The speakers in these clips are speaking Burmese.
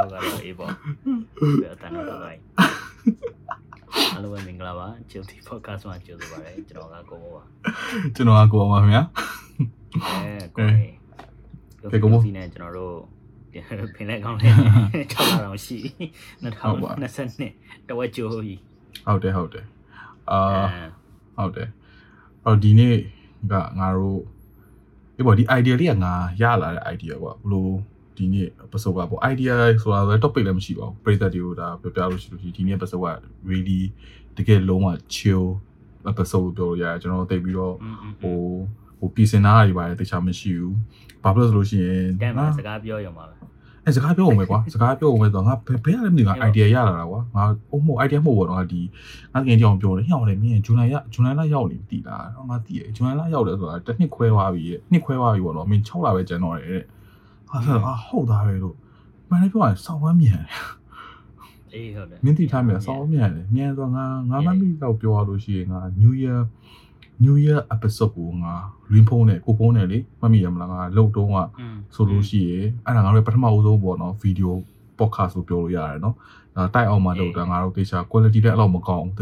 ခေါက်ကတော့အေးပေါ့ပြောတန်တော့တော့အားလုံးပဲမင်္ဂလာပါကျုပ်ဒီ podcast မှာကျုပ်ဆိုပါရစေကျွန်တော်ကကိုဘောပါကျွန်တော်ကကိုအောင်ပါခင်ဗျာအဲကိုယ်ကဲကိုဘောစီနဲ့ကျွန်တော်တို့ဖင်လက်ကောင်းလေး6လတော့ရှိ2022တဝက်ကျိုးကြီးဟုတ်တယ်ဟုတ်တယ်အာအဲဟုတ်တယ်အော်ဒီနေ့ကငါတို့ဒီပေါ်ဒီ idea လေးကငါရလာတဲ့ idea ပေါ့ဘလို့ ဒီနေ့ပစုပ်ကပေါ့ idea ဆိုတာလည်း topic လည်းမရှိပါဘူးပရိသတ်တွေကိုဒါပြောပြလို့ရှိလို့ရှိရင်ဒီနေ့ပစုပ်က really တကယ်လုံးဝ chill episode လို့ပြောလို့ရတယ်ကျွန်တော်တို့တိတ်ပြီးတော့ဟိုဟိုပြင်ဆင်တာတွေပါတယ်တခြားမရှိဘူးဘာဖြစ်လို့ဆိုလို့ရှိရင်တဲ့မှာငါစကားပြောရုံပါပဲအဲစကားပြောအောင်ပဲကွာစကားပြောအောင်ပဲဆိုတော့ငါဘယ်ဘယ်ရလဲမသိဘူးငါ idea ရလာတာကွာငါအုံးမို့ idea မဟုတ်ဘောတော့ငါဒီငါတကယ်ကြောင်ပြောတယ်ဟျောင်းတယ်မင်းဇွန်လရဇွန်လလရောက်နေပြီလားငါသိရဇွန်လလရောက်တယ်ဆိုတာတစ်နှစ်ခွဲသွားပြီတဲ့နှစ်ခွဲသွားပြီပေါ့နော်မင်း6လပဲကျန်တော့တယ်တဲ့ ဟာဆိုတော့အာဟုတ်သားပဲလို့မင်းလည်းပြောရင်စောင်းဝမ်းမြန်အေးဟုတ်တယ်မင်းတိထားမြန်စောင်းဝမ်းမြန်တယ်မြန်ဆိုငါငါမမိတော့ပြောရလို့ရှိရင်ငါ New Year New Year episode ကိုငါ link ဖုန်းနဲ့ကိုဖုန်းနဲ့လေမမိရမလားငါလုတ်တုံးကอืมဆိုလို့ရှိရင်အဲ့ဒါငါတို့ပထမဦးဆုံးပေါ့နော်ဗီဒီယို podcast လို့ပြောလို့ရတယ်နော်ဒါတိုက်အောင်မှလုပ်တာငါတို့တေချာ quality လည်းအဲ့လောက်မကောင်းဘူး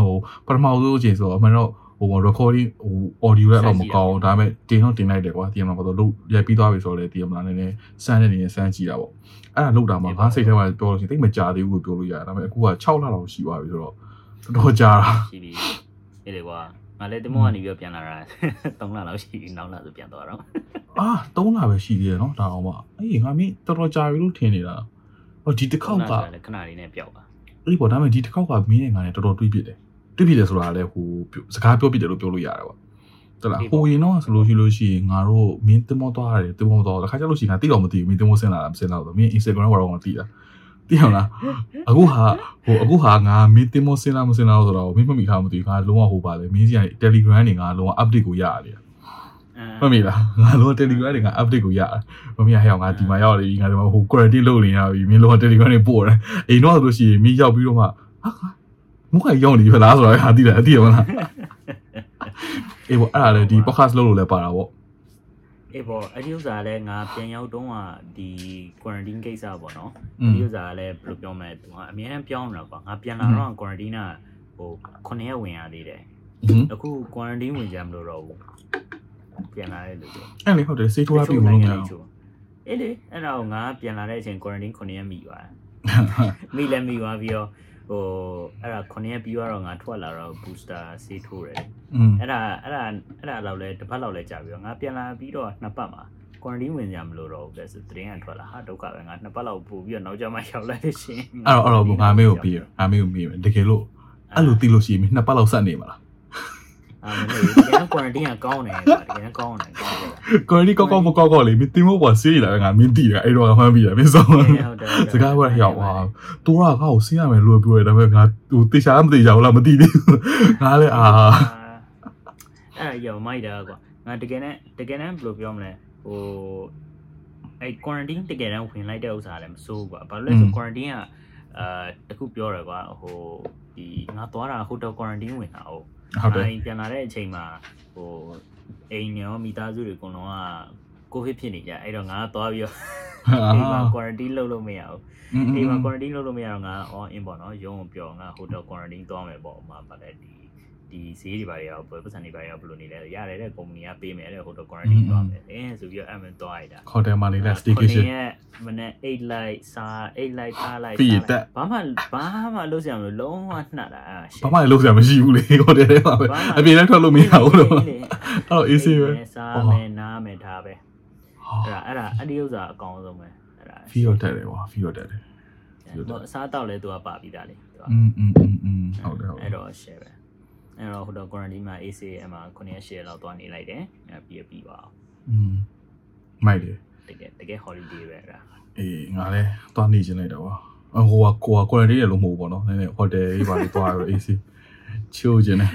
ဟိုပထမဦးဆုံးအချိန်ဆိုတော့အမှန်တော့ ဟို recording ဟို audio လည်းအဲ့လောက်မကောင်းဘူးဒါပေမဲ့တင်တော့တင်လိုက်တယ်ကွာတင်မှာဘာလို့လုရိုက်ပြီးသွားပြီဆိုတော့လေတင်မလားနည်းနည်းစမ်းနေနေစမ်းကြည့်တာပေါ့အဲ့ဒါလုတ်တာမှငါစိတ်ထဲမှာပြောလို့ရှိရင်တိတ်မကြသေးဘူးလို့ပြောလို့ရတယ်ဒါပေမဲ့အခုက6လလောက်ရှိသွားပြီဆိုတော့တော်တော်ကြာတာရှိပြီအေးလေကွာငါလည်းတမောကနေပြီးပြန်လာတာ3လလောက်ရှိပြီနောက်လာဆိုပြန်သွားတော့အာ3လပဲရှိသေးတယ်နော်ဒါအောင်မှအေးငါမင်းတော်တော်ကြာပြီလို့ထင်နေတာဟောဒီတစ်ခေါက်ကလည်းခဏလေးနဲ့ပျောက်ပါအဲ့ဒီပေါ့ဒါပေမဲ့ဒီတစ်ခေါက်ကမင်းနဲ့ငါနဲ့တော်တော်တွေးပြစ်တယ် တွေးပြစ်တယ်ဆိုတာလည်းဟိုစကားပြောပြစ်တယ်လို့ပြောလို့ရတယ်ပေါ့တလားဟိုရင်တော့ဆိုလို့ရှိလို့ရှိရင်ငါတို့မင်းတင်မောသွားတယ်တင်မောသွားတခါကျလို့ရှိရင်ငါတိတော့မသိဘူးမင်းတင်မောဆင်းလာတာမဆင်းလာတော့မင်း Instagram ကတော့ငါသိတာသိအောင်လားအခုဟာဟိုအခုဟာငါမင်းတင်မောဆင်းလာမဆင်းလာတော့မင်းမမိထားမသိဘူးငါလုံးဝဟိုပါလေမင်းစီက Telegram နေငါလုံးဝ update ကိုရရတယ်မမီလားငါလုံးဝ Telegram တွေငါ update ကိုရတယ်မမီရဟဲ့ငါဒီမှာရောက်နေပြီငါဒီမှာဟို quarantine လုပ်နေရပြီမင်းလုံးဝ Telegram တွေပို့တယ်အိမ်တော့ဆိုလို့ရှိရင်မင်းရောက်ပြီးတော့မှဟာ မခရောက်နေပြီလားဆိုတော့ဟာသိတယ်အတိရမလားအေးပေါ့အဲ့ဒါလေဒီ podcast လုပ်လို့လည်းပါတာပေါ့အေးပေါ့အဲ့ဒီဥစ္စာလည်းငါပြန်ရောက်တော့ကဒီ quarantine ကိစ္စပေါ့နော်อืมဒီဥစ္စာလည်းဘယ်လိုပြောမလဲသူကအများအားပြောင်းနေတာကွာငါပြန်လာတော့ quarantine ကဟို9ရက်ဝင်ရသေးတယ်အခု quarantine ဝင်ကြမလို့တော့ဘူးပြန်လာတဲ့လူတွေအဲ့လေဟုတ်တယ်စေးထိုးရပြီဘလို့မရအောင်အေးလေအဲ့ဒါကိုငါပြန်လာတဲ့အချိန် quarantine 9ရက်မိသွားမိလည်းမိသွားပြီးတော့ ဟိုအဲ့ဒါ9ရက်ပြီးတော့ငါထွက်လာတော့ booster ဆေးထိုးတယ်อืมအဲ့ဒါအဲ့ဒါအဲ့ဒါလောက်လဲတစ်ပတ်လောက်လဲကြာပြီးတော့ငါပြန်လာပြီးတော့နှစ်ပတ်မှာ quarantine ဝင်ကြမလို့တော့ဘူးလေဆိုတရင်ကထွက်လာဟာဒုက္ခပဲငါနှစ်ပတ်လောက်ပို့ပြီးတော့နောက်ကျမှရောက်လိုက်လို့ရှင်အဲ့တော့အဲ့တော့ငါမေးကိုပြီးရငါမေးကိုမေးမယ်တကယ်လို့အဲ့လိုသိလို့ရှိရင်နှစ်ပတ်လောက်ဆက်နေမှာလား အာမလို့ဒီက quarantine ကကောင်းတယ်ကွာဒီကကောင်းတယ်ကောင်းတယ်ကိုရီကောက်ကောက်မကောက်ကောက်လေးမင်းတင်မို့ပေါ်ဆေးရလာငါမင်းသိတယ်အဲ့တော့မှန်းပြီးတယ်မင်းဆုံးဟုတ်တယ်စကားပြောရရောက်ဟာတူကငါ့ကိုဆင်းရမယ်လို့ပြောရတယ်ဒါပေမဲ့ငါဟိုတေချာမသိကြဘူးလားမသိသေးဘူးငါလည်းအာအဲ့ဒါရောမိုက်တာကွာငါတကယ်နဲ့တကယ်နဲ့ဘယ်လိုပြောမလဲဟိုအဲ့ quarantine တကယ်တမ်းဝင်လိုက်တဲ့ဥစ္စာလည်းမစိုးဘူးကွာဘာလို့လဲဆို quarantine ကအာတခုပြောရကွာဟိုဒီငါသွားတာ hotel quarantine ဝင်တာဟုတ် ဟုတ်တယ်အိမ်ပြန်လာတဲ့အချိန်မှာဟိုအိမ်ရောမိသားစုတွေအကုန်လုံးကကိုဗစ်ဖြစ်နေကြအဲ့တော့ငါကသွားပြီးတော့အိမ်မှာ quarantine လုပ်လို့မရဘူးအိမ်မှာ quarantine လုပ်လို့မရတော့ငါအော်အင်းပေါ့နော်ရုံးကိုပြောငါ hotel quarantine သွားမယ်ပေါ့ဥမာဗါလဲဒီ ဒီဈေးတွေဘာတွေရောပတ်စံတွေဘာတွေရောဘယ်လိုနေလဲရတယ်တဲ့ကုမ္ပဏီကပေးမယ်တဲ့ hotel quarantine သွားမယ်အင်းဆိုပြီးတော့အမှန်သွားရတာ ဟိုတယ်မှာနေလဲ staycation ရဲ့မနေ့8 light စာ8 light ထားလိုက် ပြီးတက် ဘာမှဘာမှလုပ်စရာမလိုလုံးဝနှက်တာအဲ့ ဘာမှလည်းလုပ်စရာမရှိဘူးလေဟိုတယ်ထဲမှာပဲအပြင်လည်းထွက်လို့မရဘူးလို့အဲ့တော့ easy ပဲ စားမယ်နားမယ်ဒါပဲအဲ့ဒါအဲ့ဒါအဲ့ဒီဥစ္စာအကောင်းဆုံးပဲအဲ့ဒါ ဖီရောတက်တယ်ကွာဖီရောတက်တယ် အစားတောက်လဲသူကပါပြီးသားလေသူက อืมอืมอืมอืมဟုတ်တယ်ဟုတ်တယ် အဲ့တော့ share ပဲ အဲ့တော့ဟိုတော့ quarantine မှာ ACM မှာ9ရက်လောက်သွားနေလိုက်တယ်အဲ့ပြီးပြီးပါအောင်อืมမိုက်တယ်တကယ်တကယ် holiday ပဲအဲ့ဒါအေးငါလည်းသွားနေခြင်းလိုက်တော့ပါဟိုကကိုက quarantine ရလို့မဟုတ်ဘူးပေါ့နော်နည်းနည်း hotel ကြီးပါလေသွားရတော့ AC ချိုးခြင်းနဲ့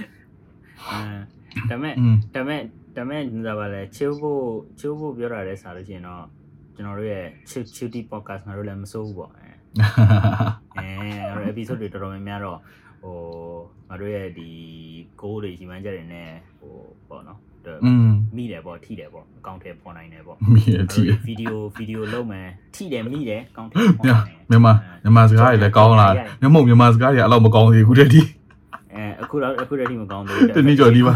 အဲဒါမဲ့ဒါမဲ့ဒါမဲ့ဒါပါလေချိုးဖို့ချိုးဖို့ပြောတာလဲဆိုလို့ရှိရင်တော့ကျွန်တော်တို့ရဲ့ Chuty podcast ငါတို့လည်းမစိုးဘူးပေါ့အဲအဲ episode တွေတော်တော်များများတော့ ဟိုငါတို့ရဲ့ဒီ goal တွေရှိမှန်းချက်တွေနဲ့ဟိုပေါ့နော်อืมမိတယ်ပေါ့ထိတယ်ပေါ့အကောင့်ထဲပေါ်နိုင်တယ်ပေါ့မိရတီးဗီဒီယိုဗီဒီယိုလုပ်မယ်ထိတယ်မိတယ်အကောင့်ထဲပေါ်နိုင်တယ်မြန်မာမြန်မာစကားတွေလည်းကောင်းလားမျက်မှောက်မြန်မာစကားတွေအဲ့လောက်မကောင်းသေးဘူးတဲ့ဒီအဲအခုတော့အခုတည်းကမကောင်းသေးတနည်းကျော်ဒီပါ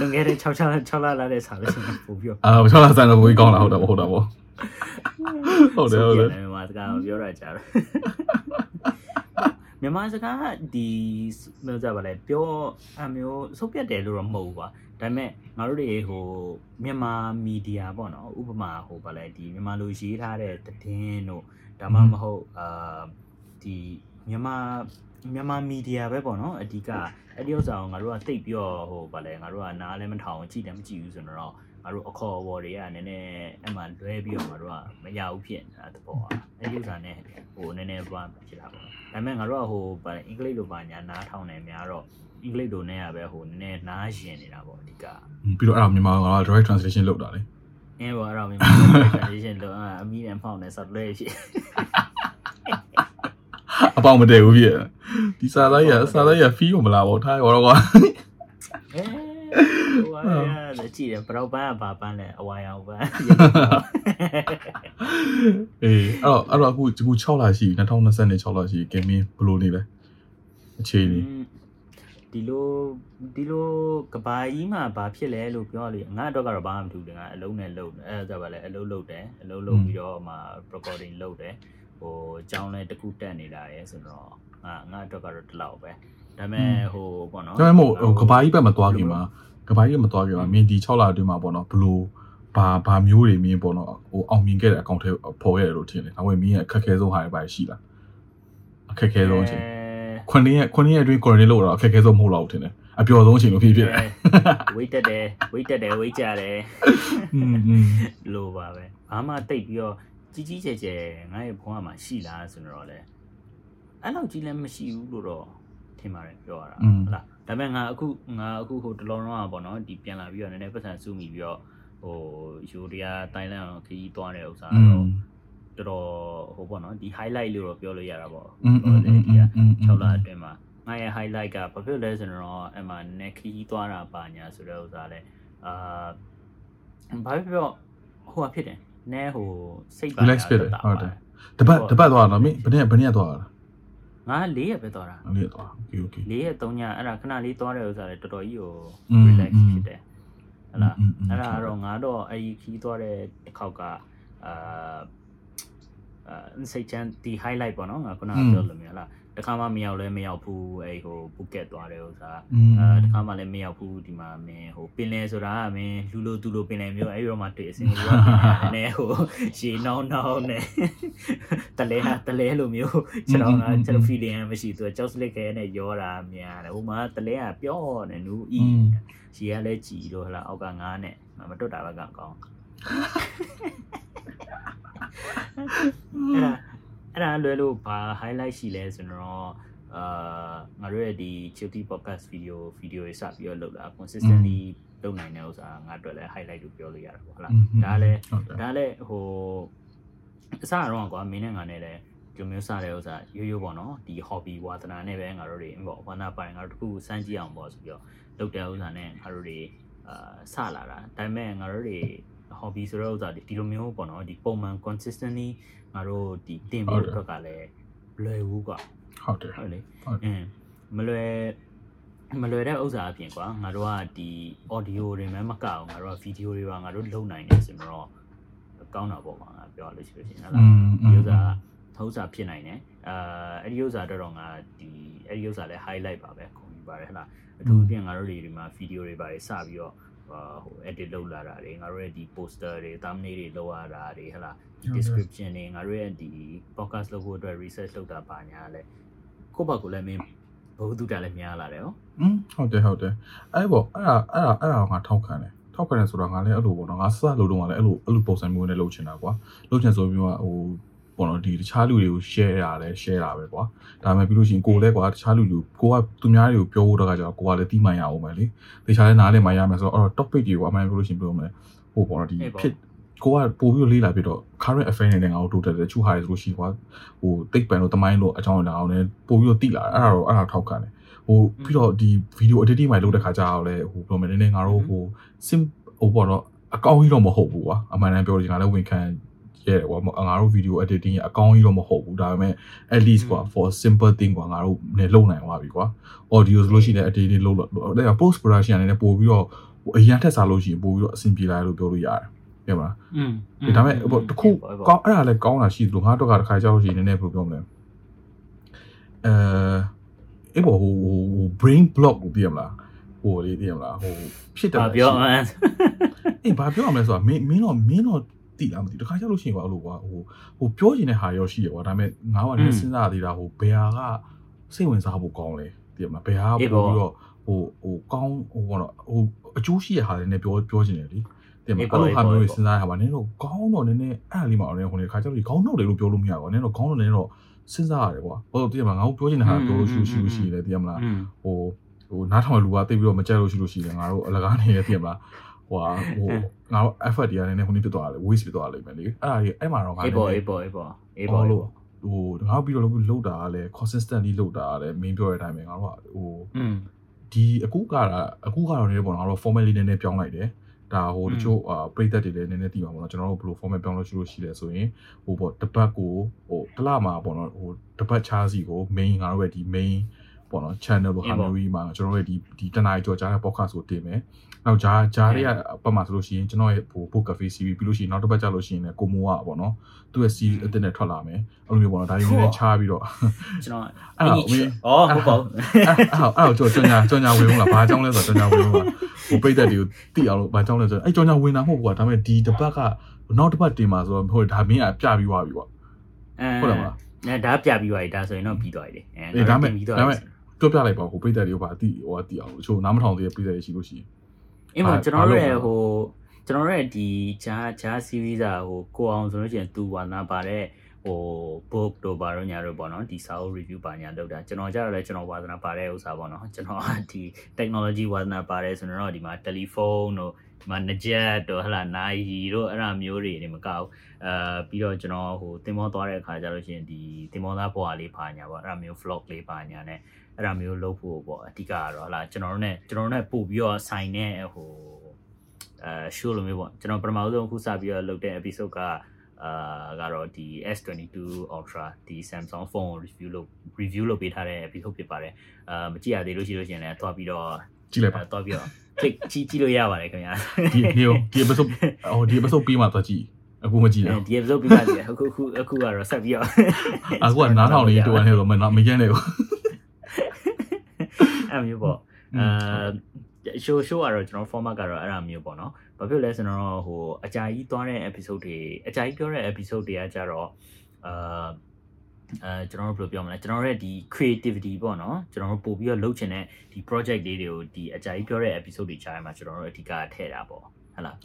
လွန်ခဲ့တဲ့6 6 6လလာတဲ့စာလို့ရှိရင်ပို့ပြီးအာ6လဆန်တော့ဘိုးကောင်းလားဟုတ်တယ်ဟုတ်တာပေါ့ဟုတ်တယ်ဟုတ်တယ်မြန်မာစကားပြောရကြတယ် မြန်မာစကားဒီမျိုးကြပါလေပြောအမျိုးစုပ်ပြတ်တယ်လို့တော့မဟုတ်ဘူးကွာဒါပေမဲ့ငါတို့တွေဟိုမြန်မာမီဒီယာပေါ့နော်ဥပမာဟိုဗာလဲဒီမြန်မာလိုရေးထားတဲ့သတင်းတို့ဒါမှမဟုတ်အာဒီမြန်မာမြန်မာမီဒီယာပဲပေါ့နော်အဓိကအဲ့ဒီဥစ္စာကိုငါတို့ကသိပ်ပြီးတော့ဟိုဗာလဲငါတို့ကနားလည်းမထောင်ကြည့်လည်းမကြည့်ဘူးဆိုတော့ ငါတို့အခေါ်အဝေါ်တွေကနည်းနည်းအဲ့မှာလွဲပြီးတော့ငါတို့ကမရဘူးဖြစ်နေတာတဘောอ่ะအဲ့ဒီဥစ္စာနဲ့ဟိုနည်းနည်းဘာဖြစ်တာပေါ့ဒါပေမဲ့ငါတို့ကဟိုဗာလဲအင်္ဂလိပ်လိုပါညာနားထောင်နေများတော့အင်္ဂလိပ်လိုနဲ့ကပဲဟိုနည်းနည်းနားရှင်နေတာပေါ့အဓိကပြီးတော့အဲ့ဒါမြန်မာက direct translation လုပ်တာလေအဲဘောအဲ့တော့မြန်မာ translation တော့အမီးနဲ့ဖောင်းနေဆက်လွဲရှိအပေါက်မတည့်ဘူးပြည့်ဒီစာသားကြီးကစာသားကြီးက fee ကိုမလာဘူးထားရောတော့ကွာအဲ ဟိုဟာလည်းကြည့်တယ်ဘရောပန်းကဘာပန်းလဲအဝါရောင်ပန်းအေးအဲ့တော့အဲ့တော့အခုအခု6လရှိပြီ2020 6လရှိ gaming ဘယ်လိုနေလဲအခြေအနေဒီလိုဒီလိုကဘာကြီးမှာဘာဖြစ်လဲလို့ပြောလေငါအတွက်ကတော့ဘာမှမထူးတယ်ငါအလုံးနဲ့လုပ်တယ်အဲဒါကြပါလေအလုံးလုပ်တယ်အလုံးလုပ်ပြီးတော့မှ recording လုပ်တယ်ဟိုအကြောင်းလဲတစ်ခုတက်နေတာရယ်ဆိုတော့ငါငါအတွက်ကတော့ဒီလောက်ပဲ ဒါပေမဲ့ဟိုပေါ့နော်ဒါပေမဲ့ဟိုကဘာကြီးဘက်မသွားခင်မှာကဘာကြီးမသွားခင်မှာမြင်ဒီ6လအတွင်းမှာပေါ့နော်ဘလို့ဘာဘာမျိုးတွေမြင်ပေါ့နော်ဟိုအောင်မြင်ခဲ့တဲ့အကောင့်ထဲပေါ်ခဲ့တယ်လို့ထင်တယ်ဒါပေမဲ့မြင်ရအခက်ခဲဆုံးဟာတွေပါရှိလားအခက်ခဲဆုံးအချိန်ခုနှစ်ရက်ခုနှစ်ရက်အတွင်းကွာရန်တင်းလို့တော့အခက်ခဲဆုံးမဟုတ်တော့ဘူးထင်တယ်အပျော်ဆုံးအချိန်လို့ဖြစ်ဖြစ်တယ်ဝိတ်တက်တယ်ဝိတ်တက်တယ်ဝိတ်ကြတယ်อืมလို့ပါပဲဘာမှတိတ်ပြီးတော့ကြီးကြီးကျယ်ကျယ်ငါ့ရဲ့ဘဝမှာရှိလားဆိုတော့လေအဲ့လောက်ကြီးလည်းမရှိဘူးလို့တော့ ဖြစ်မှာတယ်ပြောရတာဟုတ်လားဒါပေမဲ့ငါအခုငါအခုဟိုတလုံးတော့อ่ะပေါ့နော်ဒီပြန်လာပြီးတော့နည်းနည်းပတ်စံစုမိပြီးတော့ဟိုယူတရားတိုင်လန်အောင်ခကြီးသွားတဲ့ဥစ္စာတော့တော်တော်ဟိုပေါ့နော်ဒီ highlight လို့တော့ပြောလို့ရတာပေါ့ဟိုလေဒီက6လအတွင်းမှာငါရဲ့ highlight ကဘာဖြစ်လဲဆိုတော့အမှနဲ့ခကြီးသွားတာပါညာဆိုတဲ့ဥစ္စာလဲအာဘာဖြစ်ပြောဟိုကဖြစ်တယ်နဲဟိုစိတ်ပါတာဟုတ်တယ်တပတ်တပတ်သွားတော့မင်းဘယ်နဲ့ဘယ်နဲ့သွားတာ ငါ၄ရက်ပဲသွားတာ၄ရက်သွား okay okay ၄ရက်၃ညအဲ့ဒါခဏလေးသွားတဲ့ဥစ္စာလည်းတော်တော်ကြီးကို relax ဖြစ်တယ်ဟလာအဲ့ဒါတော့ငါတော့အဲ့ဒီခီးသွားတဲ့တစ်ခေါက်ကအာအဲစိတ်ချမ်းဒီ highlight ပေါ့နော်ငါခုနကပြောလို့မျိုးဟလာ တခါမှမရောက်လဲမရောက်ဘူးအဲ့ဟို Phuket သွားတဲ့ဥစ္စာอืมအဲတခါမှလည်းမရောက်ဘူးဒီမှာမင်းဟိုပင်လယ်ဆိုတာကမင်းလူလိုသူလိုပင်လယ်မျိုးအဲ့ဒီတော့မှတွေ့အစင်ကြီးကနည်းဟိုရေနှောင်းနှောင်းနဲ့တလဲဟာတလဲလိုမျိုးကျွန်တော်ကကျွန်တော် feeling မရှိသူကြောက်စလစ်ခဲနဲ့ရောတာများတယ်ဟိုမှာတလဲကပြောနေနူးဤရေကလည်းကြည်လို့ဟလာအောက်ကငားနဲ့မတွတ်တာဘက်ကကောင်းအဲ့ဒါ အဲ့ဒါလွယ်လို့ဘာ highlight ရှိလဲဆိုတော့အာငါတို့ရဲ့ဒီ Chilty podcast video video တွေစပြီးတော့လုပ်တာ consistently လုပ်နိုင်တဲ့ဥစ္စာငါတို့လည်း highlight လို့ပြောလို့ရတာပေါ့ဟုတ်လားဒါလည်းဟုတ်တယ်ဒါလည်းဟိုအစတော့ကွာမင်းနဲ့ငါနဲ့လည်းဒီလိုမျိုးစတဲ့ဥစ္စာရိုးရိုးပေါ့နော်ဒီ hobby ဝါသနာနဲ့ပဲငါတို့တွေပေါ့ဘာနာပိုင်ငါတို့တခုစမ်းကြည့်အောင်ပေါ့ဆိုပြီးတော့လုပ်တဲ့ဥစ္စာနဲ့ငါတို့တွေအာစလာတာဒါပေမဲ့ငါတို့တွေ hobby ဆိုတဲ့ဥစ္စာဒီလိုမျိုးပေါ့နော်ဒီပုံမှန် consistently ငါတို့ဒီတင်ဖို့အတွက်ကလည်းလွယ်ဘူးကွာဟုတ်တယ်ဟုတ်လေဟုတ်အင်းမလွယ်မလွယ်တဲ့ဥစ္စာအပြင်ကွာငါတို့ကဒီ audio တွေမှမကအောင်ငါတို့က video တွေပါငါတို့လုပ်နိုင်နေဆိုတော့ကောင်းတာပေါ့ကွာငါပြောလို့ရှိလို့ရှိရင်ဟုတ်อืလားมဒီဥစ္စာထုံးစာဖြစ်နိုင်တယ်အာအဲ့ဒီဥစ္စာတော့တော့ငါဒီအဲ့ဒီဥစ္စာလဲ highlight ပါပဲခုံပြီးပါတယ်ဟုတ်လားအထူးဖြင့်ငါတို့တွေဒီမှာ video တွေပါစပြီးတော့အာ ဟို edit လုပ်လာတာတွေငါတို့ရဲ့ဒီ poster တွေ thumbnail တွေလုပ်ရတာတွေဟုတ်လားဒီ description တွေငါတို့ရဲ့ဒီ podcast လုပ်ဖို့အတွက် research လုပ်တာပါညာလဲကိုယ့်ဘာကိုလည်းမင်းဘဝတုတလည်းများလာတယ်ဟောอืมဟုတ်တယ်ဟုတ်တယ်အဲ့ပေါ့အဲ့ဒါအဲ့ဒါအဲ့ဒါငါထောက်ခံတယ်ထောက်ခံတယ်ဆိုတော့ငါလည်းအဲ့လိုပေါ့နော်ငါစစလို့တော့ငါလည်းအဲ့လိုအဲ့လိုပုံစံမျိုးနဲ့လုပ်ချင်တာကွာလုပ်ချင်ဆိုပြီးတော့ဟို ပေါ့နော်ဒီတခြားလူတွေကို share ရတယ် share တာပဲကွာဒါပေမဲ့ပြီးလို့ရှိရင်ကိုလည်းကွာတခြားလူလူကိုကသူများတွေကိုပြောဖို့တော့ကကြတော့ကိုကလည်းတီးမှန်ရအောင်ပဲလေတခြားလည်းနားလည်းမှရမယ်ဆိုတော့အဲ့တော့ topic တွေကွာအမှန်ပြောလို့ရှိရင်ပြောမယ်ဟိုပေါ့နော်ဒီဖြစ်ကိုကပို့ပြီးလေးလာပြီးတော့ current affair နဲ့ငါတို့တိုးတက်တယ်ချူဟာရဆိုလို့ရှိကွာဟိုတိတ်ပန်လို့တမိုင်းလို့အကြောင်းအရာအောင်လည်းပို့ပြီးတော့တိလာအဲ့ဒါတော့အဲ့ဒါထောက်ခံတယ်ဟိုပြီးတော့ဒီဗီဒီယို editing မိုင်လုပ်တဲ့ခါကျတော့လေဟိုပြောမယ်နည်းနည်းငါတို့ဟို sim ဟိုပေါ့နော်အကောင်းကြီးတော့မဟုတ်ဘူးကွာအမှန်တမ်းပြောချင်တာလည်းဝန်ခံ ရဲ့ကွာငါတို့ video editing ရဲ့အကောင်းကြီးတော့မဟုတ်ဘူးဒါပေမဲ့ at least ကွာ for simple thing ကွာငါတို့လည်းလုပ်နိုင်သွားပြီကွာ audio ဆိုလို့ရှိရင် editing လုပ်လို့ဒါ post production အနေနဲ့ပို့ပြီးတော့အရင်ထက်စားလို့ရှိရင်ပို့ပြီးတော့အဆင်ပြေလာလို့ပြောလို့ရတယ်ပြန်မလားอืมဒါပေမဲ့ဟိုတခုကောင်းအဲ့ဒါလည်းကောင်းတာရှိသလိုငါတို့ကတစ်ခါကြောက်လို့ရှိရင်နည်းနည်းဘယ်လိုပြောမလဲအဲအဲ့ပေါ်ဟို brain block ကိုသိရမလားဟိုလေးသိရမလားဟိုဖြစ်တယ်ပြောအမ်အေးဘာပြောရမလဲဆိုတာမင်းမင်းတော့မင်းတော့ တိလားမသိတခါကြောက်လို့ရှိရင်ကွာအဲ့လိုကွာဟိုဟိုပြောချင်တဲ့ဟာရောရှိရကွာဒါပေမဲ့ငါကလည်းစဉ်းစားသေးတာဟိုဘယ်ဟာကစိတ်ဝင်စားဖို့ကောင်းလဲသိရမလားဘယ်ဟာပို့ပြီးတော့ဟိုဟိုကောင်းဟိုဘောတော့ဟိုအကျိုးရှိရဟာလည်းနည်းပြောပြောချင်တယ်လीတင်မအဲ့လိုဟာမျိုးတွေစဉ်းစားရပါနည်းတော့ကောင်းတော့နည်းနည်းအဲ့ဒါလေးမှအောင်လည်းဟိုနေခါကျတော့ခေါင်းနှုတ်တယ်လို့ပြောလို့မရပါဘူးနည်းတော့ခေါင်းတော့နည်းတော့စဉ်းစားရတယ်ကွာဟိုတကယ်မှာငါတို့ပြောချင်တဲ့ဟာပြောလို့ရှိရှိလို့ရှိတယ်တကယ်မလားဟိုဟိုနားထောင်လူကတိတ်ပြီးတော့မကြိုက်လို့ရှိလို့ရှိတယ်ငါတို့အလကားနေရတကယ်မလား ဟိုဟိုငါတို့ effort တွေကလည်းနည်းဟိုနေဖြစ်သွားတယ် waste ဖြစ်သွားလိမ့်မယ်လေအဲ့ဒါကြီးအဲ့မှာတော့ငါအေးပေါ်အေးပေါ်အေးပေါ်အေးပေါ်လို့ဟိုငါတို့ပြီးတော့လုပ်တာကလည်း consistently လုပ်တာကလည်း main ပြောတဲ့အတိုင်းပဲငါတို့ကဟိုဒီအခုကတာအခုကတော့နေပေါ့ငါတို့ format လေးနည်းနည်းပြောင်းလိုက်တယ်ဒါဟိုတချို့အာပရိသတ်တွေလည်းနည်းနည်းသိပါဘောနော်ကျွန်တော်တို့ဘယ်လို format ပြောင်းလို့ရှိလို့ရှိလဲဆိုရင်ဟိုပေါ့တပတ်ကိုဟိုတစ်လမှာပေါ့နော်ဟိုတပတ်ချားစီကို main ငါတို့ရဲ့ဒီ main ပေါ့နော် channel လိုဟာမျိုးကြီးမှာကျွန်တော်တို့ရဲ့ဒီဒီတနင်္လာကြော်ကြားတဲ့ podcast ကိုတင်မယ် နောက်ဂျာဂျာတွေကပတ်မှာဆိုလို့ရှိရင်ကျွန်တော်ရဲ့ဟို book cafe series ပြီးလို့ရှိရင်နောက်တစ်ပတ်ကျလို့ရှိရင်လည်းကိုမိုးကပေါ့နော်သူ့ရဲ့ series အသစ်နဲ့ထွက်လာမယ်အဲ့လိုမျိုးပေါ့နော်ဒါတွေလည်းချားပြီးတော့ကျွန်တော်အဲ့တော့ဩဟုတ်ပါဘူးအဲ့တော့ကြော်ညာကြော်ညာဝင်လို့လားဘာအကြောင်းလဲဆိုတော့ကြော်ညာဝင်လို့လားဟိုပိတ်သက်တွေကိုသိအောင်လို့ဘာအကြောင်းလဲဆိုတော့အဲ့ကြော်ညာဝင်တာမဟုတ်ဘူးကွာဒါပေမဲ့ဒီတစ်ပတ်ကနောက်တစ်ပတ်တင်မှာဆိုတော့ဟိုဒါမင်းကပြပြီးသွားပြီကွာဟုတ်တယ်မလားအဲဒါပြပြီးသွားပြီဒါဆိုရင်တော့ပြီးသွားပြီလေအဲဒါမဲ့ဒါမဲ့ပြောပြလိုက်ပါဟိုပိတ်သက်တွေကိုဘာအတိဟိုအတိအောင်လို့ချို့နားမထောင်သေးတဲ့ပိတ်သက်တွေရှိလို့ရှိရင် အင်းမကျွန်တော်တို့ရဲ့ဟိုကျွန်တော်တို့ရဲ့ဒီဂျာဂျာ series อ่ะဟိုကိုအောင်ဆိုလို့ရှိရင်သူဝါနာပါတဲ့ဟို book တို့ဘာလို့ညာတို့ပေါ့နော်ဒီစာအုပ် review ပါညာလုပ်တာကျွန်တော်ကြတော့လည်းကျွန်တော်ဝါသနာပါတဲ့ဥစ္စာပေါ့နော်ကျွန်တော်ဒီ technology ဝါသနာပါတယ်ဆိုတော့ဒီမှာ telephone တို့ဒီမှာ Najet တို့ဟလာနိုင်တို့အဲ့ဒါမျိုးတွေနေမကောက်အာပြီးတော့ကျွန်တော်ဟိုတင်မောသွားတဲ့အခါကျလို့ရှိရင်ဒီတင်မောသားဘွားလေးပါညာပေါ့အဲ့ဒါမျိုး vlog လေးပါညာ ਨੇ အဲ့ဒါမျိုးလုပ်ဖို့ပေါ့အဓိကကတော့ဟလာကျွန်တော်တို့ ਨੇ ကျွန်တော်တို့ ਨੇ ပို့ပြီးတော့ဆိုင်တဲ့ဟိုအဲ show လိုမျိုးပေါ့ကျွန်တော်ပထမဆုံးအခုစပြီးတော့လုပ်တဲ့ episode ကအာကတော့ဒီ S22 Ultra ဒီ Samsung phone review လုပ် review လုပ်ပေးထားတဲ့ episode ဖြစ်ပါတယ်အာမကြည့်ရသေးလို့ရှိလို့ရှိရင်လည်းတွားပြီးတော့ကြည့်လိုက်ပါတွားပြီးတော့ click ကြည့်ကြည့်လို့ရပါတယ်ခင်ဗျာဒီဒီဒီ episode ဟိုဒီ episode ပြီးမှတွားကြည့်အခုမကြည့်ရဒီ episode ပြီးမှကြည့်အခုအခုအခုကတော့ဆက်ပြီးတော့အခုကနားထောင်လေးတူနေတော့မမရမ်းနေဘူး အဲ့မျိုးပေါ့အာ show show ကတော့ကျွန်တော် format ကတော့အဲ့ဒါမျိုးပေါ့နော်ဘာဖြစ်လဲဆိုတော့ဟိုအကြာကြီးသွားတဲ့ episode တွေအကြာကြီးပြောတဲ့ episode တွေကကြတော့အာအဲကျွန်တော်တို့ဘယ်လိုပြောမလဲကျွန်တော်တို့ရဲ့ဒီ creativity ပေါ့နော်ကျွန်တော်တို့ပို့ပြီးတော့လုပ်ချင်တဲ့ဒီ project လေးတွေကိုဒီအကြာကြီးပြောတဲ့ episode တွေကြားထဲမှာကျွန်တော်တို့အဓိကထည့်တာပေါ့ဟုတ်လား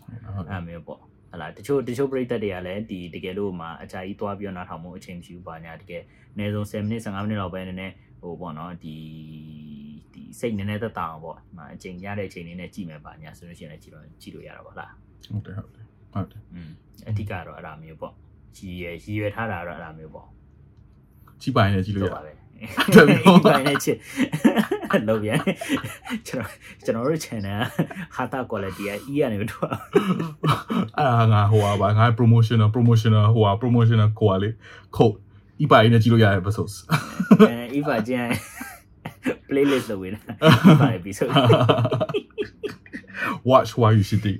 အဲ့မျိုးပေါ့ဟလာတချို့တချို့ပရိသတ်တွေကလည်းဒီတကယ်လို့မှအကြာကြီးသွားပြီးတော့နားထောင်မှုအချိန်မရှိဘူးပါညာတကယ်အနည်းဆုံး10မိနစ်15မိနစ်လောက်ပဲနည်းနည်း ဟိုပေါ့နော်ဒီဒီစိတ်နည်းနည်းသက်သာအောင်ပေါ့ဒီမှာအချိန်ရတဲ့အချိန်လေးနဲ့ကြည့်မယ်ပါညာဆိုလို့ရှိရင်လည်းကြည့်တော့ကြည့်လို့ရတာပေါ့လားဟုတ်တယ်ဟုတ်တယ်ဟုတ်တယ်อืมအဓိကတော့အဲ့ဒါမျိုးပေါ့ရည်ရွယ်ရည်ရွယ်ထားတာတော့အဲ့ဒါမျိုးပေါ့ကြည့်ပိုင်နဲ့ကြည့်လို့ရပါတယ်တော်ပြီဟုတ်ပါနဲ့ချစ်လို့ပြန်ကျွန်တော်ကျွန်တော်တို့ channel ဟာတာ quality က E ကနေတော့အာငါဟိုပါငါ promotional promotional ဟိုပါ promotional ကိုလေ code ဤပါနဲ့ကြည့်လို့ရတဲ့ episodes အဲဤပါကျန် playlist လုပ်ဝင်တာပါ episode watch while you sitting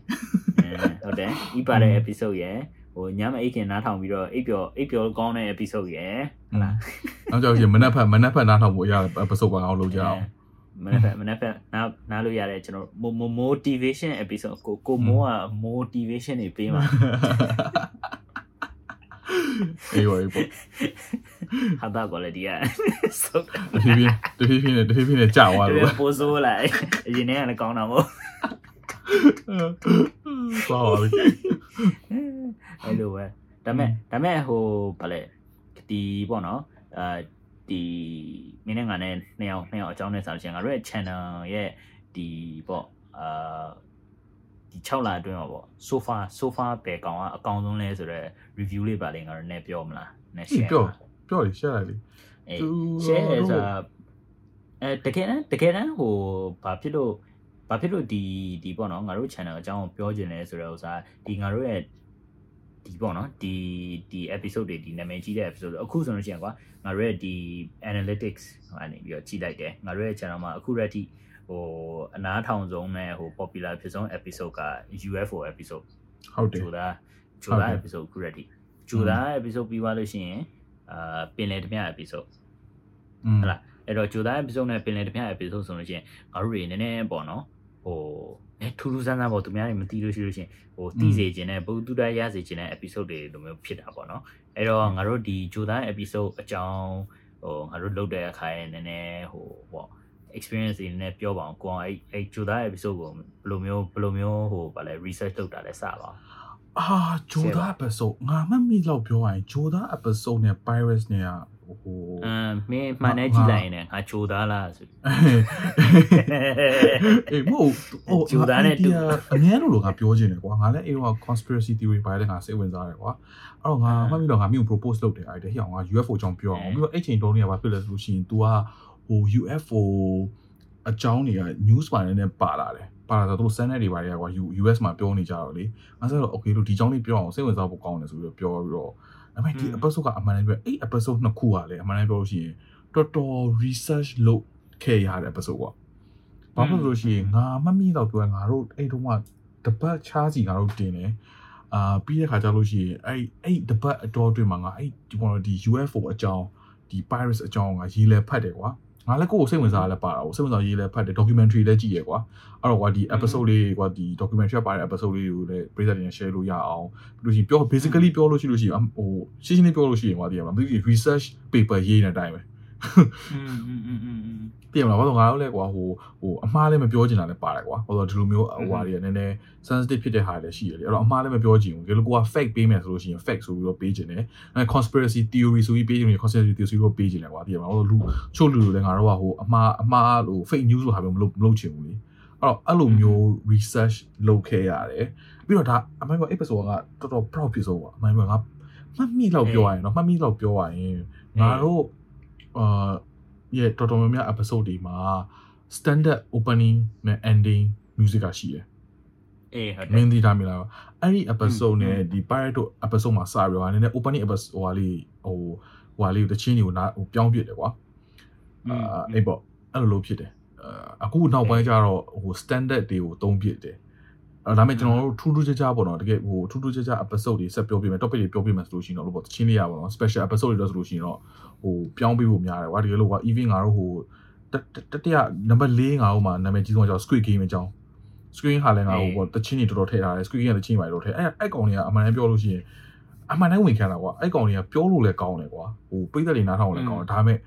ဟုတ်တယ်ဤပါတဲ့ episode ရယ်ဟိုညမအိတ်ခင်နားထောင်ပြီးတော့အိပ်ပျော်အိပ်ပျော်ကောင်းတဲ့ episode ရယ်ဟုတ်လားနောက်ကြောက်ရင်မနက်ဖက်မနက်ဖက်နားထောင်ဖို့ရ episode ပါအောင်လုပ်ကြအောင်မနက်ဖက်မနက်ဖက်နားနားလို့ရတဲ့ကျွန်တော် motivation episode ကိုကိုမိုးက motivation တွေပေးမှာ အေးဝေးပေါ့ဟာတာ quality อ่ะတဖြည်းဖြည်းတဖြည်းဖြည်းနဲ့တဖြည်းဖြည်းနဲ့ကြာသွားလို့ပိုးဆိုးလာအရင်ကလည်းကောင်းတာမဟုတ်သွားပါပြီအဲ့လိုပဲဒါမဲ့ဒါမဲ့ဟိုဗာလဲဒီပေါ့နော်အာဒီမင်းနဲ့ငါနဲ့နှစ်ယောက်နှစ်ယောက်အကြောင်းနဲ့ဆိုလို့ရှိရင်ငါတို့ရဲ့ channel ရဲ့ဒီပေါ့အာ ဒီ6လအတွင်းမှာပေါ့ sofa sofa ပဲကောင်ကအကောင်ဆုံးလဲဆိုတော့ review လေးပါလေငါတို့နဲ့ပြောမလားနဲ့ share ပြောပြောလေ share လိုက်လေအဲ share ဆိုတာအဲတကယ်တမ်းတကယ်တမ်းဟိုဘာဖြစ်လို့ဘာဖြစ်လို့ဒီဒီပေါ့နော်ငါတို့ channel အကြောင်းကိုပြောချင်လဲဆိုတော့ဥစားဒီငါတို့ရဲ့ဒီပေါ့နော်ဒီဒီ episode တွေဒီနာမည်ကြီးတဲ့ episode အခုဆိုလို့ရှိရင်ကွာငါတို့ရဲ့ဒီ analytics ဟိုအနေပြီးတော့ကြီးလိုက်တယ်ငါတို့ရဲ့ channel မှာအခုရက်ထိ ဟိုအနားထောင်ဆုံးနဲ့ဟို popular ဖြစ်ဆုံး episode က UFO episode ဟုတ်တယ်ဂျိုဒါဂျိုဒါ episode ခုရက်ထိဂျိုဒါ episode ပြီးသွားလို့ရှိရင်အာပင်လယ်တမျှ episode อืมဟုတ်လားအဲ့တော့ဂျိုဒါ episode နဲ့ပင်လယ်တမျှ episode ဆိုလို့ရှိရင်ငါတို့တွေနည်းနည်းပေါ့နော်ဟိုအဲထူးထူးဆန်းဆန်းပေါ့သူများတွေမသိလို့ရှိလို့ရှိရင်ဟိုသိစေခြင်းနဲ့ဘုသူတရစေခြင်းနဲ့ episode တွေလိုမျိုးဖြစ်တာပေါ့နော်အဲ့တော့ငါတို့ဒီဂျိုဒါ episode အကြောင်းဟိုငါတို့လုပ်တဲ့အခါရဲ့နည်းနည်းဟိုပေါ့ experience တွေနဲ့ပြောပါအောင်ကိုအောင်အဲ့အဲ့ဂျိုဒါ episode ကိုဘယ်လိုမျိုးဘယ်လိုမျိုးဟိုဗာလဲ research လုပ်တာလဲစပါအောင်အာဂျိုဒါ episode ငါမမိတော့ပြောရရင်ဂျိုဒါ episode နဲ့ pirates နဲ့ကဟိုအမ်မင်းမှန်နေကြည့်လိုက်ရင်လည်းငါဂျိုသားလားဆိုအေးမဟုတ်ဟိုဂျိုဒါနဲ့တူအများလို့လို့ငါပြောချင်တယ်ကွာငါလည်းအေးတော့ conspiracy theory ပိုင်းလည်းငါစိတ်ဝင်စားတယ်ကွာအဲ့တော့ငါမှတ်ပြီးတော့ငါမြို့ propose လုပ်တယ်အဲ့ဒါဟိအောင်ငါ UFO အကြောင်းပြောအောင်ပြီးတော့အဲ့ချိန်တုန်းကဘာဖြစ်လဲဆိုလို့ရှိရင် तू က ဟို UFO အကြောင်းတွေက news ပိုင်းနဲ့ပါလာတယ်ပါလာတော့သူတို့ send တွေပါတယ်ကွာ US မှာပြောနေကြတော့လေငါဆိုတော့ okay လို့ဒီအကြောင်းလေးပြောအောင်စိတ်ဝင်စားဖို့ကောင်းတယ်ဆိုပြီးတော့ပြောပြီးတော့ဒါပေမဲ့ဒီ episode ကအမှန်တမ်းပြောအဲ့ episode နှစ်ခုကလည်းအမှန်တမ်းပြောလို့ရှိရင်တော်တော် research လုပ်ခဲ့ရတဲ့ episode ကွာဘာဖြစ်လို့ရှိရင်ငါမမိတော့ပြောငါတို့အဲ့တုန်းကတပတ်ချားစီငါတို့တင်တယ်အာပြီးတဲ့ခါကျလို့ရှိရင်အဲ့အဲ့တပတ်အတော်အတွင်းမှာငါအဲ့ဒီပေါ်ဒီ UFO အကြောင်းဒီ pirates အကြောင်းငါရေးလဲဖတ်တယ်ကွာ ငါလည်းကိုယ်ကိုစိတ်ဝင်စားလဲပါတာကိုစိတ်ဝင်စားရေးလဲဖတ်တယ် documentary လည်းကြည့်ရကွာအဲ့တော့ကွာဒီ episode လေးကွာဒီ documentary ပါတဲ့ episode လေးကိုလည်းပြည်သက်တွေနဲ့ share လို့ရအောင်ပြီးလို့ရှိရင်ပြော basically ပြောလို့ရှိလို့ရှိရင်ဟိုရှင်းရှင်းလေးပြောလို့ရှိရင်ကွာဒီမှာမသိဘူး research paper ရေးနေတဲ့အတိုင်းပဲ อืมอืมอืมอืม ပြင်မလားဘာလို့ငါတို့လဲကွာဟိုဟိုအမှားလည်းမပြောချင်တာလည်းပါတယ်ကွာဟိုတော့ဒီလိုမျိုးဟိုဟာတွေကနည်းနည်း sensitive ဖြစ်တဲ့ဟာတွေလည်းရှိရတယ်အဲ့တော့အမှားလည်းမပြောချင်ဘူးဒီလိုကိုက fake ပေးမယ်ဆိုလို့ရှိရင် fake ဆိုပြီးတော့ပေးချင်တယ်အဲ conspiracy theory ဆိုပြီးပေးချင်တယ် conspiracy theory ဆိုပြီးတော့ပေးချင်တယ်ကွာပြင်မလားဟိုလူချို့လူတွေလည်းငါတို့ကဟိုအမှားအမှားလို့ fake news လို့ဟာမျိုးမလုပ်မလုပ်ချင်ဘူးလေအဲ့တော့အဲ့လိုမျိုး research လုပ်ခဲ့ရတယ်ပြီးတော့ဒါအမှန်က episode ကတော်တော် proud ဖြစ်ဆုံးပါအမှန်ကငါမှတ်မိတော့ပြောရရင်တော့မှတ်မိတော့ပြောရရင်ငါတို့ အာရဲ့တော်တော်များများ episode တွေမှာ standard opening နဲ့ ending music ကရှိတယ်အေးဟုတ်တမယ်င်းသိထားမိလားအဲ့ဒီ episode နဲ့ဒီ pirate တို့ episode မှာစပြီးတော့နည်းနည်း opening episode ဟိုဟာလေးဟိုဟိုဟာလေးကိုတချင်းတွေကိုနားဟိုပြောင်းပြစ်တယ်ကွာအာအဲ့ပေါ့အဲ့လိုလိုဖြစ်တယ်အာအခုနောက်ပိုင်းကျတော့ဟို standard တွေကိုသုံးပြစ်တယ်အဲ ဒါပေမဲ့ကျွန်တော်တို့ထူးထူးခြားခြားပေါ့နော်တကယ်ဟိုထူးထူးခြားခြား episode တွေဆက်ပြောပြမယ် topic တွေပြောပြမယ်ဆိုလို့ရှိရင်တော့လို့ပေါ့တချင်းလေးရပါတော့ special episode တွေတော့ဆိုလို့ရှိရင်တော့ဟိုပြောင်းပြဖို့များတယ်ကွာတကယ်လို့ကွာ even ငါတို့ဟိုတတရ number 4ငါတို့မှာနာမည်ကြီးဆုံးအကြောင်း squid game အကြောင်း screen ဟာလည်းငါဟိုပေါ့တချင်းတွေတော်တော်ထည့်ထားတယ် screen ကတချင်းတွေတော်ထည့်အဲ့အဲ့ကောင်တွေကအမှန်တမ်းပြောလို့ရှိရင်အမှန်တမ်းဝင်ခံတာကွာအဲ့ကောင်တွေကပြောလို့လည်းကောင်းတယ်ကွာဟိုပိတ်သက်တွေနားထောင်လည်းကောင်းတယ်ဒါပေမဲ့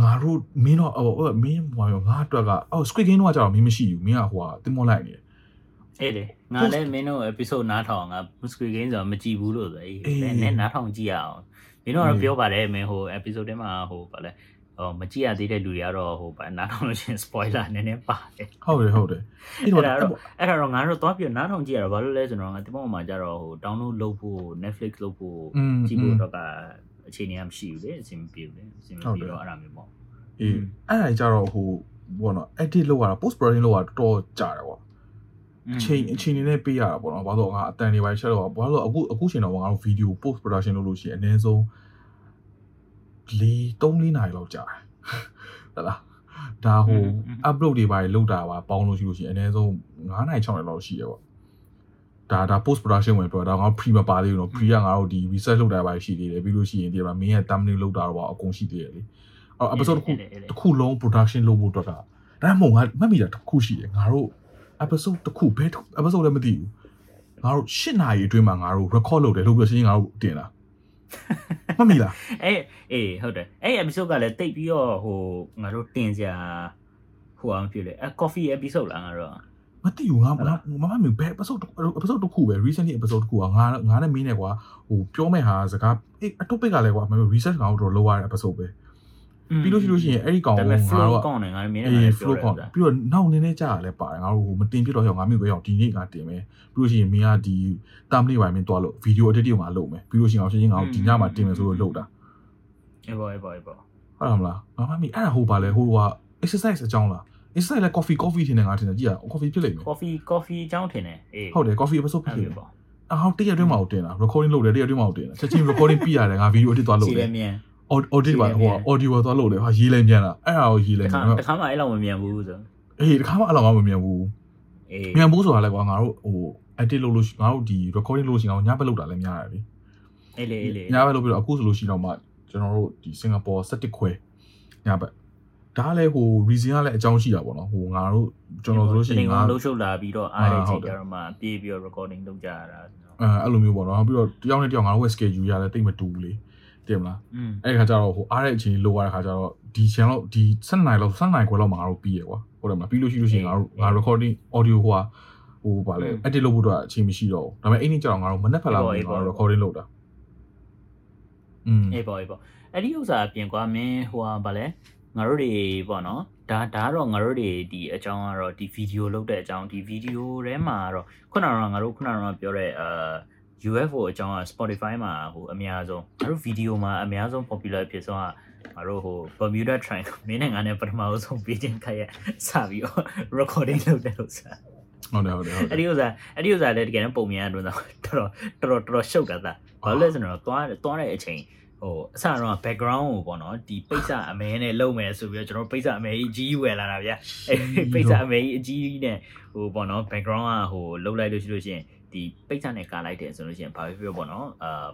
ငါတို့မင်းတော့ဟိုမင်းဟိုငါအတွက်ကအော် squid game တော့ကျတော့မင်းမရှိဘူးမင်းကဟိုဟာတင်မောလိုက်နေတယ် အေးလေငါလည်းမင်းတို့ episode နားထောင်ငါ Squid Game ဆိုတော့မကြည့်ဘူးလို့ဆိုအေးနည်းနားထောင်ကြည့်ရအောင်မင်းတို့ကတော့ပြောပါတယ်မင်းဟို episode ထဲမှာဟိုဗာလဲဟိုမကြည့်ရသေးတဲ့လူတွေကတော့ဟိုဗာနားထောင်လို့ရှိရင် spoiler နည်းနည်းပါတယ်ဟုတ်တယ်ဟုတ်တယ်အဲ့အဲ့တော့ဒါတော့အဲ့ဒါတော့ငါတို့သွားပြီးနားထောင်ကြည့်ရတော့ဘာလို့လဲဆိုတော့ငါဒီဘက်မှာကျတော့ဟို download လုပ်ဖို့ Netflix လုပ်ဖို့ကြည့်ဖို့တော့ကအခြေအနေကမရှိဘူးလေအဆင်မပြေဘူးလေအဆင်မပြေတော့အဲ့ဒါမျိုးပေါ့အေးအဲ့ဒါကြတော့ဟိုဘောနော် edit လုပ်ရတာ post production လုပ်ရတာတော်တော်ကြာတယ်ကွာ အချိန်အချိန်နေနဲ့ပေးရတာပေါ့နော်ဘာလို့ငါအတန်တွေပိုင်းချက်တော့ဘာလို့အခုအခုချိန်တော့ငါတို့ video post production လုပ်လို့ရှိရင်အနည်းဆုံး၄3 4နာရီလောက်ကြာတယ်ဟလားဒါဟို upload တွေပိုင်းလုပ်တာပါပေါင်းလို့ရှိလို့ရှိရင်အနည်းဆုံး9နာရီ6နာရီလောက်ရှိရပေါ့ဒါဒါ post production ဝင်ပြောတာငါ pre မပါသေးဘူးနော် pre ကငါတို့ဒီ research လုပ်တာပိုင်းရှိသေးတယ်ပြီးလို့ရှိရင်ဒီမှာ main ရဲ့ thumbnail လုပ်တာတော့အကုန်ရှိသေးတယ်လေအော် episode တစ်ခုတစ်ခုလုံး production လုပ်ဖို့တော့တာဒါမှမဟုတ်ငါမှတ်မိတာတစ်ခုရှိတယ်ငါတို့ episode တစ်ခုဘယ် episode လည်းမသိဘူးငါတို့၈နာရီအတွင်းမှာငါတို့ record လုပ်တယ်လို့ပြောရှင်းငါတို့တင်လာမှတ်မိလားအေးအေးဟုတ်တယ်အဲ့ episode ကလည်းတိတ်ပြီးတော့ဟိုငါတို့တင်စရာဟိုအောင်ဖြစ်လေအဲ coffee episode လားငါတို့မသိဘူးငါမမမမဘယ် episode episode တစ်ခုပဲ recently episode တစ်ခုကငါငါနဲ့မင်းနဲ့ကွာဟိုပြောမဲ့ဟာစကားအေးအ topic ကလည်းကွာမ research ကောင်တို့လောက်ရတဲ့ episode ပဲ ပြီးလို့ရှိလို့ရှိရင်အဲ့ဒီကောင်ကိုငါ flow တို့ကောင်းတယ်ငါမင်းနဲ့အေးငါ flow ပြောကောတယ်ပြီးတော့နောက်နည်းနည်းကြာရလဲပါတယ်ငါတို့ဟိုမတင်ပြတော့ရောငါမျိုးပဲရောဒီနေ့ငါတင်မယ်ပြီးလို့ရှိရင်မင်းကဒီ thumbnail ပိုင်းမင်းတွားလို့ video edit ကိုငါလုပ်မယ်ပြီးလို့ရှိရင်အောင်ရှင်းရှင်းငါတို့ဒီညမှာတင်မယ်ဆိုလို့လုပ်တာအေးပေါ့အေးပေါ့အေးပေါ့ဟုတ်လားမလားငါမမီအဲ့ဒါဟိုပါလဲဟိုက exercise အကြောင်းလား inside လဲ coffee coffee ထင်တယ်ငါထင်တယ်ကြည့်ရ coffee ဖြစ်လိမ့်မယ် coffee coffee အကြောင်းထင်တယ်အေးဟုတ်တယ် coffee episode ဖြစ်လိမ့်မယ်ပေါ့အာဟောတရက်အတွင်းမှာတင်တာ recording လုပ်တယ်တရက်အတွင်းမှာတင်တာချက်ချင်း recording ပြီးရတယ်ငါ video edit သွားလုပ်စီတလဲယ်မြန် audit ပါဟို audio သွားလုပ်တယ်ဟာရေးလဲမြန်တာအဲ့ဒါကိုရေးလဲတခါမြန်တခါမှအဲ့လောက်မမြန်ဘူးဆိုအေးတခါမှအဲ့လိုမှမမြန်ဘူးအေးမြန်ဘူးဆိုတာလဲကွာငါတို့ဟို edit လုပ်လို့ငါတို့ဒီ recording လုပ်လို့ရှိရင်ငါညဘက်လုပ်တာလည်းများတယ်လေအေးလေအေးလေညဘက်လုပ်ပြီးတော့အခုဆိုလို့ရှိရင်တော့မှကျွန်တော်တို့ဒီစင်ကာပူ17ခွဲညဘက်ဒါလည်းဟို reason ကလည်းအကြောင်းရှိတာပေါ့နော်ဟိုငါတို့ကျွန်တော်ဆိုလို့ရှိရင်ငါလှုပ်ရှုပ်လာပြီးတော့အားတဲ့ချိန်ကျတော့မှပြေးပြီးတော့ recording လုပ်ကြရတာအဲအဲ့လိုမျိုးပေါ့နော်ပြီးတော့တယောက်နဲ့တယောက်ငါတို့ရဲ့ schedule ရလည်းတိတ်မတူဘူးလေ တင်မလားအဲ့ဒီခါကျတော့ဟိုအားတဲ့အချိန်လိုရတဲ့ခါကျတော့ဒီ channel ဒီ7နိုင်လောက်7နိုင်ခွဲလောက်မှာငါတို့ပြီးရကွာဟုတ်တယ်မလားပြီးလို့ရှိလို့ရှိရင်ငါတို့ငါ recording audio ဟိုဟာဟိုဗာလဲ edit လုပ်ဖို့တော့အချိန်မရှိတော့ဘူးဒါပေမဲ့အဲ့ဒီကျတော့ငါတို့မနေ့ဖက်လာငါတို့ recording လုပ်တာอืมအေးပေါ့အေးပေါ့အဲ့ဒီဥစ္စာအပြင်ကွာမင်းဟိုဟာဗာလဲငါတို့တွေပေါ့နော်ဒါဒါတော့ငါတို့တွေဒီအကြောင်းကတော့ဒီဗီဒီယိုလုပ်တဲ့အကြောင်းဒီဗီဒီယိုထဲမှာတော့ခုနကတော့ငါတို့ခုနကတော့ပြောတဲ့အာ UFO အကြောင်းက Spotify မှာဟိုအများဆုံးငါတို့ဗီဒီယိုမှာအများဆုံး popular ဖြစ်ဆုံးကငါတို့ဟို Bermuda Triangle မင်းနဲ့ငါနဲ့ပထမဆုံးပြီးချင်းခက်ရစပြီးတော့ recording လုပ်တဲ့ဥစ္စာဟုတ်တယ်ဟုတ်တယ်ဟုတ်တယ်အဲ့ဒီဥစ္စာအဲ့ဒီဥစ္စာလည်းတကယ်တော့ပုံမြင်ရတော့တော်တော်တော်တော်ရှုပ်တာသားဘာလို့လဲဆိုတော့သွားသွားတဲ့အချိန်ဟိုအစတော့ background ကိုပေါ့နော်ဒီပိတ်စအမဲနဲ့လုံမယ်ဆိုပြီးတော့ကျွန်တော်ပိတ်စအမဲကြီးကြီးဝယ်လာတာဗျာအဲ့ပိတ်စအမဲကြီးအကြီးနဲ့ဟိုပေါ့နော် background ကဟိုလုံလိုက်လို့ရှိလို့ရှိရင် ဒီပိတ်စနဲ့ကာလိုက်တယ်ဆိုလို့ရှိရင်ဘာဖြစ်ဖြစ်ပေါ့နော်အာ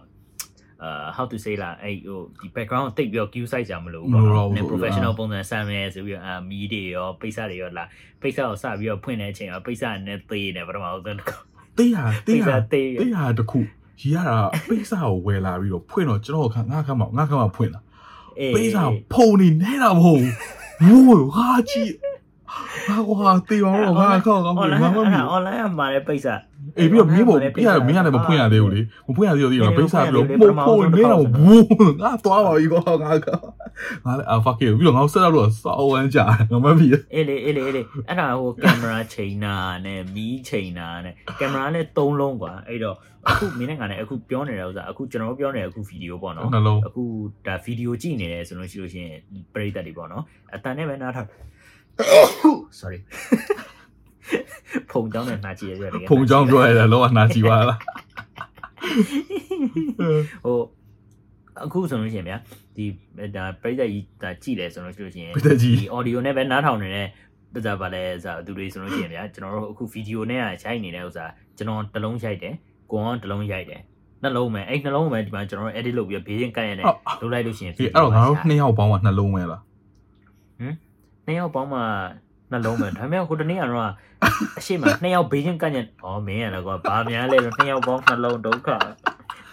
အာ how to say လာအဲ့ဟိုဒီ background ကိုတိတ်ပြီးတော့ queue size ကြမလို့ပေါ့နော် professional ပုံစံဆမ်းမယ်ဆိုပြီးတော့အာမီးတွေရောပိတ်စတွေရောလာပိတ်စကိုစပြီးတော့ဖွင့်တဲ့အချိန်မှာပိတ်စနဲ့သေးနေပထမဆုံးတစ်ခါတေးဟာတေးဟာတေးတေးဟာတခုရီရတာပိတ်စာကိုဝယ်လာပြီးတော့ဖွင့်တော့ကျွန်တော်ခငါခမငါခမဖွင့်လာပိတ်စာဖုံနေနေတာမဟုတ်ဘူးဝိုးဟာကြည့် ဟာကွာတေးပါတော့ငါခေါက်ကောင်းပြီမမမ online ကမာတဲ့ပိတ်စာအေးပြီးတော့မင်းပေါ့ပြရမင်းကလည်းမဖွင့်ရသေးဘူးလေမဖွင့်ရသေးသေးတော့ပိတ်စာပြီးတော့ပို့ပို့နေတော့ဘူးငါသွားပါပြီကွာငါကောငါလည်းအာ fuck it ပြီးတော့ငါဆက်တော့လို့စောင်းဝမ်းကြငါမပြီးအေးလေအေးလေအေးလေအဲ့ဒါဟိုကင်မရာချိန်တာနဲ့မီးချိန်တာနဲ့ကင်မရာနဲ့သုံးလုံးကွာအဲ့တော့အခုမင်းနဲ့ငါနဲ့အခုပြောနေတဲ့ဥစ္စာအခုကျွန်တော်ပြောနေတဲ့အခုဗီဒီယိုပေါ့နော်အခုဒါဗီဒီယိုကြည့်နေတယ်ဆိုလို့ရှိလို့ရှိရင်ပရိသတ်တွေပေါ့နော်အတန်နဲ့ပဲနားထောင် sorry ဖုန်ကြောင်းနဲ့နှာကြည့်ရရတယ်ဖုံချောင်းပြောရတယ်လောကနာကြည့်ပါလားဟိုအခုဆိုလို့ရှိရင်ဗျာဒီဒါပရိသတ်ကြီးဒါကြည့်တယ်ဆိုလို့ရှိလို့ရှိရင်ပိသက်ကြီးဒီ audio နဲ့ပဲနားထောင်နေတဲ့ပဇာပါလဲဆိုသူတွေဆိုလို့ရှိရင်ဗျာကျွန်တော်တို့အခုဗီဒီယိုနဲ့ကရိုက်နေတဲ့ဥစ္စာကျွန်တော်တစ်လုံးရိုက်တယ်ကိုအောင်တစ်လုံးရိုက်တယ်နှလုံးပဲအဲ့နှလုံးပဲဒီမှာကျွန်တော်တို့ edit လုပ်ပြီးဘေးချင်းကတ်ရတယ်လုပ်လိုက်လို့ရှိရင်အေးအဲ့တော့ငါတို့နှစ်ယောက်ပေါင်းမှနှလုံးပဲလား နှစ်ယောက်ပေါင်းမှနှလုံးပဲဒါပေမဲ့ဟိုတနေ့ကတော့အရှိမနှစ်ယောက်ဘေးချင်းကတ်ရင်ဩမင်းရတော့ကွာဘာများလဲနှစ်ယောက်ပေါင်းနှလုံးဒုက္ခ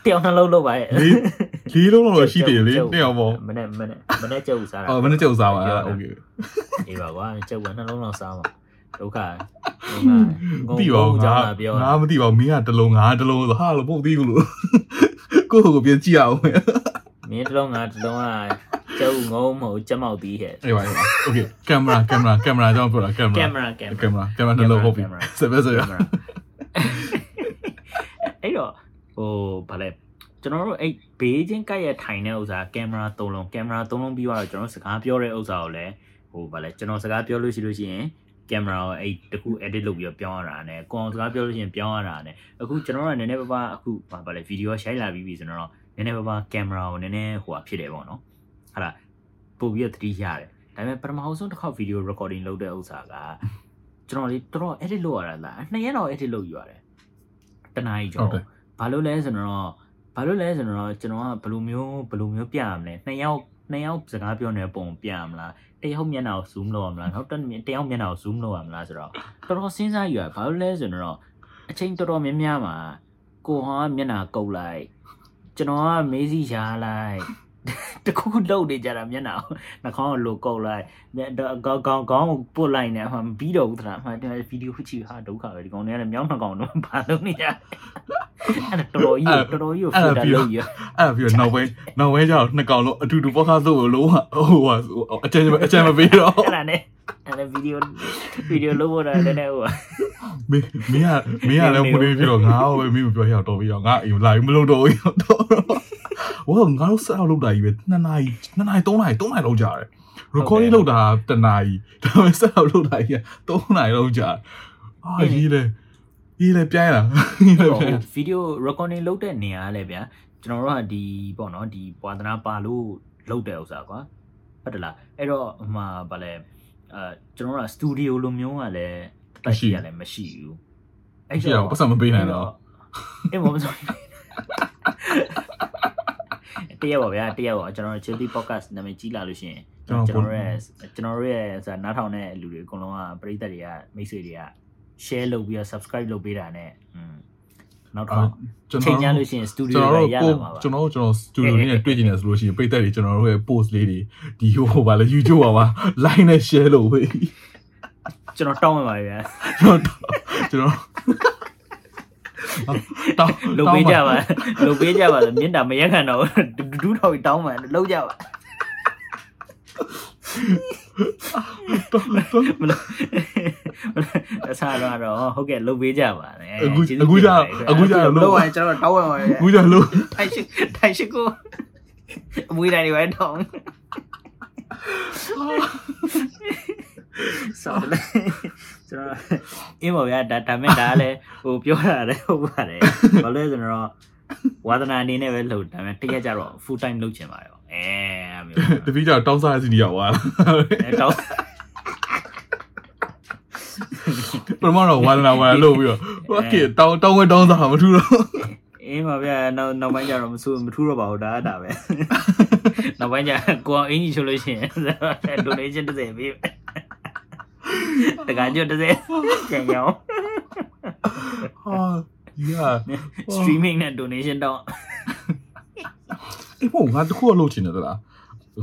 တယောက်နှလုံးလုပ်ပါရဲ့ လေးလေးလုံးတော့ရှိတယ်လေနှစ်ယောက်ပေါင်း မနေ့မနေ့မနေ့ကျုပ်စားတာ အော်မနေ့ကြောက်စားပါโอเค အေးပါကွာကျုပ်ကနှလုံးလောက်စားမှာဒုက္ခ တိပါငါ ပြော ငါမသိပါဘူးမင်းကတလုံးငါတလုံးဆိုဟာလို့ပုတ်သေးဘူးလို့ကိုယ့်ကိုပြန်ကြည့်အောင် မင်းတစ်လုံးငါတစ်လုံးက ကျုပ်ငုံမဟုတ်ကြက်မောက်ပြီးဟဲ့ အေးပါအေးပါโอเคကင်မရာကင်မရာကင်မရာကြောင့်ပြောတာကင်မ က ရာ င်မရာကင်မ ကင်မ ရာ ရာကင်မရာနှလုံးဟုတ်ပြီဆက်ပဲဆက်ရ အဲ့တော့ဟိုဗာလဲကျွန်တော်တို့အဲ့ဘေးချင်းကတ်ရထိုင်တဲ့ဥစ္စာကင်မရာ၃လုံးကင်မရာ၃လုံးပြီးတော့ကျွန်တော်စကားပြောတဲ့ဥစ္စာကိုလည်းဟိုဗာလဲကျွန်တော်စကားပြောလို့ရှိလို့ရှိရင်ကင်မရာကိုအဲ့တခု edit လုပ်ပြီးတော့ပြောင်းရတာနဲ့ကိုအောင်စကားပြောလို့ရှိရင်ပြောင်းရတာနဲ့အခုကျွန်တော်ကနည်းနည်းပါးပါအခုဗာလဲဗီဒီယိုရှိုက်လာပြီးပြီဆိုတော့နည်းနည်းပါးပါကင်မရာကိုနည်းနည်းဟိုဟာဖြစ်တယ်ပေါ့နော် ဟာလားပို့ပြီးတော့သတိရတယ်ဒါပေမဲ့ပထမဆုံးတစ်ခေါက်ဗီဒီယို recording လုပ်တဲ့ဥစ္စာကကျွန်တော်လေးတော်တော် edit လုပ်ရတာလားနှစ်ရက်တော့ edit လုပ်ယူရတယ်တနားကြီးဟုကျော်တ်တယ်ဘာလို့လဲဆိုတော့ဘာလို့လဲဆိုတော့ကျွန်တော်ကဘယ်လိုမျိုးဘယ်လိုမျိုးပြရမလဲနှစ်ယောက်နှစ်ယောက်စကားပြောနေတဲ့ပုံပြရမလားတယောက်မျက်နှာကို zoom လုပ်ရမလားနောက်တစ်တယောက်မျက်နှာကို zoom လုပ်ရမလားဆိုတော့တော်တော်စဉ်းစားယူရဘာလို့လဲဆိုတော့အချိန်တော်တော်များများမှာကိုဟောမျက်နှာကုတ်လိုက်ကျွန်တော်ကမေးစီရှာလိုက် တခုခုလှုပ်နေကြတာမျက်နှာကိုနှာခေါင်းကိုလိုကုတ်လိုက်မျက်ကောင်းကောင်းကောင်းပုတ်လိုက်နေအမှမပြီးတော့ဘူးသလားအမှဒီဗီဒီယိုချီဟာဒုက္ခပဲဒီကောင်တွေကလည်းမြောင်းနှကောင်တော့ဘာလုပ်နေကြအဲ့တော်တော်ကြီးတော်တော်ကြီးကို filter လုပ်ရအဲ့ပြီးတော့နောက်ပိုင်းနောက်ပိုင်းကျတော့နှစ်ကောင်လုံးအတူတူပေါ့ခါဆိုလို့ဟိုဟာအကျဉ်းအကျဉ်းမပေးတော့အဲ့ဒါနဲ့အဲ့ဒါဗီဒီယိုဗီဒီယိုလုပ်ဖို့လည်းလည်းဟိုမင်းမင်းကမင်းကလည်းမနေပြီးတော့ငါ့ကိုပဲမင်းကိုပြောရတော့ပြီးတော့ငါအိမ်လာပြီးမလုပ်တော့ဘူးတော့ ဟိုငါတို့ဆက်အောင်လုပ်တာကြီးပဲ2နာရီ2နာရီ3နာရီ3နာရီလောက်ကြာတယ် recording လုပ်တာတနာရီဒါပေမဲ့ဆက်တော့လုပ်တာကြီး3နာရီလောက်ကြာအာရေးလေရေးလေပြိုင်းလာရေးလေပြိုင်းဗီဒီယို recording လုပ်တဲ့နေရာကလည်းဗျာကျွန်တော်တို့ကဒီပေါ့နော်ဒီပွာဒနာပါလို့လုပ်တဲ့ဥစ္စာကွာဟုတ်တယ်လားအဲ့တော့ဟိုမှာဗာလဲအဲကျွန်တော်တို့ကစတူဒီယိုလိုမျိုးကလည်းတက်ရှိရလည်းမရှိဘူးအဲ့ကြောင့်ပတ်စံမပေးနိုင်တော့အေးမမဆို တရားပါဗျာတရားပါကျွန်တော်တို့ Chili Podcast နာမည်ကြီးလာလို့ရှိရင်ကျွန်တော်တို့ရဲ့ကျွန်တော်တို့ရဲ့ဆိုနားထောင်တဲ့လူတွေအကုန်လုံးကပရိသတ်တွေကမိတ်ဆွေတွေက share လုပ်ပြီးတော့ subscribe လုပ်ပေးတာ ਨੇ อืมနောက်တော့ ကျွန် ချိန် တော် ကြလို့ရှိရင် studio ကျွန်တော် တွေ တို့ ရလာမှာပါ ကျွန်တော်တို့ကျွန်တော် studio လေးနဲ့တွေ့ကျင်တယ်ဆိုလို့ရှိရင်ပိတ်သက်တွေကျွန်တော်တို့ရဲ့ post လေးတွေဒီဟိုပါလေ YouTube ပါပါ line နဲ့ share လုပ်ပေး ကျွန်တော်တောင်းပါပါဗျာ ကျွန်တော်ကျွန်တော် တောင်းလုပ်ပေးကြပါလုပ်ပေးကြပါလို့မြင့်တာမရက်ခံတော့ဒူးဒူးထောက်တောင်းမှလုပ်ကြပါမလို့အစားတော့တော့ဟုတ်ကဲ့လုပ်ပေးကြပါနဲ့အခုအခုကြအခုကြလို့လုပ်ရကျွန်တော်တောင်းပါပါအခုကြလို့ထိုင်ရှိထိုင်ရှိကိုအမွေးတိုင်းတွေပဲတောင်း ဆောင်းလေကျွန်တော်အင်းပါဗျာဒါဒါမဲ့ဒါလည်းဟိုပြောတာလည်းဟုတ်ပါတယ်ဘာလို့လဲဆိုတော့ဝါသနာအနေနဲ့ပဲလုပ်ဒါမဲ့တရက်ကြတော့ full time လုပ်ချင်ပါရောအဲမျိုး တပီးကြတောင်းစားစီနေရောက်သွား အဲတောင်း ပထမတော့ဝါဒနာဝါဒလို့ပြီးတော့โอเคတောင်းတောင်းဝဲတောင်းစားမထူတော့ အေးပါဗျာနောက်နောက်ပိုင်းကျတော့မဆူမထူတော့ပါဘူးဒါဒါပဲနောက်ပိုင်းကျကိုအောင်အင်ကြီးချိုးလို့ရှိရင် donation 30ပေး တကကြွ30ကျန်ရအောင် ဟာဒီက streaming နဲ့ donation တော့ အေးဟုတ်ငါတခုအလုပ်ချင်တယ်သလား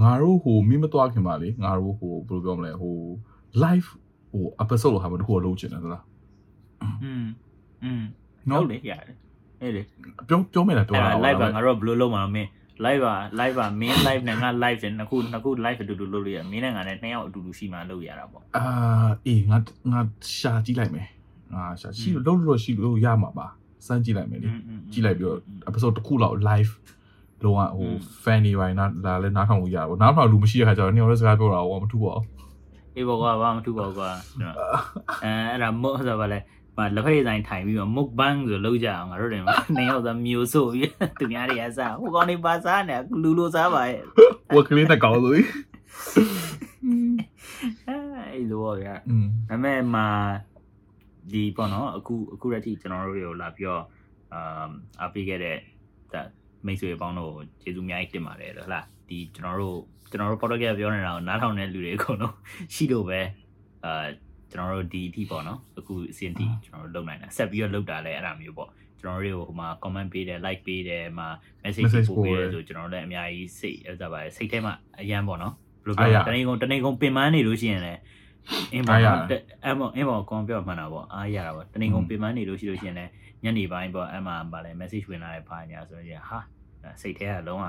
ငါတို့ဟိုမင်းမသွားခင်ပါလေငါတို့ဟိုဘယ်လိုပြောမလဲဟို live ဟို episode လို့ဟာမတခုအလုပ်ချင်တယ်သလား อืมอืม နော် ဟုတ်လေရတယ်အေးလေ ပြောပြောမယ်လားပြော အဲ့ တာ ဒါ live ပါငါတို့ဘယ်လိုလုပ်မှာလဲမင်း live ပါ live ပါ main live နဲ့ငါ live နဲ့နှစ်ခုနှစ်ခု live အတူတူလုပ်လို့ရမင်းနဲ့ငါနဲ့နှစ်ယောက်အတူတူရှိမှလုပ်ရတာပေါ့အာအေးငါငါရှာကြည့်လိုက်မယ်ငါရှာရှိလို့လုံးလို့ရှိလို့ရမှာပါစမ်းကြည့်လိုက်မယ်လေကြည့်လိုက်ပြီးတော့ episode တစ်ခုလောက် live လုံးဝဟို fan တွေပိုင်းနားလာလဲနားထောင်လို့ရပါဘူးနားထောင်လူမရှိတဲ့ခါကျတော့နေရာစကားပြောတာဟောမထူပါဘူးအေးဘောကဘာမှမထူပါဘူးကွာအဲအဲ့ဒါမို့ဆိုပါလေ မလက်ဖက်ရည်ဆိုင်ထိုင်ပြီးတော့ mukbang ဆိုလုပ်ကြအောင်ငါတို့တွေမှာနေရောက်သားမျိုးဆိုပြီးသူများတွေကစားဟိုကောင်တွေပါစားနေလူလိုစားပါရဲ့ဝက်ကလေးနဲ့ကောင်းလို့အဲ့လိုပေါ့ဗျာอืมဒါပေမဲ့မှာဒီပေါ့နော်အခုအခုရက်ထိကျွန်တော်တို့တွေကိုလာပြီးတော့အာအပေးခဲ့တဲ့ဒါမိတ်ဆွေပေါင်းတို့ကိုကျေးဇူးအများကြီးတင်ပါတယ်ဟုတ်လားဒီကျွန်တော်တို့ကျွန်တော်တို့ podcast ပြောနေတာကိုနားထောင်တဲ့လူတွေအကုန်လုံးရှိလို့ပဲအာ ကျွန်တော်တို့ဒီအထိပေါ့နော်အခုအစဉ်ထိကျွန်တော်တို့လုပ်နိုင်တာဆက်ပြီးတော့လုပ်တာလည်းအဲ့ဒါမျိုးပေါ့ကျွန်တော်တို့တွေကိုဟိုမှာ comment ပေးတယ် like ပေးတယ်မှာ message ပို့ပေးတယ်ဆိုကျွန်တော်တို့လည်းအများကြီးစိတ်အဲ့ဒါပါစိတ်ထဲမှာအရန်ပေါ့နော်ဘယ်လိုပြောတနေကုန်တနေကုန်ပင်ပန်းနေလို့ရှိရင်လည်းအင်းပေါ့အဲ့မောအင်းပေါ့ကွန်ပြောမှန်တာပေါ့အားရတာပေါ့တနေကုန်ပင်ပန်းနေလို့ရှိလို့ရှိရင်လည်းညနေပိုင်းပေါ့အဲ့မှာဗာလဲ message ဝင်လာတဲ့ဖာညာဆိုရင်ဟာစိတ်ထဲကလုံးဝ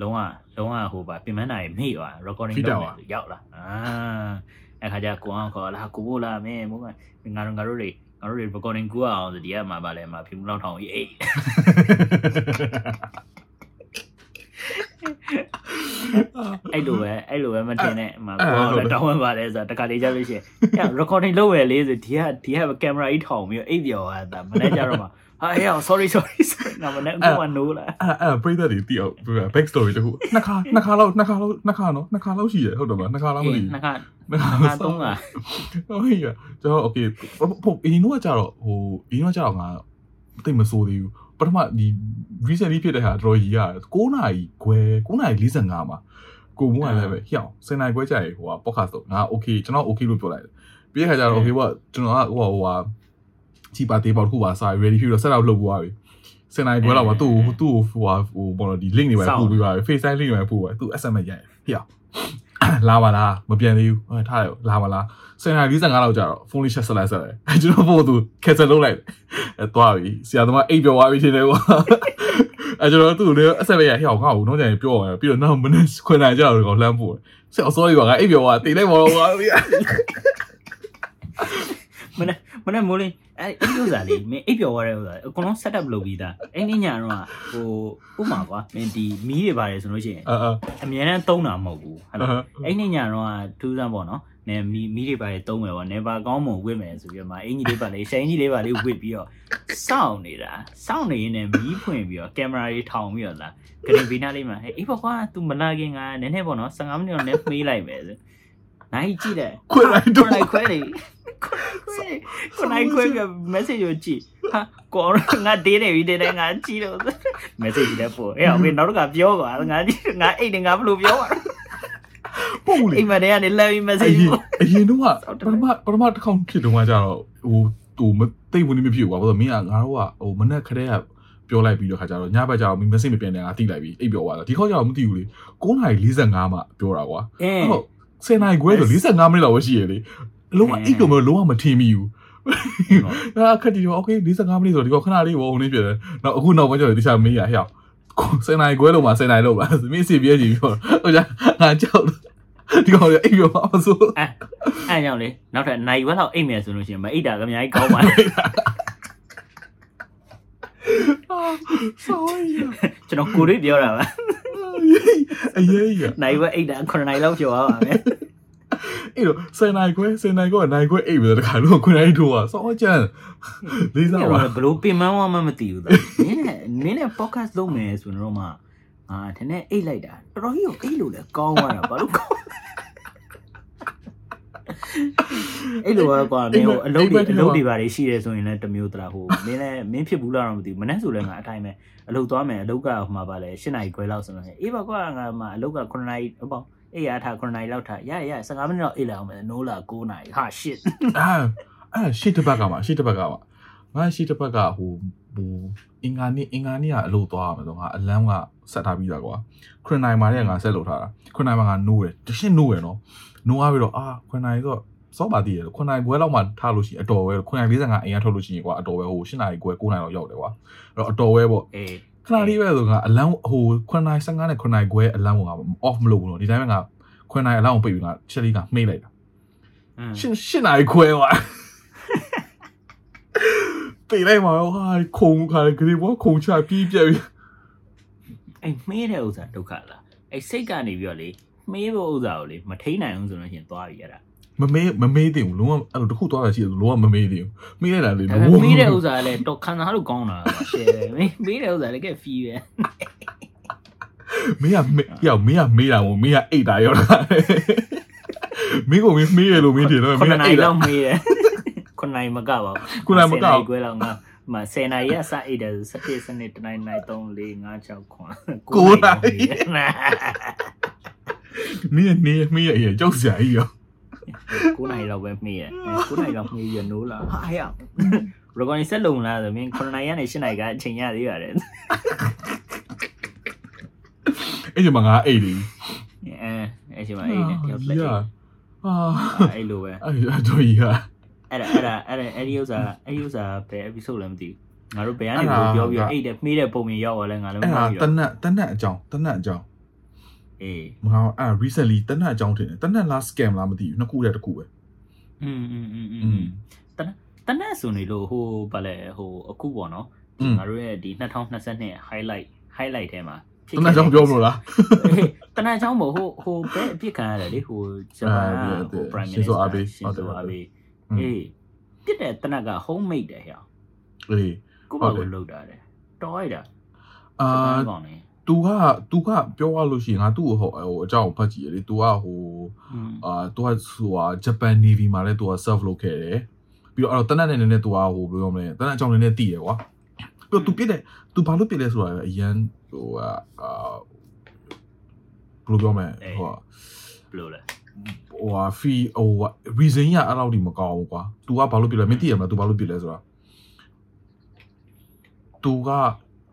လုံးဝလုံးဝဟိုပါပင်ပန်းတာရေမေ့သွား recording လုပ်နေရောက်လာအာ အဲ့ခါကျကိုအောင်ခေါ်လာကိုဖို့လာမင်းမိုးကငါတို့ငါတို့တွေငါတို့တွေ recording ကူအောင်ဆိုဒီကမှာဗာလဲမှာဖီမလောက်ထောင်ကြီးအေးအဲ့လိုပဲအဲ့လိုပဲမတင်နဲ့မှာကိုအောင်လည်းတောင်းဝင်ပါတယ်ဆိုတာတခါလေးကြလို့ရှိရင် recording လုပ်ရလေဆိုဒီကဒီကကင်မရာကြီးထောင်ပြီးအိပ်ပြော်တာမနေ့ကျတော့မှာ ဟာဟဲ့ sorry sorry sorry ငါမနေ့ကမနိုးလာအဲ့အဲ့ပရိသတ်တွေတိအောင် back story တခုနှစ်ခါနှစ်ခါလောက်နှစ်ခါလောက်နှစ်ခါနော်နှစ်ခါလောက်ရှိရဟုတ်တယ်မလားနှစ်ခါလောက်မသိဘူးနှစ်ခါနှစ်ခါနှစ်ခါသုံးခါဟုတ်ပြီကျွန်တော် okay ပုံအင်းတော့ကြတော့ဟိုအင်းတော့ကြတော့ငါတိတ်မစိုးသေးဘူးပထမဒီ recently ဖြစ်တဲ့ဟာတော်ကြီးက9နာရီခွဲ9နာရီ45မှာကိုမူကလည်းပဲဟျောက်10နာရီခွဲကြာရေဟိုက podcast တော့ငါ okay ကျွန်တော် okay လို့ပြောလိုက်တယ်ပြီးတဲ့ခါကျတော့ okay ပေါ့ကျွန်တော်ကဟိုဟိုဟာ ချီပါတေးပေါတစ်ခုပါစာ ready ဖြစ်ပြီးတော့ set up လုပ်သွားပြီစင်နိုင်ခွဲတော့မသူ့သူ့ဟိုဟာဟိုဘော်ဒီ link တွေပဲပို့ပြီးပါ FaceTime link တွေပဲပို့ပဲသူ SMS ရိုက်ဟျောက်လာပါလားမပြန်သေးဘူးဟဲ့ထားရလာပါလားစင်နိုင်45လောက်ကြာတော့ဖုန်းလေးချက်ဆက်လိုက်ဆက်တယ်အဲကျွန်တော်ပို့သူ cancel လုပ်လိုက်အဲသွားပြီဆရာသမားအိပ်ပြောသွားပြီထင်တယ်ကွာအဲကျွန်တော်သူ့လည်းအဆက်ပဲရဟျောက်ငါ့ကိုတော့ကြရင်ပြောရတယ်ပြီးတော့နောက်မနေ့ခွင်နိုင်ကြတော့ကောင်လှမ်းပို့ဆရာ sorry ပါငါအိပ်ပြောသွားတေးလိုက်ပါတော့ကွာမနေ့မနေ့မိုးလေး အဲ့အဲ့ဒီဥစ္စာလေးမင်းအိပ်ပျော်သွားတဲ့ဥစ္စာအကုန်လုံး set up လုပ်ပြီးသားအဲ့ဒီညတော့ဟိုဥမာကွာမင်းဒီမီးတွေပါတယ်ဆိုလို့ရှိရင်အာအာအများနဲ့သုံးတာမဟုတ်ဘူးဟုတ်လားအဲ့ဒီညတော့ထူးဆန်းပေါ့နော်နဲမီမီးတွေပါတယ်သုံးမယ်ပေါ့နေပါကောင်းမွန်ဝစ်မယ်ဆိုပြီးတော့မှအင်ကြီးလေးပါလေးရှိုင်းကြီးလေးပါလေးဝစ်ပြီးတော့စောင့်နေတာစောင့်နေရင်လည်းမီးဖွင့်ပြီးတော့ကင်မရာလေးထောင်ပြီးတော့လားဂရင်ဘီနာလေးမှာဟေးအေးပေါ့ကွာ तू မလာခင်ကနည်းနည်းပေါ့နော်15မိနစ်တော့နည်းမေးလိုက်မယ်ဆိုနိုင်ကြည့်တယ်ခွဲလိုက်တော့ခွဲလိုက် ခွဲလေခွဲနိုင်ခွဲပြ message ကိုကြည့်ဟာကောငါဒေးနေပြီတဲ့ငါကြည့်တော့ message လည်းပို့အဲ့အောင်နောက်တစ်ခါပြောကွာငါကြည့်ငါအိတ်နေငါဘယ်လိုပြောပါပုံလေအိမ်မထဲကနေလာပြီးအ message ရင်ပို့အရင်တော့ပထမပထမတစ်ခေါက်ဖြစ်တော့မှကျတော့ဟိုတူမသိဘူးနေမဖြစ်ဘူးကွာဘာလို့မင်းကငါတို့ကဟိုမနဲ့ခရဲကပြောလိုက်ပြီးတော့ခါကျတော့ညဘက်ကျတော့မင်း message မပြန်နေငါတိလိုက်ပြီးအိပ်ပြောသွားတာဒီခေါက်ကျတော့မသိဘူးလေ9:45မှပြောတာကွာအင်းဟုတ်10နိုင်ခွဲဆို45မိနစ်လောက်ပဲရှိရလေ လုံးဝအိတ်တော့မလုံးဝမထင်မိဘူးအာခက်တီတော့ okay 45မိနစ်ဆိုဒီကောခဏလေးဘောနေပြတယ်နောက်အခုနောက်ပိုင်းကျတော့တခြားမေးရဟဲ့10နိုင်ခွဲလို့မှ10နိုင်လို့ပါမင်းစီပြဲကြည့်ပြောဟိုကြငါကြောက်ဒီကောင်အိပ်ပြောပါမဆိုအဲ့အဲ့ကြောင့်လေနောက်ထပ်နိုင်ဝက်လောက်အိမ်မယ်ဆိုလို့ရှိရင်မအိတ်တာကအများကြီးကောင်းပါလေဆောင်းရကျွန်တော်ကိုရိပြောတာပါအရေးရနိုင်ဝက်အိတ်တာ9နိုင်လောက်ကျော်သွားပါမယ် အဲ့တော့10နိုင်ခွဲ10နိုင်ခွဲနိုင်ခွဲအိပ်ပြီးတော့တခါလို့ခွနိုင်ထိုးอ่ะဆောင်းချမ်းလေးစားပါဘလို့ပင်မန်းဝမ်းမမသိဘူးသားနင်းနဲ့နင်းနဲ့ podcast လုပ်မယ်ဆိုတော့မှအာတနေ့အိတ်လိုက်တာတော်တော်ကြီးကိုအိတ်လို့လဲကောင်းသွားတာဘာလို့ကောင်းအဲ့လိုကွာမင်းဟိုအလုပ်တွေအလုပ်တွေပါတွေရှိတယ်ဆိုရင်လည်းတစ်မျိုးသလားဟိုမင်းလည်းမင်းဖြစ်ဘူးလားတော့မသိဘူးမနေ့ဆိုလည်းငါအထိုင်ပဲအလုပ်သွားမယ်အလုပ်ကဟိုမှာပါလဲ၈နာရီခွဲလောက်ဆိုတော့အေးပါကွာငါမှအလုပ်က9နာရီဟုတ်ပေါ့ အေးရထား9နာရီလောက်ထားရရ15မိနစ်တော့အေးလာအောင်မယ်နိုးလာ9နာရီဟာ shit အာအဲ့ရှေ့တစ်ဘက်ကမှာရှေ့တစ်ဘက်ကမှာငါရှေ့တစ်ဘက်ကဟိုဟိုအင်္ဂါနေ့အင်္ဂါနေ့ကအလုပ်သွားရမယ်ဆိုငါအလန်းကဆက်ထားပြီးသားကွာခရနိုင်မာနဲ့ငါဆက်လုပ်ထားတာခရနိုင်မာကနိုးတယ်တရှင်းနိုးရယ်နော်နိုးရပြီးတော့အာခရနိုင်ဆိုစောပါတည်ရခရနိုင်ဘွဲလောက်မှထားလို့ရှိရင်အတော်ပဲခရနိုင်45အိမ်ကထုတ်လို့ရှိရင်ကွာအတော်ပဲဟို8နာရီခွဲ9နာရီလောက်ရောက်တယ်ကွာအဲ့တော့အတော်ပဲပေါ့အေး ခဏလေးပဲဆိုငါအလန်းဟိုခွန်နိုင်15နဲ့ခွန်နိုင်ခွဲအလန်းက off မလုပ်ဘူးနော်ဒီတိုင်းပဲငါခွန်နိုင်အလန်းကိုပိတ်ပြီးငါချက်လေးကမှိတ်လိုက်တာอืมရှင်းရှင်းနိုင်ခွဲွာပိတ်လိုက်မှာရောဟာခုံခါဂရီဘောခုံချပြီးပြက်ပြီးအဲ့မေးတဲ့ဥစ္စာဒုက္ခလားအဲ့စိတ်ကနေပြီးတော့လေမေးဖို့ဥစ္စာကိုလေမထိန်နိုင်အောင်ဆိုလို့ရှိရင်သွားပြီရတာ မမေးမမေးသေးဘူးလုံးဝအဲ့လိုတစ်ခုသွားတာရှိတယ်လုံးဝမမေးသေးဘူးမေးလိုက်တာလေဒါပေမဲ့မေးတဲ့ဥစ္စာကလည်းတော့ခံစားလို့ကောင်းတာပါရှယ်မေးမေးတဲ့ဥစ္စာလည်းကဲဖီးပဲမင်းကမေးရောက်မင်းကမေးတာမို့မင်းကအိတ်တာရောလားမင်းကမင်းမေးရလို့မင်းတယ်တော့ခုမင်းနကနိုင်အိတ်တာလောက်မေးတယ်ခုနနိုင်မကပါဘူးခုနနိုင်မကဘူးခွဲလောက်ငါမ10နိုင်ရစအိတ်တယ်17စနစ်တနိုင်နိုင်3 4 5 6 9ကိုနိုင်မင်းကနေမင်းရဲ့ကြောက်စရာကြီးရော 9နိုင်လောက်ပဲမေးတယ်9နိုင်လောက်မေးရနိုးလာဟာရ recording ဆက်လုံလာဆိုမင်း9နိုင်ရနေ10နိုင်ကအချိန်ရသေးပါတယ်အဲ့ဒီမှာငါအိတ်တယ်အဲအဲ့ချိန်မှာအိတ်နဲ့တယောက်လက်ဟာအဲ့လိုပဲအဲ့တော့ကြီးကအဲ့ဒါအဲ့ဒါအဲ့ဒါအဲ့ဒီဥစ္စာအဲ့ဒီဥစ္စာဘယ် episode လဲမသိဘူးငါတို့ဘယ်ကနေကိုပြောပြီးအိတ်တယ်မေးတဲ့ပုံမြင်ရောက်သွားလဲငါလည်းမအဲ့ဒါသိတဘူးနက်တနက်အကြောင်းတနက်အကြောင်း အေး မဟာအဲ့ recently တနက်အကြောင်းထင်တယ်တနက်လား scam လားမသိဘူးနှစ်ခုတည်းတစ်ခုပဲ อืมอืมอืม อื อื ม มတနက်ဆိုနေလို့ဟိုဗာလဲဟိုအခုပေါ့နော် อืม ငါတို့ရဲ့ဒီ2022 highlight highlight ထဲမှာ တနက်အကြောင်းပြောမလို့လား တနက်အကြောင်းမို့ဟိုဟိုဘယ်အပြစ်ခံရတယ်လေဟိုဂျပန်က အာ ဟို prime ရှင်ဆို minister အာဘေး ရှင်ဆို ဟုတ်တယ် အာဘေး อืม အေးပြစ်တဲ့တနက်က homemade တယ်ဟဲ့ အေး ကို ဟု ယ့် တ် ဘာ တယ် ကိုလုပ်တာတယ်တော်ရတာ အာ ဂျပန်ကောင်နေ तू က तू ကပြောရလို့ရှိရင်ငါသူ့ကိုဟိုဟိုအကြောင်းဖတ်ကြည့်ရလေ तू ကဟို อืม အာ तू ကဆိုဟာ Japan Navy မှာလည်း तू က serve လုပ်ခဲ့တယ်ပြီးတော့အဲ့တော့တနက်နဲ့နည်းနည်း तू ကဟိုဘယ်လိုပြောမလဲတနက်အကြောင်းနည်းနည်းတည်တယ်ကွာပြီးတော့ तू ပြစ်တယ် तू ဘာလို့ပြစ်လဲဆိုတာလည်းအရန်ဟိုအာဘယ်လိုပြောမလဲဟို ဘယ်လိုလဲ ဟိုဟာ fee ဟို reason ရအဲ့လောက်ဒီမကောင်းဘူးကွာ तू ကဘာလို့ပြစ်လဲမသိရမလား तू ဘာလို့ပြစ်လဲဆိုတာ तू က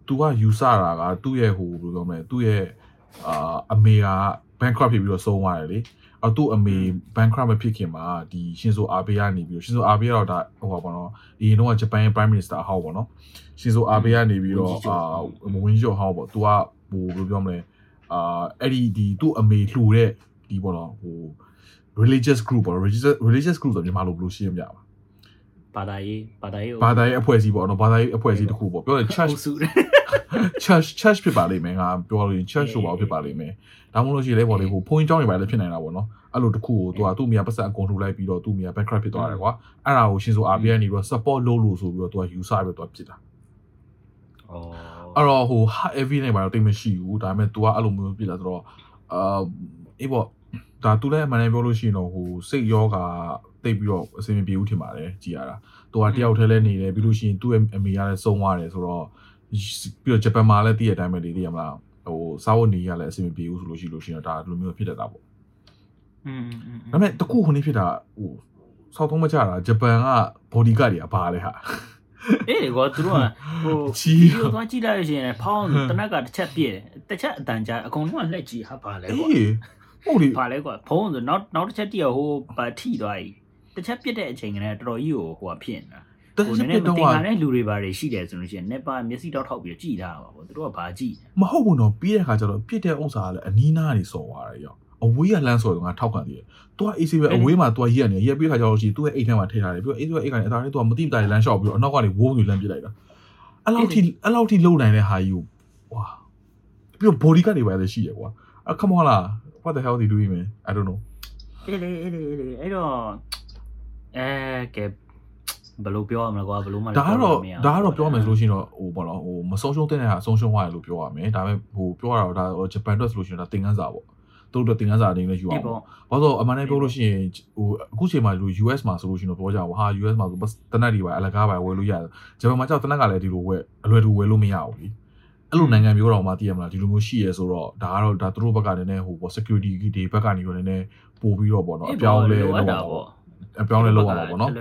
तू ကယူဆတာကသူ့ရဲ့ဟိုဘယ်လိုပြောမလဲသူ့ရဲ့အာအမေက bankrupt ဖြစ်ပြီးတော့ဆုံးသွားတယ်လေအော်သူ့အမေ bankrupt မဖြစ်ခင်မှာဒီရှင်ဆိုအာဘေးကနေပြီးတော့ရှင်ဆိုအာဘေးကတော့ဒါဟိုပါဘောနော်ဒီတော့ဂျပန်ရဲ့ prime minister ဟောက်ပေါ့နော်ရှင်ဆိုအာဘေးကနေပြီးတော့အာမဝင်ကျော်ဟောက်ပေါ့ तू ကဟိုဘယ်လိုပြောမလဲအာအဲ့ဒီဒီသူ့အမေလှူတဲ့ဒီပေါ့နော်ဟို religious group ပေါ့ religious religious group ဆိုမြန်မာလိုဘယ်လိုရှင်းရမလဲဗဘာသာရေးဘာသာရေးဘာသာရေးအဖွဲ့အစည်းပေါ့နော်ဘာသာရေးအဖွဲ့အစည်းတစ်ခုပေါ့ပြောတယ် church church church ဖြစ်ပါလိမ့်မယ်ငါပြောလို့ရင် church ဆိုပါဖြစ်ပါလိမ့်မယ်ဒါမှမဟုတ်ရှိလေပေါ့လေဟိုဘုန်းကြီးကျောင်းတွေပါလည်းဖြစ်နေတာပေါ့နော်အဲ့လိုတစ်ခုကိုသူကသူ့မိယာပတ်စံအကုန်ထုတ်လိုက်ပြီးတော့သူ့မိယာ backcraft ဖြစ်သွားတယ်ကွာအဲ့ဒါကိုရှင်ဆို RBN နေပြီးတော့ support လုပ်လို့ဆိုပြီးတော့သူကယူဆပြီးတော့သူကဖြစ်တာအော်အဲ့တော့ဟို hard heavy နဲ့ပါတော့တိတ်မရှိဘူးဒါပေမဲ့ तू ကအဲ့လိုမျိုးဖြစ်လာဆိုတော့အာအေးပေါ့ဒါ तू လည်းအမှန်တမ်းပြောလို့ရှိရင်တော့ဟိုစိတ်ယောဂတိတ်ပြီးတော့အဆင်မပြေဘူးထင်ပါတယ်ကြည်ရတာ तू ကတယောက်တည်းလဲနေတယ်ပြီးလို့ရှိရင်သူ့ရဲ့အမေကလည်းဆုံးသွားတယ်ဆိုတော့ ပြီးတော့ဂျပန်မှာလည်းတည့်ရတဲ့အတိုင်းပဲလေသိရမလားဟိုစားဝတ်နေရလည်းအဆင်မပြေဘူးဆိုလို့ရှိလို့ရှိရင်ဒါလိုမျိုးဖြစ်တတ်တာပေါ့อืมဒါပေမဲ့တခုခုနေဖြစ်တာဟိုစောက်သုံးမကြတာဂျပန်က body guard တွေကဘာလဲဟာအေးကောသူတို့ကဟိုဗီဒီယိုသွားကြည့်လိုက်လို့ရှိရင်ဖောင်းတနက်ကတစ်ချက်ပြည့်တယ်တစ်ချက်အတန်ကြာအကုန်လုံးကလက်ကြည့်ဟာပါလဲကွာအေးဟုတ်လေပါလဲကွာဖုံးဆိုနောက်နောက်တစ်ချက်တည်းဟိုပါထိသွားပြီတစ်ချက်ပြစ်တဲ့အချိန်ကလည်းတော်တော်ကြီးကိုဟိုဖြစ်နေတာ ဟိုနည်းနည်းမတင်လာတဲ့လူတွေပါတယ်ရှိတယ်ဆိုလို့ရှိရင်နေပါမျက်စိတောက်ထောက်ပြီးကြည်ထားပါဘောသူတို့ကဘာကြည်မဟုတ်ဘူးနော်ပြီးတဲ့ခါကျတော့ပြစ်တဲ့ဥစ္စာကလည်းအနီးနားနေစော်သွားတယ်ရောအဝေးကလမ်းဆိုတော့ငါထောက်ခံသေးတယ်။ तू က AC ပဲအဝေးမှာ तू ရက်နေရက်ပြီးခါကျတော့ရှိ तू ရဲ့အိတ်ထဲမှာထည့်ထားတယ်ပြီးတော့ AC ကအိတ်ကနေအသာနဲ့ तू ကမတိမတိုင်လမ်းလျှောက်ပြီးတော့အနောက်ကနေဝိုးနေလမ်းပစ်လိုက်တာ။အဲ့လောက်ထိအဲ့လောက်ထိလုံနိုင်တဲ့ဟာကြီးကိုဝါပြီးတော့ body ကနေပဲလည်းရှိရကွာ။ အ come on လား what the hell they doing man I don't know အေးလေအေးလေအေးလေအဲ့တော့အဲကဲ ဘယ်လိုပြောရမလဲကွာဘယ်လိုမှဒါကတော့ဒါကတော့ပြောမယ်ဆိုလို့ရှိရင်တော့ဟိုဘောတော့ဟိုမဆုံးရှုံးတဲ့ဟာဆုံးရှုံးသွားတယ်လို့ပြောရမယ်ဒါပေမဲ့ဟိုပြောရတော့ဒါဂျပန်အတွက်ဆိုလို့ရှိရင်ဒါသင်ခန်းစာပေါ့တို့တို့တင်ကန်းစာအနေနဲ့ယူအောင်ပေါ့။ဘာလို့အမှန်တည်းပြောလို့ရှိရင်ဟိုအခုချိန်မှာလူ US မှာဆိုလို့ရှိရင်တော့ပြောကြပါဟာ US မှာဆိုတနက်တွေပါအလကားပါဝယ်လို့ရတယ်။ဂျပန်မှာကျတော့တနက်ကလည်းဒီလိုဝယ်အလွယ်တူဝယ်လို့မရဘူးလေ။အဲ့လိုနိုင်ငံမျိုးတော့မှသိရမလားဒီလိုမျိုးရှိရဲဆိုတော့ဒါကတော့ဒါသူတို့ဘက်ကနည်းနည်းဟိုပေါ့ security တွေဘက်ကနေရောနည်းနည်းပို့ပြီးတော့ပေါ့နော်အပြောင်းလဲလုပ်တာပေါ့အပြောင်းလဲလုပ်ရမှာပေါ့နော်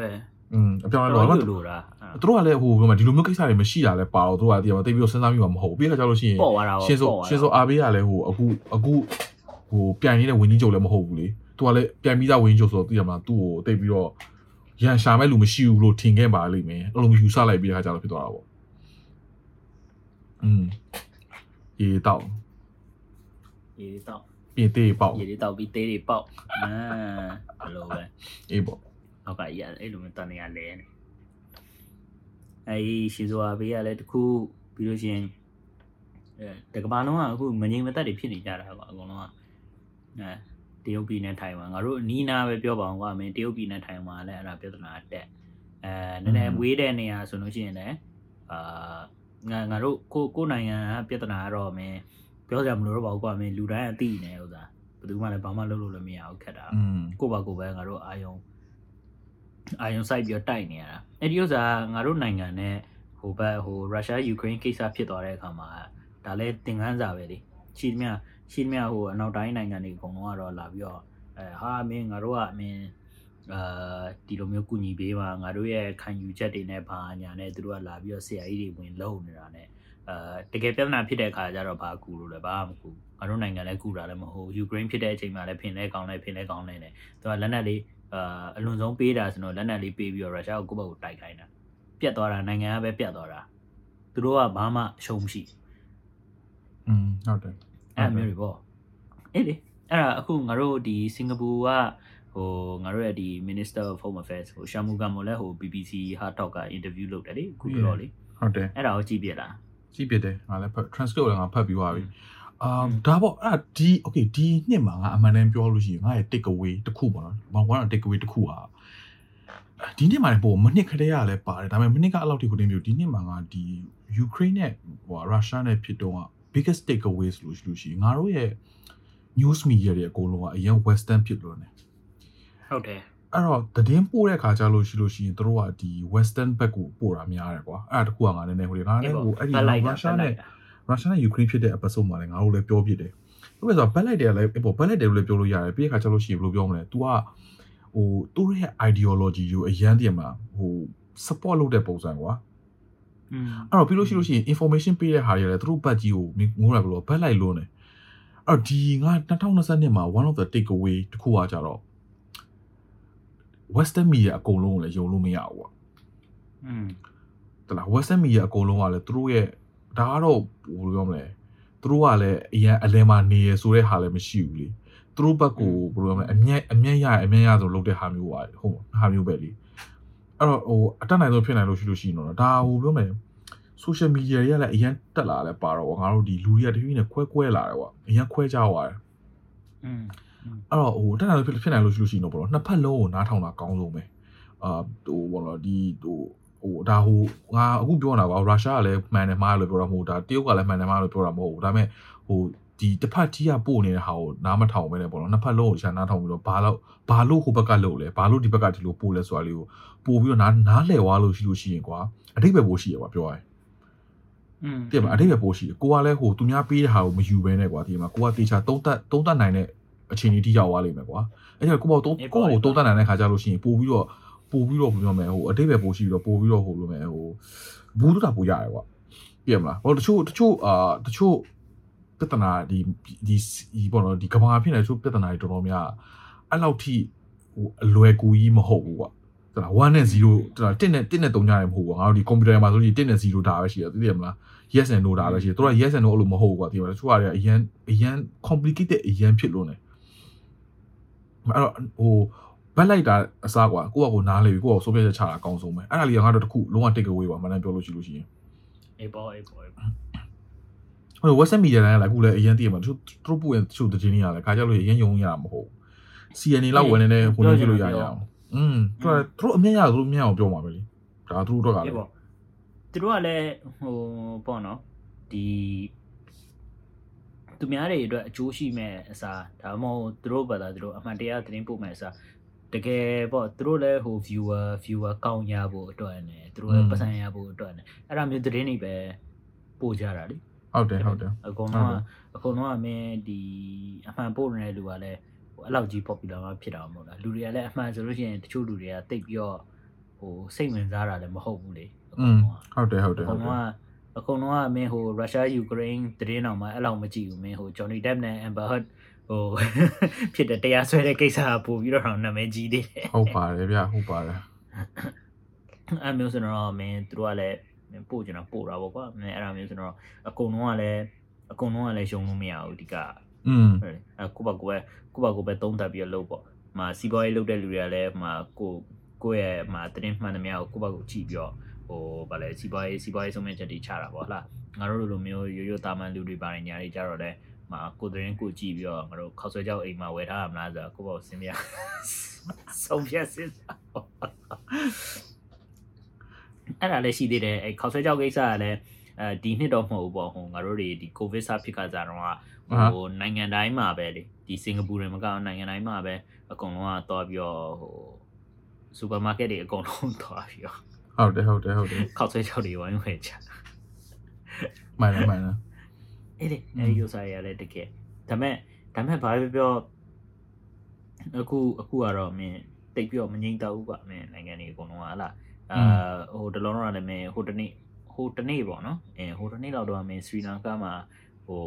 อืมအပြောင်းလဲလုပ်ရမှာလို့တာသူတို့ကလည်းဟိုပြောမှာဒီလိုမျိုးကိစ္စတွေမရှိတာလဲပါတော့သူတို့ကတည်ရမှာတိတ်ပြီးတော့စဉ်းစားမိမှာမဟုတ်ဘူးပြီးခါကျလို့ရှိရင်ရှင်ဆိုရှင်ဆိုအားပေးရလဲဟိုအခုအခုဟိုပြိုင်နေတဲ့ဝင်းကြီးချုပ်လည်းမဟုတ်ဘူးလေသူကလည်းပြိုင်ပြီးသားဝင်းကြီးချုပ်ဆိုတော့သိရမလားသူ့ကိုတိတ်ပြီးတော့ရန်ရှာမဲ့လူမရှိဘူးလို့ထင်ခဲ့ပါလိမ့်မယ်အဲ့လိုမျိုးယူဆလိုက်ပြီးတဲ့ခါကျတော့ဖြစ်သွားတာပေါ့อืมရေတောက်ရေတောက်ပြင်သေးပေါက်ရေတောက်ပြီးသေးတွေပေါက်အာဘယ်လိုပဲအေးပေါ့ နောက်ကရအဲ့လိုမျိုးတန်နေရလဲနေအဲဒီရှီဇိုအာဘေးကလည်းတခုပြီးလို့ရှိရင်အဲတကဘာလုံးကအခုမငြိမ်မသက်တွေဖြစ်နေကြတာကွာအကုန်လုံးကအဲတရုတ်ပြည်နဲ့ထိုင်ဝမ်ငါတို့နီးနာပဲပြောပါအောင်ကွာမင်းတရုတ်ပြည်နဲ့ထိုင်ဝမ်လည်းအဲ့ဒါပြဿနာတက်အဲနည်းနည်းဝေးတဲ့နေရာဆိုလို့ရှိရင်လည်းအာငါငါတို့ကိုကိုနိုင်ငံကပြဿနာကတော့မင်းပြောကြမလို့တော့ပါဘူးကွာမင်းလူတိုင်းအသိနေဥစားဘယ်သူမှလည်းဘာမှလုပ်လို့လည်းမရဘူးခက်တာကိုပါကိုပဲငါတို့အာယုံ အာယုံစိုက်ပြီးတိုက်နေရတာအဲ့ဒီဥစားငါတို့နိုင်ငံနဲ့ဟိုဘက်ဟိုရုရှားယူကရိန်းကိစ္စဖြစ်သွားတဲ့အခါမှာဒါလည်းသင်ခန်းစာပဲလေရှိသမျှရှိသမျှဟိုအနောက်တိုင်းနိုင်ငံတွေအကုန်လုံးကတော့လာပြီးတော့အဲဟာမင်းငါတို့ကအမင်းအာဒီလိုမျိုးကုညီပေးပါငါတို့ရဲ့ခံယူချက်တွေနဲ့ဘာညာနဲ့သူတို့ကလာပြီးတော့ဆရာကြီးတွေဝင်လုံနေတာနဲ့အာတကယ်ပြဿနာဖြစ်တဲ့အခါကျတော့ဘာကူလို့လဲဘာမှမကူငါတို့နိုင်ငံလည်းကူတာလည်းမဟုတ်ယူကရိန်းဖြစ်တဲ့အချိန်မှာလည်းဖင်လဲကောင်းလဲဖင်လဲကောင်းလဲနဲ့သူကလက်နက်လေး အာအလွန်ဆုံးပေးတာဆိုတော့လက်နက်လေးပေးပြီးတော့ရုရှားကိုကိုယ့်ဘက်ကိုတိုက်ခိုင်းတာပြတ်သွားတာနိုင်ငံကပဲပြတ်သွားတာသူတို့ကဘာမှရှုံးမရှိอืมဟုတ်တယ်အဲ့မျိုးတွေပေါ့အေးလေအဲ့ဒါအခုငါတို့ဒီစင်ကာပူကဟိုငါတို့ရဲ့ဒီ Minister of Home Affairs ဟိုရှာမူကမိုလည်းဟို BBC Hard Talk က interview လုပ်တယ်လေအခုတော့လေဟုတ်တယ်အဲ့ဒါကိုကြည့်ပြလားကြည့်ပြတယ်ငါလည်း transcript လည်းငါဖတ်ပြီးသွားပြီ အာဒါပေါ့အဲ့ဒီ okay ဒီနှစ်မှာငါအမှန်တမ်းပြောလို့ရှိရင်ငါရဲ့ take away တစ်ခုပေါ့နော်ဘာဝါ take away တစ်ခုอ่ะဒီနှစ်မှာလည်းပို့မနှစ်ခတဲ့ရလည်းပါတယ်ဒါပေမဲ့မနှစ်ကအလောက်ထိကိုတင်မျိုးဒီနှစ်မှာငါဒီ Ukraine နဲ့ဟိုရုရှားနဲ့ဖြစ်တော့ biggest takeaways လို့ရှိလို့ရှိရင်ငါတို့ရဲ့ news media တွေအကုန်လုံးကအရင် western ဖြစ်လို့ ਨੇ ဟုတ်တယ်အဲ့တော့သတင်းပို့တဲ့ခါကျလို့ရှိလို့ရှိရင်တို့ကဒီ western ဘက်ကိုပို့တာများတယ်ကွာအဲ့ဒါတခုကငါလည်းနည်းဟိုလေငါလည်းဟိုအဲ့ဒီရုရှားနဲ့ ရုရှားနဲ့ယူကရိန်းဖြစ်တဲ့ episode မှာလည်းငါတို့လည်းပြောပြတယ်။ဟုတ်ကဲ့ဆိုတော့ back light တယ်လည်းပေါ့ back light တယ်လို့လည်းပြောလို့ရတယ်။ပြီးတဲ့ခါကျလို့ရှိရင်ဘယ်လိုပြောမလဲ။ तू ကဟိုသူ့ရဲ့ ideology ကိုအရန်တည်းမှာဟို support လုပ်တဲ့ပုံစံကွာ။อืมအဲ့တော့ပြီးလို့ရှိလို့ရှိရင် information ပေးတဲ့ဟာတွေလည်းသူတို့ဘတ်ကြီးကိုငိုးရဘလို့ back light လို့နေ။အဲ့တော့ဒီငါ2022မှာ one of the take away တခုကကြတော့ western media အကုန်လုံးကိုလည်းယုံလို့မရဘူးကွာ။อืมတလား western media အကုန်လုံးကလည်းသူတို့ရဲ့ ဒါကတော့ဘယ်လိုပြောမလဲသူတို့ကလည်းအရင်အလယ်မှာနေရဆိုတဲ့ဟာလည်းမရှိဘူးလေသူတို့ဘက်ကိုဘယ်လိုပြောမလဲအမျက်အမျက်ရအမျက်ရဆိုလုပ်တဲ့ဟာမျိုးပါဟုတ်ဟာမျိုးပဲလေအဲ့တော့ဟိုအတက်နိုင်ဆုံးဖြစ်နိုင်လို့ရှိလို့ရှိရင်တော့ဒါဟိုပြောမယ် social media တွေကလည်းအရင်တက်လာလဲပါတော့ငါတို့ဒီလူတွေကတဖြည်းဖြည်းနဲ့ခွဲခွဲလာတယ်ကွာအရင်ခွဲကြသွားတယ်อืมအဲ့တော့ဟိုတက်နိုင်လို့ဖြစ်ဖြစ်နိုင်လို့ရှိလို့ရှိရင်တော့ဘောနော်နှစ်ဖက်လုံးကိုနားထောင်တာကောင်းဆုံးပဲအာဟိုဘောနော်ဒီဟို ဟိုဒါဟိုငါအခုပြောနေတာကွာရုရှားကလည်းမှန်တယ်မှားတယ်လို့ပြောတာမဟုတ်ဒါတရုတ်ကလည်းမှန်တယ်မှားတယ်လို့ပြောတာမဟုတ်ဘူးဒါပေမဲ့ဟိုဒီတစ်ဖက်ကြီးကပို့နေတဲ့ဟာကိုနားမထောင်ပဲနဲ့ပေါ့နော်နှစ်ဖက်လုံးကိုရှာနားထောင်ပြီးတော့ဘာလို့ဘာလို့ဟိုဘက်ကလုပ်လဲဘာလို့ဒီဘက်ကဒီလိုပို့လဲဆိုတာလေးကိုပို့ပြီးတော့နားနားလဲသွားလို့ရှိလို့ရှိရင်ကွာအတိတ်ပဲပို့ရှိရပါပြောရရင်อืมတည်မလားအတိတ်ပဲပို့ရှိတယ်ကိုကလည်းဟိုသူများပေးတဲ့ဟာကိုမယူဘဲနဲ့ကွာတည်မလားကိုကတေချာသုံးသက်သုံးသက်နိုင်တဲ့အခြေအနေတိရောက်သွားလိမ့်မယ်ကွာအဲ့ဒါကိုပေါ့သုံးကိုကိုသုံးသက်နိုင်တဲ့ခါကျလို့ရှိရင်ပို့ပြီးတော့ ပို့ပြီးတော့ပြောမယ်ဟိုအတိတ်ပဲပို့ရှိပြီးတော့ပို့ပြီးတော့ဟိုလိုမယ်ဟိုဘူးတူတာပို့ရတယ်ကွာတည်မလားဟိုတချို့တချို့အာတချို့ပြဿနာဒီဒီဒီပေါ့နော်ဒီကဘာဖြစ်နေတချို့ပြဿနာတွေတော်တော်များအဲ့လောက်ထိဟိုအလွယ်ကူကြီးမဟုတ်ဘူးကွာတလား1နဲ့0တလား1နဲ့1နဲ့3ညတယ်မဟုတ်ဘူးငါတို့ဒီကွန်ပျူတာမှာဆိုရင်1နဲ့0ဒါပဲရှိတယ်သိတယ်မလား yes and no ဒါပဲရှိတယ်သူက yes and no အဲ့လိုမဟုတ်ဘူးကွာဒီမှာတချို့ဟာတွေအရန်အရန် complicated အရန်ဖြစ်လို့နေအဲ့တော့ဟို ဘက်လိုက်တာအစားကွာကိုယ့်ကကိုနားလေပြီကိုယ့်ကဆိုပြချက်ချတာအကောင်းဆုံးပဲအဲ့ဒါလေးကငါတို့တခုလုံးဝ take away ပါမနန်ပြောလို့ရှိလို့ရှိရင်အေးပေါ့အေးပေါ့အေးပေါ့ဟို western media တိုင်းကလည်းအခုလည်းအရန်တည်မှာသူသူတို့ပို့ရင်တချို့သတင်းတွေကလည်းခါကြလို့အရန်ယုံရမှာမဟုတ်ဘူး CNN လောက်ဝင်နေတဲ့ဟိုလိုကြည့်လို့ရရအောင်อืมသူကသူတို့အမြင်ရသူတို့အမြင်အောင်ပြောမှာပဲလေဒါသူတို့တော့ကလည်းအေးပေါ့သူတို့ကလည်းဟိုပေါ့နော်ဒီသူများတွေအတွက်အကျိုးရှိမဲ့အစားဒါမှမဟုတ်သူတို့ဘာသာသူတို့အမှန်တရားသတင်းပို့မဲ့အစား တကယ်ပေါ့သူတို့လည်းဟို viewer viewer ကောင်းရဖို့အတွက်နဲ့သူတို့လည်းပတ်စံရဖို့အတွက်နဲ့အဲ့ဒါမျိုးသတင်းတွေပဲပို့ကြတာလေဟုတ်တယ်ဟုတ်တယ်အကုန်လုံးကအကုန်လုံးကမင်းဒီအမှန်ပို့နေတဲ့လူကလည်းဟိုအဲ့လောက်ကြီး popular မဖြစ်တာမဟုတ်လားလူတွေကလည်းအမှန်ဆိုလို့ရှိရင်တချို့လူတွေကတိတ်ပြီးတော့ဟိုစိတ်ဝင်စားတာလည်းမဟုတ်ဘူးလေအอืကုန်มလုံးကဟုတ်တယ်ဟုတ်တယ်အဟုကုန်တ်တလုံးယ်ကအကုန်လုံးကမင်းဟိုရုရှားယူကရိန်းသတင်းတော်မှာအဲ့လောက်မကြည့်ဘူးမင်းဟို Johnny Depp နဲ့ Amber Heard ဟိုဖြစ်တဲ့တရားစွဲတဲ့ကိစ္စကပို့ပြီးတော့နာမည်ကြီးသေးတယ်ဟုတ်ပါတယ်ဗျဟုတ်ပါတယ်အဲ့မျိုးဆိုတော့မင်းတို့ကလည်းမင်းပို့ကြတာပို့တာပေါ့ကွာမင်းအဲ့ဒါမျိုးဆိုတော့အကုန်လုံးကလည်းအကုန်လုံးကလည်းရှုံလို့မရဘူးဒီကอืมဟုတ်တယ်အဲကိုပါကိုပဲကိုပါကိုပဲသုံးသပ်ပြီးတော့လုပ်ပေါ့ဟမှာစီးပွားရေးလုပ်တဲ့လူတွေကလည်းဟမှာကိုကိုယ့်ရဲ့ဟမှာတင်းမှန်သမျှကိုကိုပါကိုကြည့်ပြီးတော့ဟိုဗာလဲစီးပွားရေးစီးပွားရေးဆုံးဖြတ်ချက်တွေချတာပေါ့ဟလားငါတို့လိုလိုမျိုးရိုးရိုးတာမန်လူတွေပါတယ်ညာတွေကြတော့လဲဟ မှာကိုတင်းကိုကြည့်ပြီးတော့ငါတို့ခောက်ဆွဲကြောက်အိမ်မှာဝယ်ထားရမလားဆိုတော့ကိုပေါ့စင်ပြဆုံးဖြတ်စစ်စားပေါ့အဲ့ဒါလည်းရှိသေးတယ်အဲခောက်ဆွဲကြောက်ကိစ္စကလည်းအဲဒီနှစ်တော့မဟုတ်ဘူးပေါ့ဟိုငါတို့တွေဒီကိုဗစ်စဖြစ်ခါကြတော့ကဟိုနိုင်ငံတိုင်းမှာပဲလေဒီစင်ကာပူတွေမကောင်းနိုင်ငံတိုင်းမှာပဲအကုန်လုံးကသွားပြီးတော့ဟိုစူပါမားကတ်တွေအကုန်လုံးသွားပြီးတော့ဟုတ်တယ်ဟုတ်တယ်ဟုတ်တယ်ခောက်ဆွဲချောက်တွေဝိုင်းဝယ်ချမှန်တယ်မှန်တယ် အဲ့ဒီအဲ့ဒီ user ရလဲတကယ်ဒါမဲ့ဒါမဲ့ဘာပဲပြောအခုအခုကတော့မင်းတိတ်ပြီးတော့မငြိမ့်တော့ဘူးကွာမင်းနိုင်ငံတွေအကုန်လုံးကဟလာအာဟိုတလုံးတော့လည်းမင်းဟိုတနေ့ဟိုတနေ့ပေါ့နော်အဲဟိုတနေ့လောက်တော့မင်းစရီလန်ကာမှာဟို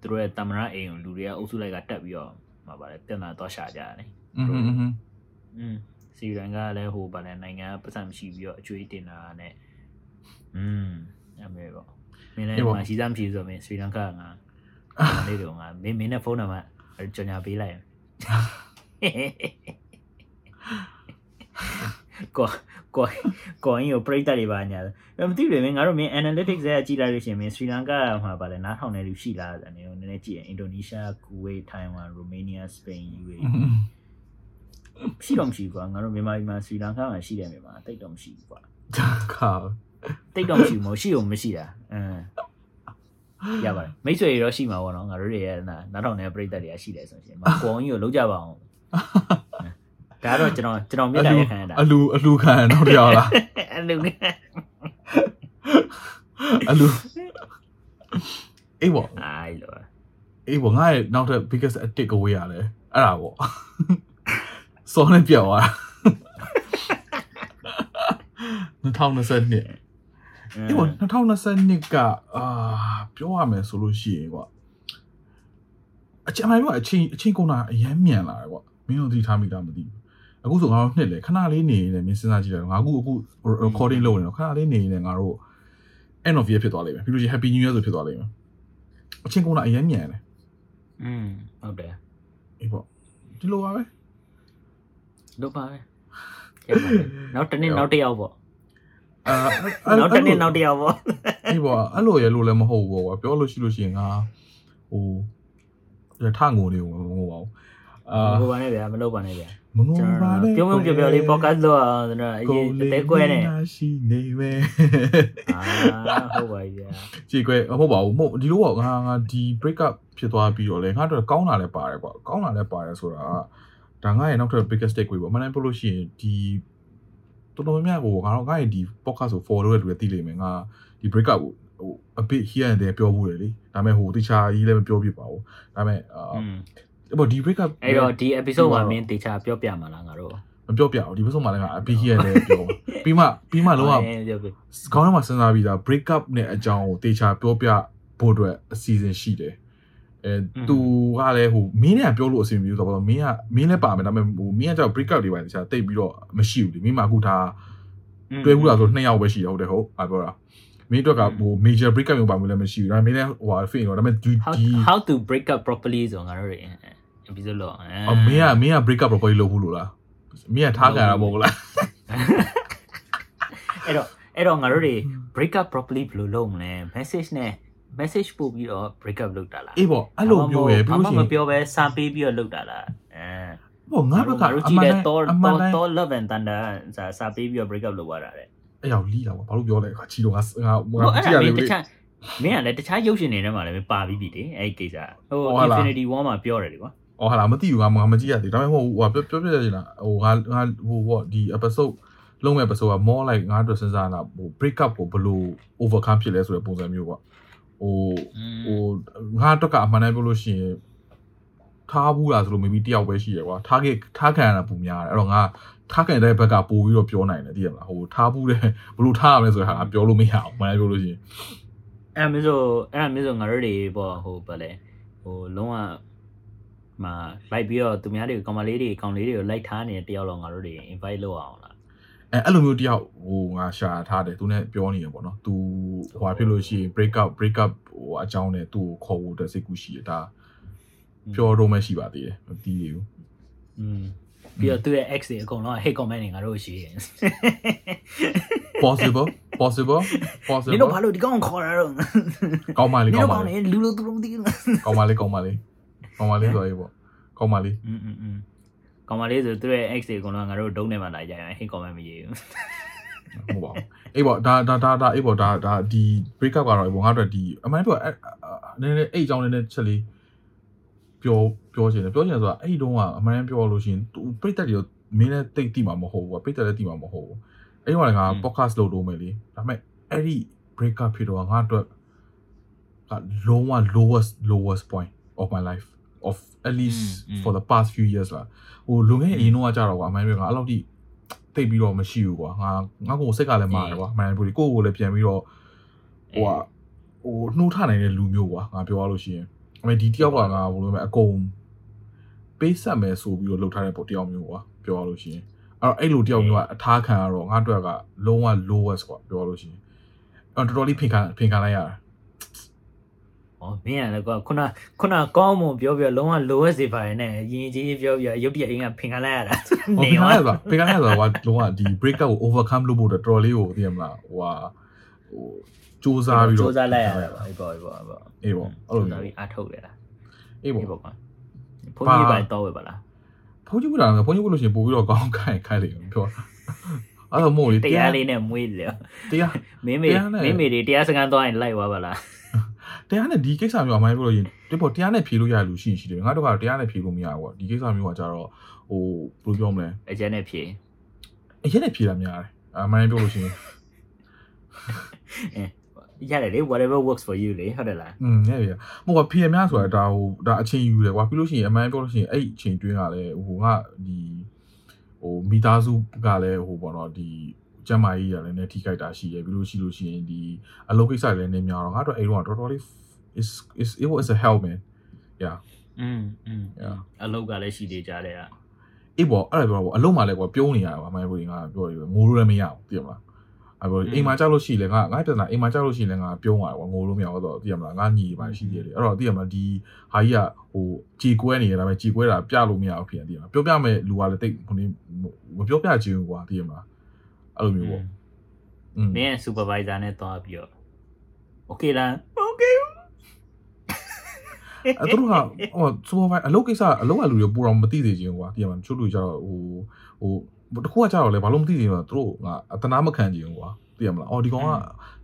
သူတို့ရဲ့တမရအိမ်ကိုလူတွေကအုပ်စုလိုက်ကတက်ပြီးတော့မှာပါလေပြန်လာတော့ရှာကြတယ် อืมอืมอืม อืมစီရန်ကလည်းဟိုဗာလဲနိုင်ငံပတ်စံမရှိပြီးတော့အကျွေးတင်တာနဲ့อืมအမေပေါ့ မင်းလည်းမရှိသားမရှိဆိုတော့မင်းစရီလန်ကငါငါလေးတော့ငါမင်းမင်းနဲ့ဖုန်းနံပါတ်ကြော်ညာပေးလိုက်ကိုကိုကိုင်းကိုပရိသတ်တွေပါညာတယ်မသိဘူးမင်းငါတို့မင်း analytics ရဲ့ကြည့်လိုက်လို့ရှိရင်မင်းစရီလန်ကမှာဗာလဲနားထောင်နေလူရှိလားဆိုတော့နည်းနည်းကြည့်ရင်အင်ဒိုနီးရှားကူဝေးထိုင်ဝမ်ရိုမေးနီးယားစပိန် UAE ရှိတော့မရှိဘူးကွာငါတို့မြန်မာပြည်မှာစရီလန်ကာမှာရှိတယ်မြန်မာတိတ်တော့မရှိဘူးကွာခါ တိတ်တော့မရှိဘူးမဟုတ်ရှိတော့မရှိတာအင်းရပါတယ်မိတ်ဆွေတွေတော့ရှိမှာပေါ့နော်ငါတို့တွေရဲ့နာနောက်တော့လည်းပြိတ္တတွေကရှိတယ်ဆိုရှင်မကွန်ကြီးကိုလုံးကြပါအောင်ဒါတော့ကျွန်တော်ကျွန်တော်မြေတားရခံရတာအလူအလူခံတော့တရားလားအဲ့လိုနဲ့အလူအေးပေါ့အိုင်လောအေးပေါ့ငါရဲ့နောက်ထပ် biggest take away ရလဲအဲ့ဒါပေါ့စောနဲ့ပြောက်သွားတာ2022 အေးပေါ့2022ကအာပြောရမယ်ဆိုလို့ရှိရင်ကွာအချိန်အမှန်တော့အချိန်အချိန်ကုန်တာအရင်မြန်လာတယ်ကွာမင်းတို့သိထားမိတာမသိဘူးအခုဆိုငါတို့နှစ်လေခဏလေးနေနေမင်းစဉ်းစားကြည့်တယ်ငါအခုအခု recording လုပ်နေတော့ခဏလေးနေနေငါတို့ end of year ဖြစ်သွားလိမ့်မယ်ပြီးလို့ရှိရင် happy new year ဆိုဖြစ်သွားလိမ့်မယ်အချိန်ကုန်တာအရင်မြန်တယ်อืมဟုတ်တယ်အေးပေါ့ဒီလိုပါပဲလို့ပါပဲနောက်တစ်နေ့နောက်တစ်ယောက်ပေါ့ အာနောက်တစ်နေ့နောက်တစ်ယောက်ပေါ့အေးပေါ့အဲ့လိုရလို့လည်းမဟုတ်ဘူးပေါ့ကွာပြောလို့ရှိလို့ရှိရင်ငါဟိုရထငိုလေးကိုမငိုပါဘူးအာမလုပ်ပါနဲ့ဗျာမလုပ်ပါနဲ့ဗျာမငိုကျွန်ပါတော်နဲ့ပြုံးပြုံးပြောပြောလေး podcast လုပ်အောင်ကျွန်တော်အရင်အသေးကွဲနေရှိနေမယ်အာဟုတ်ပါပြီဗျာကြည်ကွဲဟုတ်ပါဘူးမဟုတ်ဒီလိုပေါ့ငါငါဒီ break up ဖြစ်သွားပြီးတော့လေငါတို့ကောင်းတာလည်းပါတယ်ကွာကောင်းတာလည်းပါတယ်ဆိုတာကဒါငါရဲ့နောက်ထပ် biggest take away ပေါ့မနိုင်ပြောလို့ရှိရင်ဒီ တော်တော်များများကိုငါတော့ငါရဲ့ဒီ podcast ကို follow ရတဲ့လူတွေသိလိမ့်မယ်ငါဒီ break up ကိုဟို a bit here and there ပြောမှုတယ်လေဒါပေမဲ့ဟိုတခြားကြီးလည်းမပြောပြပါဘူးဒါပေမဲ့အာอืมပေါ့ဒီ break up အဲ့တော့ဒီ episode မှာမင်းတေချာပြောပြမှာလားငါတို့မပြောပြဘူးဒီဘက်ဆုံးမှာလည်းငါ a bit here and there ပြောပြီးမှပြီးမှလုံးဝပြောပြခေါင်းထဲမှာစဉ်းစားပြီးသား break up နဲ့အကြောင်းကိုတေချာပြောပြဖို့အတွက်အစီအစဉ်ရှိတယ် အဲသူကလည်းဟိုမင်းနဲ့ပြောလို့အဆင်ပြေဘူးဆိုတော့မင်းကမင်းလည်းပါမယ်ဒါပေမဲ့ဟိုမင်းကကြောက် break up တွေပါတေချာတိတ်ပြီးတော့မရှိဘူးလေမင်းမှအခုဒါတွဲဘူးလားဆို2ယောက်ပဲရှိတယ်ဟုတ်တယ်ဟုတ်အပြောတာမင်းတို့ကဟို major break up မျိုးပါမျိုးလည်းမရှိဘူးဒါပေမဲ့မင်းလည်းဟိုဟာ fit တော့ဒါပေမဲ့ဒီ how ဒီ how to break up properly ဆိုငါတို့တွေ episode လောက်အမင်းကမင်းက break up properly လုပ်ဘူးလို့လားမင်းကထားကြတာမဟုတ်လားအဲ့တော့အဲ့တော့ငါတို့တွေ break up properly ဘယ်လိုလုပ်မလဲ message နဲ့ message ပို့ပြီးတော့ break up လုပ်တာလားအေးပေါ့အဲ့လိုပြောရပြီးဘာလို့မှရှိမရင်ပြောပဲစာပေးပြီးတော့လုပ်တာလားအဲပေါ့ငါဘက်ကတို့အကြည့်မှန်တဲ့တတော့ည်းအမှန်တော့တည်းတော့ love and thunder စာစာပေးပြီးတော့ break up လုပ်ရတာတဲ့အဲ့ရောက်လီးတာပေါ့ဘာလို့ပြောလဲခါချီတော့ငါငါဟိုငါအဲ့ကြည့်ရဒါမလေင်းတခြားမင်းကလည်းတခြားရုပ်ရှင်တွေထဲမှာလည်းပါပြီးပြီလေအဲ့ဒီကိစ္စဟိုဟုတ်လား Infinity War မှာပြောတယ်လေကွာအော်ဟာလာမသိဘူးငါငါမကြည့်ရသေးဒါပေမဲ့ဟိုဟိုပြောပြောပြရချင်တာဟိုငါငါဟိုပေါ့ဒီ episode လုံးမဲ့ episode က more like ငါတို့စဉ်းစားတာဟို break up ကိုဘယ်လို overcome ဖြစ်လဲဆိုတဲ့ပုံစံမျိုးပေါ့ ဟိုဟိုငါတော့ကအမှန်တမ်းပြောလို့ရှိရင်ထားဘူးလားဆိုလို့ maybe တယောက်ပဲရှိရကွာထားခဲ့ထားခံရတာပုံများတယ်အဲ့တော့ငါထားခံတဲ့ဘက်ကပို့ပြီးတော့ပြောနိုင်တယ်သိရမလားဟိုထားဘူးတဲ့ဘယ်လိုထားရမလဲဆိုတဲ့ဟာပြောလို့မရအောင်မှန်တယ်ပြောလို့ရှိရင်အဲ့မျိုးဆိုအဲ့မျိုးဆိုငါတို့တွေပေါ့ဟိုဗာလေဟိုလုံးဝမှာလိုက်ပြီးတော့သူများတွေကောင်မလေးတွေကောင်လေးတွေကိုလိုက်ထားနေတဲ့တယောက်တော့ငါတို့တွေ invite လုပ်အောင်လား အဲအဲ့လိုမျိုးတယောက်ဟိုငါရှာထားတယ်သူနဲ့ပြောနေရပေါ့နော်သူဟိုဟာဖြစ်လို့ရှိရင် break up break up ဟိုအကြောင်းနဲ့သူ့ကိုခေါ်ဖို့အတွက်စိတ်ကူးရှိရဒါပြောတော့မှရှိပါသေးတယ်မသိသေးဘူး อืมပြီးတော့သူ့ရဲ့ ex တွေအကုန်လုံးက hate comment တွေငါတို့ရှိတယ် possible possible မင်းတို့ possible ဘာလို့ဒီကောင်ခေါ်တာတော့ ကောင်းပါလေ မင်း ကောင်း တို့ ပါ ကောင် လေ လေလူလိုသူလိုမသိဘူး ကောင်းပါလေကောင်းပါလေကောင်းပါလေဆိုရေးပေါ့ကောင်းပါလေ อืมอืมอืม ကောင်မလေးဆိုသူ့ရဲ့ ex တွေအကုန်လုံးကငါတို့ဒုံးထဲမှာလာကြရင် hate comment မရေးဘူးဟုတ်ပါဘူးအေးပေါ့ဒါဒါဒါဒါအေးပေါ့ဒါဒါဒီ break up ကတော့အေးပေါ့ငါတို့ဒီအမှန်တော့နည်းနည်းအဲ့အကြောင်းနည်းနည်းချက်လေးပြောပြောချင်တယ်ပြောချင်ဆိုတာအဲ့ဒီတုန်းကအမှန်တမ်းပြောလို့ရှိရင်သူပြိတ္တတွေမင်းလည်းတိတ်တိမှာမဟုတ်ဘူးပြိတ္တလည်းတိမှာမဟုတ်ဘူးအဲ့ဒီကလည်းငါ podcast လုပ်တော့မယ်လေဒါပေမဲ့အဲ့ဒီ break up ဖြစ်တော့ငါအတွက်ကလုံးဝ lowest lowest point of my life of at least for the past few years လာဟိုလွန်ခဲ့တဲ့အရင်တော့ကြတော့ကွာအမှန်ပြောငါအဲ့လောက်ထိတိတ်ပြီးတော့မရှိဘူးကွာငါငါကိုစိတ်ကလည်းမာတယ်ကွာအမှန်ပြောကိုကိုလည်းပြန်ပြီးတော့ဟိုကဟိုနှိုးထနိုင်တဲ့လူမျိုးကွာငါပြောရလို့ရှိရင်အမေဒီတယောက်ကငါဘယ်လိုလဲအကုန်ပေးဆက်မယ်ဆိုပြီးတော့လှုပ်ထားတဲ့ပုံတယောက်မျိုးကွာပြောရလို့ရှိရင်အဲ့တော့အဲ့လိုတယောက်မျိုးကအထားခံရတော့ငါတို့ကလုံးဝ lowest ကွာပြောရလို့ရှိရင်အဲ့တော်တော်လေးဖင်ခံဖင်ခံလိုက်ရတာ။ ဩမင်းကလည်းကွာခုနခုနကောင်းမွန်ပြောပြောလုံးဝ lowest စေပါရဲ့နဲ့ရင်ကြီးကြီးပြောပြောရုပ်တရက်အင်းကဖင်ခံလိုက်ရတာဟိုဖင်ခံရတာဖင်ခံရတာကလုံးဝဒီ break up ကို overcome လုပ်ဖို့တော်တော်လေးကိုသိရမလားဟိုဟာဟိုစူးစမ်းပြီးတော့စူးစမ်းလိုက်ရတာပါအေးပေါ့အေးပေါ့အေးပေါ့အေးပေါ့အဲ့လိုစူးစမ်းမျိုးပြီးအားထုတ်လေလားအေးပေါ့အေးပေါ့ကွာဘုန်းကြီးပိုင်းတော့ဝယ်ပါလားဖုန်းကြည့်ဘူးလားဖုန်းကြည့်ဘူးလို့ရှိရင်ပို့ပြီးတော့ကောင်းခိုင်ခိုင်လိမ့်မယ်ပြောအဲ့တော့မို့လေတရားလေးနဲ့မွေးလေတရားမင်းမေတရားနဲ့မင်းမေတွေတရားစခန်းသွားရင်လိုက်သွားပါလား တရားနဲ့ဒီကိစ္စမျိုးအမိုင်းပြောလို့ရင်တိပေါ်တရားနဲ့ဖြေလို့ရလူရှိရှိတယ်ငါတို့ကတော့တရားနဲ့ဖြေလို့မရဘူးပေါ့ဒီကိစ္စမျိုးကကြတော့ဟိုဘယ်လိုပြောမလဲအကျက်နဲ့ဖြေအကျက်နဲ့ဖြေတာများတယ်အမိုင်းပြောလို့ရှိရင်ရတယ်လေ whatever works for you လေဟုတ်တယ်လားอืมရပြီဟိုက PM များဆိုတာဒါဟိုဒါအချိန်ယူတယ်ကွာပြီးလို့ရှိရင်အမှန်ပြောလို့ရှိရင်အဲ့အချိန်တွင်းကလည်းဟိုကဒီဟိုမိသားစုကလည်းဟိုပေါ့နော်ဒီ ကျမ်းမာရေးရလည်းနည်းထိခိုက်တာရှိရပြီးလို့ရှိလို့ရှိရင်ဒီအလုပ်ကိစ္စလည်းနည်းများတော့ငါတို့အဲ့တော့တော်တော်လေး is is it was a help man yeah อืมอืม yeah အလုပ်ကလည်းရှိသေးကြတယ်อ่ะ အေးပေါ့အဲ့ဒါပြောပေါ့အလုံးမှလည်းကွာပြုံးနေရတာပါအမှန်ပြောရင်ငါပြောရငိုလို့လည်းမရဘူးသိရမလားအ အဲ့ပြောအိမ်မှာကြောက်လို့ရှိရင်လည်းငါငါပြဿနာအိမ်မှာကြောက်လို့ရှိရင်လည်းငါပြုံးရတယ်ကွာငိုလို့မရတော့သိရမလားငါညီပါရှိသေးတယ်အဲ့တော့သိရမလားဒီဟာကြီးကဟိုကြေကွဲနေရတာပဲကြေကွဲတာပြလို့မရဘူးဖြစ်တယ်သိရမလားပြောပြမဲ့လူကလည်းတိတ်ဟိုနေမပြောပြချင်ဘူးကွာသိရမလား အဲ့လိုမျိုးပေါ့อืมမင်း supervisor နဲ့တွားပြီးတော့ okay လား okay အဲ့တို့ကဟို supervisor အလုပ်ကိစ္စအလုပ်ကလူတွေပူအောင်မသိသေးခြင်းကွာသိရမလားချို့လူကြတော့ဟိုဟိုတခုကကြတော့လေဘာလို့မသိသေးဘူးသူတို့ကအတနာမခံကြဘူးကွာသိရမလားအော်ဒီကောင်က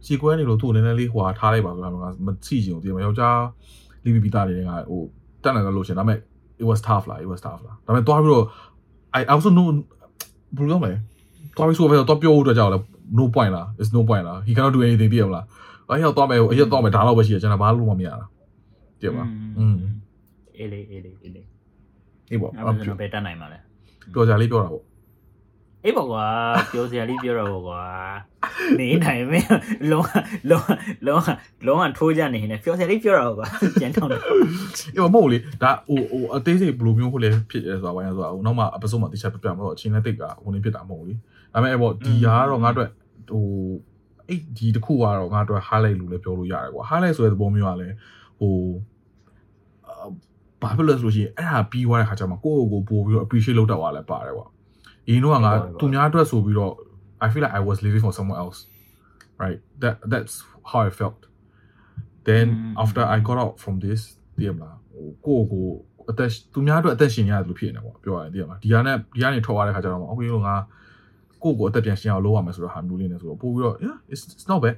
စီကွဲနေလို့သူ့ကိုနည်းနည်းလေးဟိုဟာထားလိုက်ပါဆိုတာကမသိချင်ဘူးသိရမလားယောက်ျားလီဘီပီတာတွေကဟိုတက်နေလို့ရှင်ဒါပေမဲ့ it was tough လား it was tough လားဒါပေမဲ့တွားပြီးတော့ I also know ဘယ်လိုလဲ တွားပြီးဆိုတော့တော့ပြောဦးတော့ကြောက်လဲ no point လား is no point လား he cannot do anything သိရမလားအဲ့ရောက်သွားမယ်အဲ့ရောက်သွားမယ်ဒါတော့ပဲရှိရကျွန်တော်ဘာလို့မမရတာသိရမလားอืมအေးလေအေးလေအေးလေအေးပေါ့အဲ့ဒါပဲတက်နိုင်ပါလေပြောကြလေးပြောတာပေါ့အေးပေါ့ကွာပြောစရာလေးပြောတော့ပေါ့ကွာနေနိုင်မင်းလုံးလုံးလုံးလုံးထိုးကြနေနေပြောစရာလေးပြောတော့ကွာကျန်ထောင်းတယ်အေးမဟုတ်လေဒါဟိုဟိုအသေးစိတ်ဘယ်လိုမျိုးဟုတ်လဲဖြစ်ရဲဆိုတာဝိုင်းရဆိုတာဟိုနောက်မှအပစုံမှာတခြားပြပြမှာတော့အချင်းနဲ့တိတ်ကဟိုနေဖြစ်တာမဟုတ်လေ ဒါပေမဲ့ပေါ့ဒီဟာကတော့ငါ့အတွက်ဟိုအဲ့ဒီတစ်ခုကတော့ငါ့အတွက် highlight လို့လည်းပြောလို့ရတယ်ကွာ highlight ဆိုတဲ့သဘောမျိုးကလည်းဟိုဘာဖြစ်လို့ဆိုရှင်အဲ့ဒါပြီးသွားတဲ့ခါကျမှကိုယ့်ကိုယ်ကိုပို့ပြီးတော့ appreciate လုပ်တတ်သွားလဲပါတယ်ကွာအရင်တော့ငါသူများအတွက်ဆိုပြီးတော့ I feel like I was living for someone else right that that's how I felt then mm. after I got out from this ဒီမှာဟိုကိုယ့်ကိုယ်အသက်သူများအတွက်အသက်ရှင်ရတယ်လို့ဖြစ်နေတယ်ပေါ့ပြောရတယ်ဒီမှာဒီကနေဒီကနေထွက်သွားတဲ့ခါကျတော့မဟုတ်ဘူးငါ ကိုကိုအသက်ပြန်ရှင်အောင်လုပ်ရမယ်ဆိုတော့ဟာမျိုးလေးနဲ့ဆိုတော့ပို့ပြီးတော့ yeah it's it's not bad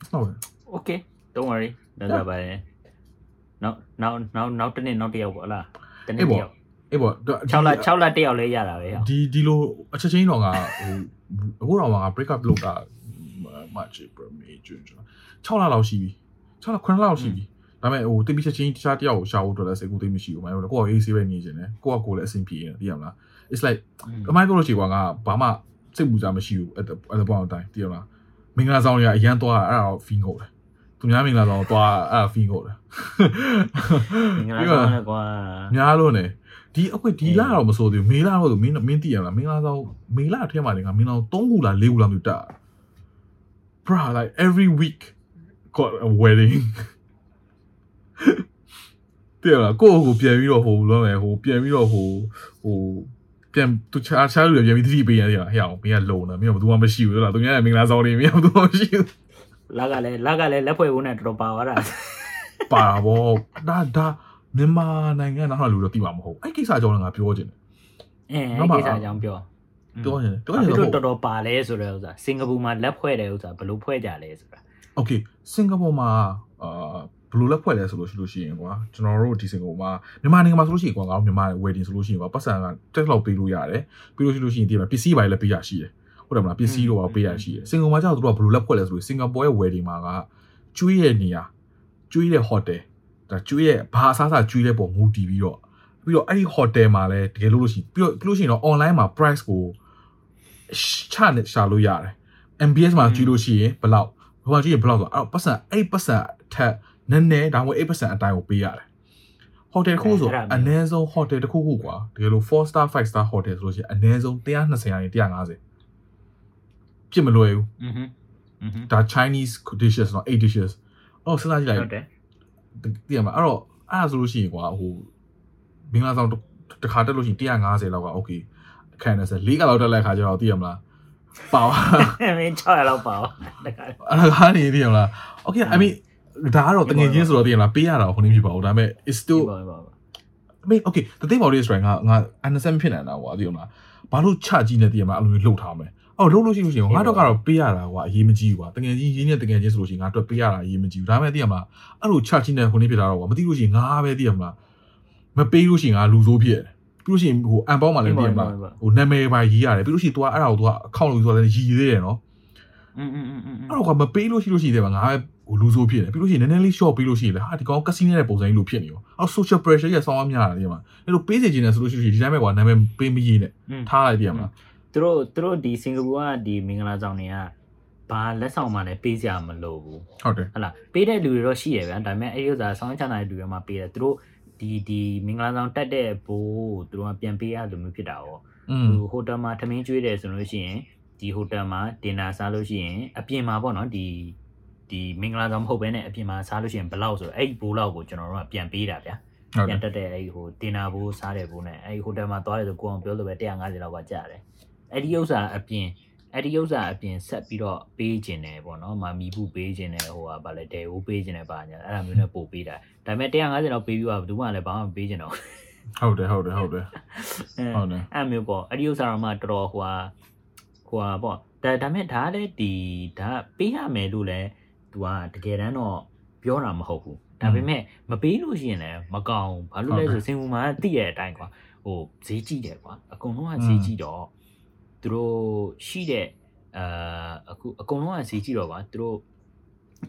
it's not bad okay don't worry ဒါပါပဲနောက်နောက်နောက်နောက်တနေ့နောက်တယောက်ပေါ့လားတနေ့တယောက်အေးပေါ့6လ6လတယောက်လဲရတာပဲဒီဒီလိုအချက်ချင်းတော့ငါဟိုအခုတော့ငါ break up လုပ်တာ March April May June 6လလောက်ရှိပြီ6လ9လလောက်ရှိပြီဒါပေမဲ့ဟိုတိပိချက်ချင်းတခြားတယောက်ကိုရှာဖို့အတွက်လည်းစိတ်ကူးသိမရှိဘူး။မဟုတ်ဘူး။ကိုယ့်ကိုအေးဆေးပဲနေခြင်းနဲ့ကိုယ့်ကကိုယ်လည်းအဆင်ပြေနေသိရမလား။ It's like အမိုင်းကိုလို့ရှိကွာငါဘာမှစိတ်ပူကြမရှိဘူး at the at the point of time သိရမလား။မင်္ဂလာဆောင်တွေကအရန်သွားတာအဲ့ဒါတော့ feel ဟုတ်တယ်။သူများမင်္ဂလာဆောင်သွားအဲ့ဒါ feel ဟုတ်တယ်။မင်္ဂလာဆောင်လည်းကွာ။များလို့နေဒီအခွင့်ဒီလတော့မဆိုသေးဘူးမေလတော့ဆိုမင်းမင်းသိရလားမင်္ဂလာဆောင်မေလထဲမှာလေငါမင်္ဂလာ3ခုလား4ခုလားမျိုးတက် bro like every week got a wedding တဲ့လားကိုယ့်ကိုပြန်ပြီးတော့ဟိုလုံးမယ်ဟိုပြန်ပြီးတော့ဟိုဟို ပြန်သူချာချာလူပြန်ပြီးသတိပေးရတယ်ဟဲ့အောင်မင်းကလုံနေမင်းကဘယ်သူမှမရှိဘူးလားသူများကမင်္ဂလာဆောင်နေမင်းကဘယ်သူမှမရှိဘူးလက်ကလည်းလက်ကလည်းလက်ဖွဲ့ဖို့နဲ့တော်တော်ပါသွားတာပါဘောဒါဒါမြန်မာနိုင်ငံနောက်လူတော့တိမှာမဟုတ်အဲ့ကိစ္စအကြောင်းလည်းငါပြောချင်တယ်အဲအဲ့ကိစ္စအကြောင်းပြောပြောချင်တယ်ပြောချင်တယ်တော်တော်ပါလဲဆိုတဲ့ဥစ္စာစင်ကာပူမှာလက်ဖွဲ့တဲ့ဥစ္စာဘယ်လိုဖွဲ့ကြလဲဆိုတာโอเคစင်ကာပူမှာအာ ဘယ်လိုလက်ဖွဲ့လဲဆိုလို့ရှိလို့ရှိရင်ကွာကျွန်တော်တို့ဒီစင်ကာပူမှာမြန်မာနိုင်ငံမှာဆိုလို့ရှိရင်ကွာငါတို့မြန်မာ wedding ဆိုလို့ရှိရင်ကွာပတ်စံကတက်လောက်ပေးလို့ရတယ်ပြီးလို့ရှိလို့ရှိရင်ဒီမှာပစ္စည်းပိုင်းလည်းပေးရရှိတယ်ဟုတ်တယ်မလားပစ္စည်းတော့ပေးရရှိတယ်စင်ကာပူမှာကျတော့သူတို့ကဘယ်လိုလက်ဖွဲ့လဲဆိုလို့စင်ကာပူရဲ့ wedding မှာကကျွေးရဲ့နေရာကျွေးတဲ့ hotel ဒါကျွေးရဲ့ဘာအစားအစာကျွေးတဲ့ပုံမူတည်ပြီးတော့ပြီးတော့အဲ့ဒီ hotel မှာလည်းတကယ်လို့လို့ရှိပြီးတော့ပြီးလို့ရှိရင်တော့ online မှာ price ကိုချနေရှာလို့ရတယ် MBS မှာကျွေးလို့ရှိရင်ဘယ်လောက်ဟိုမှာကျွေးရင်ဘယ်လောက်ဆိုအဲ့ပတ်စံအဲ့ပတ်စံထက် နည်းနည်းဒါမှမဟုတ်8%အတိုင်းကိုပေးရတယ်ဟိုတယ်တစ်ခုဆိုအနည်းဆုံးဟိုတယ်တစ်ခုခုကွာတကယ်လို့4 star 5 star hotel ဆိုလို့ရှိရင်အနည်းဆုံး120ရာနေ150ပြစ်မလွယ်ဘူးอือฮึอือฮึဒါ Chinese dishes เนาะ8 dishes အော်စဉ်းစားကြည့်လိုက်ဟုတ်တယ်သိရမှာအဲ့တော့အဲ့ဒါဆိုလို့ရှိရင်ကွာဟိုမင်္ဂလာဆောင်တစ်ခါတက်လို့ရှိရင်150လောက်က okay အခန်းနဲ့ဆက်၄ကလောက်တက်လိုက်ခါကျတော့သိရမလားပါပါမင်း600လောက်ပါတခါအဲ့ဒါကနေသိရမလား okay i mean ဒါကတော့တငယ်ချင်းဆိုတော့သိရလားပေးရတာဟိုနေဖြစ်ပါဘူးဒါပေမဲ့ is still I mean okay the thing about this right ငါငါ understand ဖြစ်နေတာကွာသိရမလားဘာလို့ချကြီးနေသိရမလားအဲ့လိုမျိုးလှုပ်ထားမယ်အော်လှုပ်လို့ရှိလို့ရှိရင်ငါတော့ကတော့ပေးရတာကွာအရေးမကြီးကွာတငယ်ချင်းရင်းနဲ့တငယ်ချင်းဆိုလို့ရှိရင်ငါတော့ပေးရတာအရေးမကြီးဘူးဒါပေမဲ့သိရမလားအဲ့လိုချကြီးနေဟိုနေဖြစ်တာတော့ကွာမသိလို့ရှိရင်ငါပဲသိရမလားမပေးလို့ရှိရင်ငါလူဆိုးဖြစ်တယ်ပြီးလို့ရှိရင်ဟိုအန်ပေါင်းမှလည်းသိရမလားဟိုနာမည်ပါရေးရတယ်ပြီးလို့ရှိရင် तू အဲ့ဒါကို तू အကောင့်လို့ဆိုတော့လည်းရည်သေးတယ်နော်อืมอืมอืมအဲ့တော့ကမပေးလို့ရှိလို့ရှိတယ်ငါ ဟိုလူဆိုးဖြစ်တယ်ပြီးလို့ရှိရင်နည်းနည်းလေး short ပေးလို့ရှိရင်လေဟာဒီကောင်ကစီနေတဲ့ပုံစံကြီးလို့ဖြစ်နေရောအော် social pressure ရဲ့ဆောင်းအများတာဒီမှာအဲ့လိုပေးစီခြင်းနဲ့ဆိုလို့ရှိရင်ဒီတိုင်းပဲကွာနာမည်ပေးမရေးနဲ့ထားလိုက်ပြန်မလားသူတို့သူတို့ဒီစင်ကာပူကဒီမင်္ဂလာဆောင်တွေကဘာလက်ဆောင်မှလည်းပေးကြမလို့ဘူးဟုတ်တယ်ဟလာပေးတဲ့လူတွေတော့ရှိရဗျာဒါပေမဲ့အဲ့ဒီဥစ္စာဆောင်းချနိုင်တဲ့လူတွေမှာပေးတယ်သူတို့ဒီဒီမင်္ဂလာဆောင်တက်တဲ့ဘိုးသူတို့ကပြန်ပေးရလို့မျိုးဖြစ်တာရောဟိုဟိုတယ်မှာထမင်းကျွေးတယ်ဆိုလို့ရှိရင်ဒီဟိုတယ်မှာတင်တာစားလို့ရှိရင်အပြင်မှာပေါ့နော်ဒီ ဒီမင်္ဂလာဆောင်မဟုတ်ဘဲနဲ့အပြင်မှာစားလို့ရှိရင်ဘယ်လောက်ဆိုတော့အဲ့ဒီဘိုးလောက်ကိုကျွန်တော်တို့ကပြန်ပေးတာဗျာဟုတ်ပြန်တယ်တက်တဲ့အဲ့ဒီဟိုတင်တာဘိုးစားတဲ့ဘိုးနဲ့အဲ့ဒီဟိုတယ်မှာသွားတယ်ဆိုကိုအောင်ပြောလို့ပဲ150လောက်ကကြာတယ်အဲ့ဒီဥစ္စာအပြင်အဲ့ဒီဥစ္စာအပြင်ဆက်ပြီးတော့ပေးခြင်းတယ်ပေါ့နော်မာမီဘူးပေးခြင်းတယ်ဟိုကဗာလဲဒဲဟိုပေးခြင်းတယ်ပါညာအဲ့ဒါမျိုးနဲ့ပို့ပေးတာဒါပေမဲ့150လောက်ပေးပြီးတော့ဘယ်သူမှလည်းဘာမှမပေးခြင်းတော့ဟုတ်တယ်ဟုတ်တယ်ဟုတ်တယ်ဟုတ်တယ်အဲ့မျိုးပေါ့အဲ့ဒီဥစ္စာတော့မှတော်တော်ဟိုဟာဟိုဟာပေါ့ဒါဒါမဲ့ဒါလည်းဒီဒါပေးရမယ်လို့လည်း तू ကတကယ်တမ်းတော့ပြောတာမဟုတ်ဘူးဒါပေမဲ့မပေးလို့ရှိရင်လည်းမကောင်းဘူးဘာလို့လဲဆိုစင်ကူမှာသိရတဲ့အတိုင်းကွာဟိုဈေးကြည့်တယ်ကွာအကုန်လုံးကဈေးကြည့်တော့သူတို့ရှိတဲ့အာအခုအကုန်လုံးကဈေးကြည့်တော့ကွာသူတို့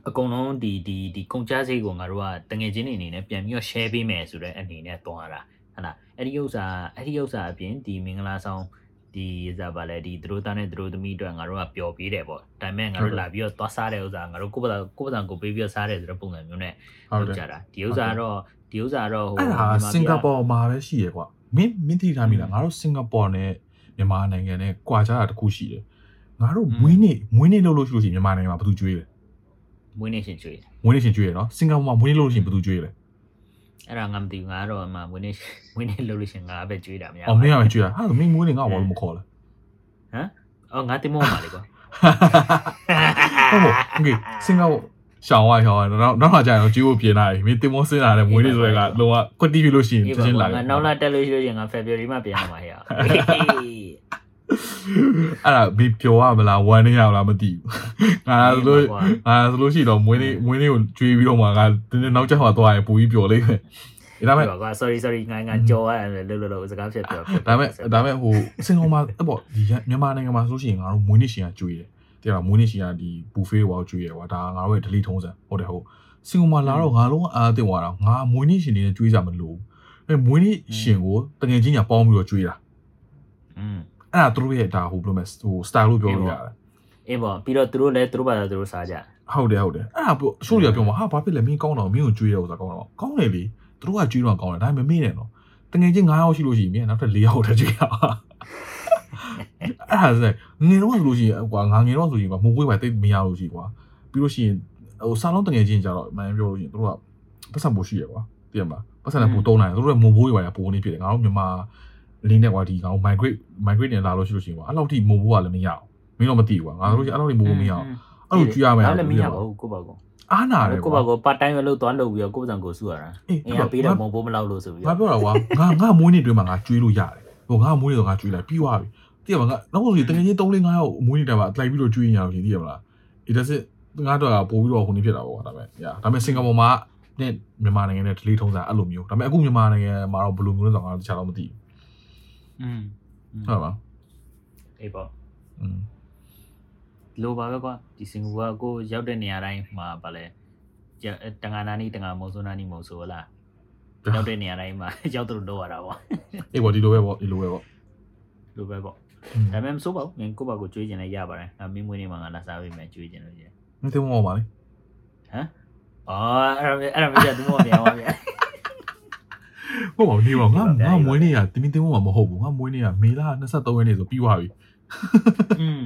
အကုန်လုံးဒီဒီဒီကုန်ကြဈေးကိုငါတို့ကတငယ်ချင်းတွေအနေနဲ့ပြန်ပြီးတော့ share ပေးမယ်ဆိုတဲ့အနေနဲ့တွားတာဟုတ်လားအဲ့ဒီဥစ္စာအဲ့ဒီဥစ္စာအပြင်ဒီမင်္ဂလာဆောင် ဒီစားပါလေဒီသူတို့သားနဲ့သူတို့သမီးအတွက်ငါတို့ကပျော်ပေးတယ်ပေါ့ဒါပေမဲ့ငါတို့လာပြီးတော့သွားစားတဲ့ဥစ္စာငါတို့ကိုယ့်ဘာသာကိုယ့်ဘာသာကိုပေးပြီးတော့စားတယ်ဆိုတဲ့ပုံစံမျိုးနဲ့ဟုတ်လုပ်တယ်ကြတာဒီဥစ္စာကတော့ဒီဥစ္စာကတော့ဟိုအဲ့ဒါမြန်မာစင်ပြည်ကကာပူမှာပဲရှိရကွာမင်းမင်းသိထားမိလားငါတို့စင်ကာပူနဲ့မြန်မာနိုင်ငံနဲ့ကွာခြားတာတစ်ခုရှိတယ်ငါတို့မွေးနေ့မွေးနေ့လုပ်လို့ရှိလို့ရှိရင်မြန်မာနိုင်ငံမှာဘယ်သူကြွေးလဲမွေးနေ့ရှင်ကျွေးမွေးနေ့ရှင်ကြွေးရနော်စင်ကာပူမှာမွေးနေ့လုပ်လို့ရှိရင်ဘယ်သူကြွေးလဲ အဲ့ဒါငါမသိဘူးငါကတော့အမှမွေးနေ့မွေးနေ့လုပ်လို့ရှရင်ငါပဲကျွေးတာမရ အော်မင်းကမကြွေးရဟာမင်းမွေးနေ့ငါ့ဘာလို့မခေါ်လဲ ဟမ်အော်ငါတင်မောမှာလေကွာ ဟုတ်ဟုတ်โอเคစင်ကာပူရှောင်းဝိုင်းရှောင်းဝိုင်းတော့နောက်မှကြာရင်ကြည့်ဖို့ပြင်လာပြီမင်းတင်မောစင်းလာတဲ့မွေးနေ့ဆိုတဲ့ကလုံးဝကွက်တီးပြီလို့ရှိရင် အေး ချက်ချင်းလာ ပါငါနောက်လာတက်လို့ရှိလို့ရှရင်ငါ February မှာပြန်ရမှာဟဲ့ အဲ့ဒါဘီပြောရမလားဝမ်းနေရလားမသိဘူးငါဆိုလို့ငါဆိုလို့ရှိတော့မွေးနေ့မွေးနေ့ကိုကြွေးပြီးတော့မှငါတင်းတင်းနောက်ကျမှသွားရင်ပူပြီးပျော်လိမ့်မယ်ဒါပေမဲ့ပါကွာ sorry sorry ငါငါကြော်ရတယ်လို့လို့လို့စကားဖြစ်ပြောဒါပေမဲ့ဒါပေမဲ့ဟိုစင်ကာပူမှာအဲ့ပေါ့ဒီမြန်မာနိုင်ငံမှာဆိုလို့ရှိရင်ငါတို့မွေးနေ့ရှင်ကကြွေးတယ်တဲ့ကမွေးနေ့ရှင်ကဒီဘူဖေးဝါကြွေးရကွာဒါငါတို့ရဲ့ delete ထုံးစံဟုတ်တယ်ဟုတ်စင်ကာပူမှာလာတော့ငါလုံးအားတင်သွားတော့ငါမွေးနေ့ရှင်တွေနဲ့ကြွေးကြမလို့အဲမွေးနေ့ရှင်ကိုတကယ်ချင်းညာပေါင်းပြီးတော့ကြွေးတာอืม အဲ့ဒါသူတို့ရဲ့ဒါဟိုဘယ်လိုမလဲဟို style လို့ပြောလို့ရတယ်အေးပေါ့ပြီးတော့သူတို့လည်းသူတို့ဘာသာသူတို့စားကြဟုတ်တယ်ဟုတ်တယ်အဲ့ဒါပြောရှိုးရပြောမှာဟာဘာဖြစ်လဲမင်းကောင်းတော့မင်းကိုကြွေးရဥစားကောင်းတော့ကောင်းတယ်လေသူတို့ကကြွေးတော့ကောင်းတယ်ဒါပေမဲ့မေ့တယ်နော်တကယ်ချင်း9ယောက်ရှိလို့ရှိရင်မင်းကနောက်ထပ်4ယောက်တည်းကြွေးရအောင်အဲ့ဒါဆိုငငယ်တော့ဆိုလို့ရှိရင်ကွာငါငယ်တော့ဆိုရင်ကွာမှုပွေးပါတိတ်မရလို့ရှိကွာပြီးလို့ရှိရင်ဟိုဆာလုံးတကယ်ချင်းကြတော့မှန်ပြောလို့ရှိရင်သူတို့ကပတ်စံပို့ရှိရကွာသိရမလားပတ်စံလည်းပို့သုံးနိုင်တယ်သူတို့ကမှုပွေးပါရပို့နေဖြစ်တယ်ငါတို့မြန်မာ လင်းနဲ့ကွာဒီကောင် migrate migrate နဲ့လာလို့ရှိလို့ရှိရင်ကွာအဲ့လောက်ထိမှုပွေးကလည်းမရအောင်မင်းတော့မသိဘူးကွာငါတို့ရှိအဲ့လောက်ထိမှုပွေးမရအောင်အဲ့လိုကြွေးရမယ်ဒါလည်းမရပါဘူးကိုပါကောအားနာတယ်ကိုပါကော part time ပဲလို့သွားလုပ်ပြီးတော့ကိုပစံကိုစုရတာအေးအင်းကပေးတယ်မုံဘိုးမလောက်လို့ဆိုပြီးငါပြောတာကွာငါငါမွေးနေ့တွင်းမှာငါကျွေးလို့ရတယ်ဟိုငါမွေးနေ့တော့ငါကျွေးလိုက်ပြီးသွားပြီသိရမလားနောက်ဆိုရင်တကယ်ကြီး3 4 5ရောက်မွေးနေ့တိုင်မှာလိုက်ပြီးတော့ကျွေးရအောင်ရှင်သိရမလား it does it ငါတော့ပို့ပြီးတော့ဟိုနေ့ဖြစ်တာပေါ့ဒါပေမဲ့ညာဒါပေမဲ့စင်ကာပူမှာနဲ့မြန်မာနိုင်ငံနဲ့ဒလေးထုံးစားအဲ့လိုမျိုးဒါပေမဲ့အခုမြန်မာနိုင်ငံမှာတော့ဘယ်လိုမျိုးလဲဆိုတော့ငါတခြားတော့မသိ อืม ဘူးဟုတ်ပါ အေးပေါ့ อืม လိုပါပဲကွာဒီစင်ကာပူကကိုရောက်တဲ့နေရာတိုင်းမှာဗာလဲတငါနာနီတငါမုံဆိုနာနီမုံဆိုလားရောက်တဲ့နေရာတိုင်းမှာရောက်တော့တော့ရတာပေါ့ အေးပေါ့ဒီလိုပဲပေါ့ဒီလိုပဲပေါ့ လိုပဲပေါ့ อืม ဒါပေမဲ့မစိုးပါဘူးငင်ကိုပါကိုကြွေးကျင်လည်းရပါတယ်အမင်းမွေးနေမှာငါလာစားပေးမယ်ကြွေးကျင်လို့ရ မသိဘူးမောပါလေ ဟမ်အော်အဲ့ဒါအဲ့ဒါမကြသူမပြောင်းပါဗျာ ဟုတ်ပါဘူးနေပါငါငါမွေးနေ့ကတင်းတင်းမောမှာမဟုတ်ဘူးငါမွေးနေ့ကမေလ23ရက်နေ့ဆိုပြီးသွားပြီอืม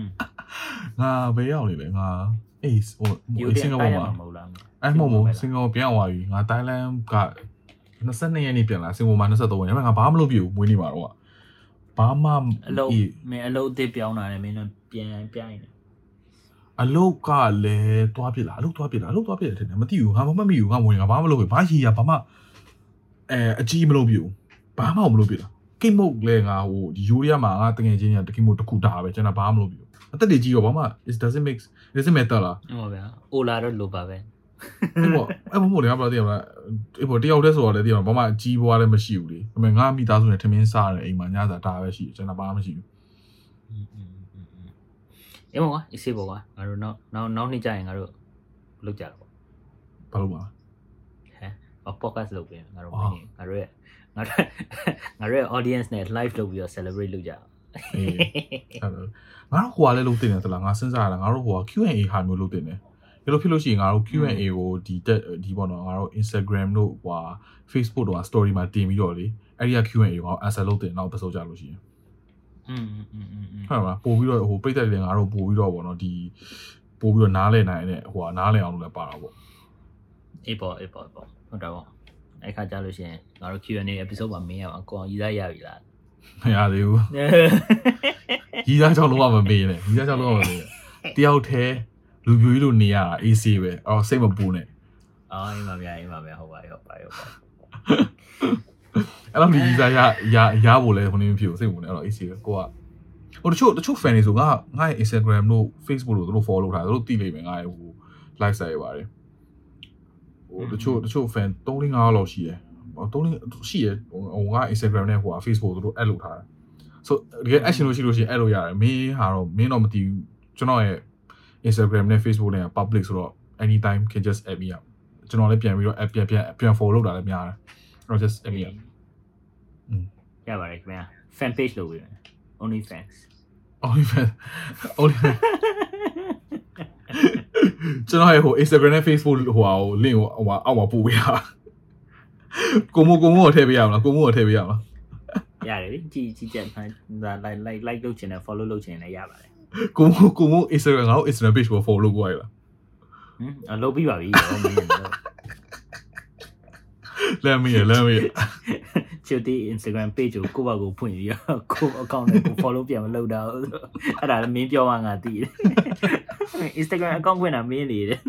ငါဘယ်ရောက်နေလဲငါအေးဟိုယူစတင်င်ကာတိုပူင်ရမှာမှာမဟုတ်လားအဲ့မဟုတ်ဘူးစင်ကာပူပြန်သွားပြီငါတိုင်လန်က22ရက်နေ့ပြန်လာစင်ကာပူမှာ23ရက်နေ့ငါဘာမှမလုပ်ပြဘူးမွေးနေ့မှာတော့ဘာမှအလုံးအေးမင်းအလုံးအသစ်ပြောင်းလာတယ်မင်းတို့ပြန်ပြိုင်တယ်အလုတ်ကလည်းတွားပြစ်လားအလုတ်တွားပြစ်လားအလုတ်တွားပြစ်တယ်ထင်တယ်မသိဘူးငါမမှတ်မိဘူးငါမွေးငါဘာမှမလုပ်ဘူးဘာရီရဘာမှ အဲအကြီးမလုပ်ပြဘူးဘာမှမလုပ်ပြလားကိမုတ်လဲငါဟိုဒီယူရီးယားမှာငါတကယ်ချင်းညာတကိမုတ်တစ်ခုတာပဲကျွန်တော်ဘာမှမလုပ်ပြဘူးအသက်တွေကြီးရောဘာမှ it doesn't make it doesn't matter လားဟုတ်ပါဗျာအိုလာတော့လိုပါပဲအဲ့ပေါ့အဲ့မဟုတ်လေငါပြောတည်ရမလားအဲ့ပေါ့တယောက်တည်းဆိုတော့လည်းတည်ရမှာဘာမှကြီးပွားလည်းမရှိဘူးလေဒါပေမဲ့ငါမိသားစုနဲ့ထမင်းစားတယ်အိမ်မှာညစာဒါပဲရှိတယ်ကျွန်တော်ဘာမှမရှိဘူးအေးမောကွာအေးစေးပေါ့ကွာငါတို့နောက်နောက်နောက်နေ့ကျရင်ငါတို့လုပ်ကြတာပေါ့ဘာလို့ပါဟမ်ဟော podcast လုပ်ပြန်ငါတို့မင်းငါတို့ရဲ့ငါတို့ငါတို့ရဲ့ audience နဲ့ live လုပ်ပြီးတော့ celebrate လုပ်ကြအောင် အေးအဲ့တော့ငါတို့ဟိုကလည်းလုပ်တင်တယ်သလားငါစဉ်းစားရတာငါတို့ဟိုက Q&A ဟာမျိုးလုပ်တင်တယ်ဘယ်လိုဖြစ်လို့ရှိရင်ငါတို့ Q&A ကိုဒီတက်ဒီပေါ့နော်ငါတို့ Instagram တို့ဟို Facebook တို့က story မှာတင်ပြီးတော့လေအဲ့ဒီက Q&A ကို answer လုပ်တင်နောက်တစ်စုံကြလို့ရှိရင် อืมอืมอืมอืม ဟုတ်ပါပို့ပြီးတော့ဟိုပိတ်သက်တယ်ငါတို့ပို့ပြီးတော့ဗောနော်ဒီပို့ပြီးတော့နားလဲနိုင်တဲ့ဟိုကနားလဲအောင်လို့လည်းပါတာပေါ့ အေးပေါ့အေးပေါ့ပေါ့ ဟုတ်တယ်ပေါ့အဲ့ခါကြလို့ရှိရင်ငါတို့ Q&A episode မှာမင်းရအောင်ကိုအောင်ရေးသားရပြီလားမရသေးဘူးရီးသားကြောင့်လုံးဝမမေးနဲ့ရီးသားကြောင့်လုံးဝမမေးနဲ့တယောက်တည်းလူပြိုကြီးလို့နေရတာအေးဆေးပဲအော်စိတ်မပူနဲ့အော်အေးပါဗျာအေးပါဗျာဟုတ်ပါဟုတ်ပါဟုတ်ပါအဲ့လိုရီးသားရရရဖို့လဲခဏမဖြစ်ဘူးစိတ်မပူနဲ့အဲ့တော့အေးဆေးပဲကိုကဟိုတချို့တချို့ fan တွေဆိုငါငါရဲ့ Instagram တို့ Facebook တို့သူတို့ follow ထားတယ်သူတို့သိလိမ့်မယ်ငါရဲ့ဟို live site ရပါတယ် ဟိုတချို့တချို့ fan 3 4 5လောက်ရှိတယ်ဟို3ရှိရဟိုငါ Instagram နဲ့ဟို Facebook သူတို့ add လုပ်ထားတယ် so တကယ် action လို့ရှိလို့ရှိရင် add လုပ်ရတယ်မင်းဟာတော့မင်းတော့မသိဘူးကျွန်တော်ရဲ့ Instagram နဲ့ Facebook နဲ့ public ဆိုတော့ anytime can just add me up ကျွန်တော်လည်းပြန်ပြီးတော့ add ပြန်ပြန်ပြန် follow လုပ်တာလည်းများတယ်အဲ့တော့ just add me up ရပါတယ်ခင်ဗျာ fan page လုပ်ပြီး only fans only fan only fan ကျွန်တော်ရဲ့ဟို Instagram နဲ့ Facebook ဟိုဟာကို link ကိုဟိုဟာအောက်မှာပို့ပေးတာကိုမိုကိုမိုကိုထည့်ပေးရမလားကိုမိုကိုထည့်ပေးရမလားရတယ်လေကြည်ကြည်ကြက်ဖန်ဒါ like like like လုပ်ချင်တယ် follow လုပ်ချင်တယ်ရပါတယ်ကိုမိုကိုမို Instagram ငါတို့ Instagram page ကို follow လုပ်ကိုရလားဟမ်အလုပ်ပြီးပါပြီဟောမင်း လမ်းမေးရလမ်းမေးရချူတီ Instagram page ကိုကိုယ့်ဘာကိုဖွင့်ပြီးတော့ကို account နဲ့ကို follow ပြန်မလုပ်တော့ဘူးအဲ့ဒါလည်းမင်းပြောမှငါသိတယ် Instagram account ဖွင့်တာမင်းလေတယ်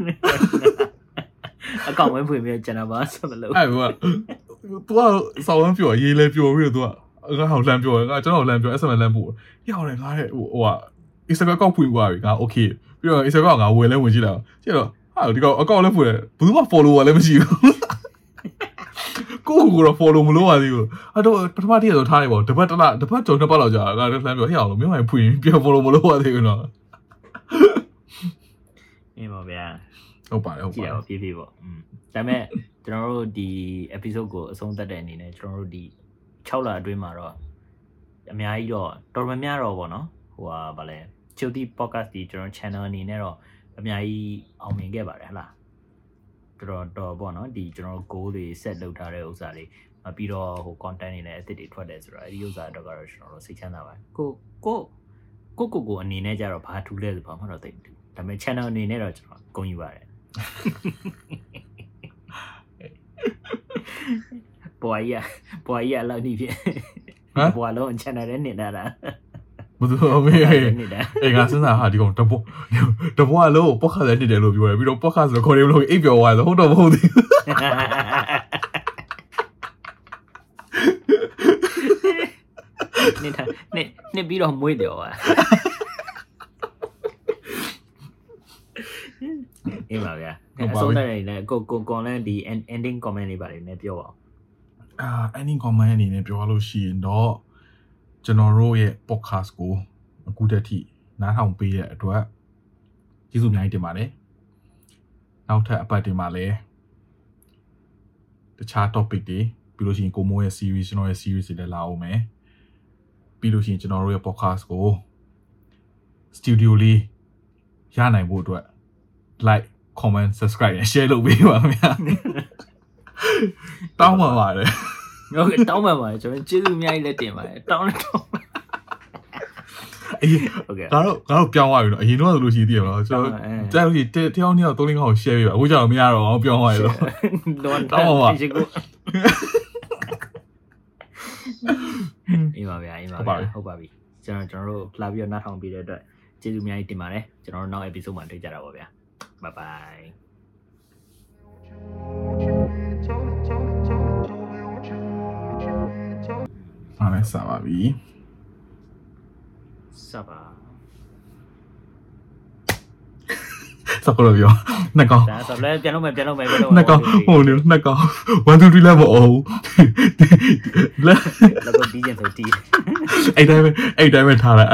account ဝင်ဖွင့်ပြီးတော့ကျွန်တော်ဘာဆက်မလုပ်အဲ့ဘောကသူကစောင်းဝမ်းပြောရေးလဲပြောပြီးတော့သူကငါဟောလမ်းပြောငါကျွန်တော်လမ်းပြော SMS လမ်းပို့ရအောင်လေငါရဲ့ဟိုဟိုက Instagram account ဖွင့်သွားပြီငါ okay ပြီးတော့ Instagram ကငါဝင်လဲဝင်ကြည့်လိုက်ကြည့်တော့ဟာဒီကောင် account လဲဖွင့်တယ်ဘယ်သူမှ follower လည်းမရှိဘူး ကိုကိုကတော့ follow မလုပ်ရသေးဘူးအဲ့တော့ပထမတည့်ရတော့ထားလိုက်ပါတပတ်တစ်လတပတ်ကျော်နှစ်ပတ်လောက်ကြာငါလည်းလမ်းပြောဟဲ့အောင်လို့မြို့ဟိုင်ဖွင့်ပြန် follow မလုပ်ရသေးဘူးနော်အင်းပါဗျာဟုတ်ပါတယ်ဟုတ်ကြပါည့်တရယ်အောင်ပြေးပြေးပေါ့อืมဒါပေမဲ့ကျွန်တော်တို့ဒီ episode ကိုအဆုံးသတ်တဲ့အနေနဲ့ကျွန်တော်တို့ဒီ6လအတွင်းမှာတော့အများကြီးတော့တော်တော်များများတော့ပေါ့နော်ဟိုဟာဗာလဲချူတီ podcast ဒီကျွန်တော် channel အနေနဲ့တော့အများကြီးအောင်မြင်ခဲ့ပါတယ်ဟလား တော်တော်ပေါ့နော်ဒီကျွန်တော် goal တွေ set လုပ်ထားတဲ့ဥစ္စာတွေပြီးတော့ဟို content တွေလည်းအသစ်တွေထွက်တယ်ဆိုတော့အဲဒီဥစ္စာတော့ကတော့ကျွန်တော်တို့စိတ်ချမ်းသာပါတယ်ကိုကိုကိုကိုကိုအနေနဲ့ကြတော့ဘာထူးလဲဆိုဘာမှတော့သိမသိဘူးဒါပေမဲ့ channel အနေနဲ့တော့ကျွန်တော်ဂုဏ်ယူပါတယ်ပွားရပွားရလောက်နေဖြစ်ဟမ်ပွားလုံး channel နဲ့နေတာလား ဘယ်သူမေးနေတာအေးငါစဉ်းစားဟာဒီကောင်တဘောတဘောအလုံးပေါ့ခါလည်းနေတယ်လို့ပြောတယ်ပြီးတော့ပေါ့ခါဆိုတော့ခေါ်တယ်လို့အိပ်ပျော်သွားတယ်ဟုတ်တော့မဟုတ်သေးဘူးနေတာနေနေပြီးတော့မွေးတယ်ဟောအေးပါဗျာအဆုံးတဲ့နေနဲ့ကိုကိုကွန်လည်းဒီ ending comment လေးပါလေနည်းပြောပါဦးအာ ending comment အနေနဲ့ပြောလို့ရှိရင်တော့ ကျွန်တော်တို့ရဲ့ podcast ကိုအခုတည်းထိနားထောင်ပေးတဲ့အတွက်ကျေးဇူးအများကြီးတင်ပါတယ်နောက်ထပ်အပတ်တင်ပါလဲတခြား topic တွေပြီးလို့ရှိရင်ကိုမိုးရဲ့ series ကျွန်တော်ရဲ့ series တွေလည်းလာအောင်မယ်ပြီးလို့ရှိရင်ကျွန်တော်တို့ရဲ့ podcast ကို studio လေးရနိုင်ဖို့အတွက် like comment subscribe နဲ့ share လုပ်ပေးပါဗျာတောင်းပါပါတယ် ဟုတ်ကဲ့တောင်းပါပါကျွန်တော်ကျေးဇူးအများကြီးလက်တင်ပါတယ်တောင်းလည်းတောင်းပါအရင်ဟုတ်ကဲ့ငါတို့ငါတို့ပြောင်းသွားပြီနော်အရင်တော့ဆိုလို့ရှိသေးတယ်နော်ကျွန်တော်ကြားလို့ရှိရင်တယောက်နှစ်ယောက်သုံးလေးခေါက် share ပေးပါအခုကျတော့မရတော့အောင်ပြောင်းသွားရတော့တော့တောင်းပါပါရှိကိုအေးပါဗျာအေးပါဟုတ်ပါဗျာပြီဟုတ်ပါပြီကျွန်တော်ကျွန်တော်တို့လာပြီးတော့နားထောင်ပြီးတဲ့အတွက်ကျေးဇူးအများကြီးတင်ပါတယ်ကျွန်တော်တို့နောက် episode မှာတွေ့ကြတာပါဗျာ bye bye ။အားလည်းစပါပြီ။စပါ။စပါလို့ပြော။နှစ်ကောင်။ဒါဆိုလည်းပြန်လို့မယ်ပြန်လို့မယ်ပြန်လို့မယ်။နှစ်ကောင်ဟိုလေနှစ်ကောင်1 2 3လည်းမအောင်။လက်လက်ကိုပြီးရင်ဆိုတီး။အဲ့တိုင်းပဲအဲ့တိုင်းပဲထားလိုက်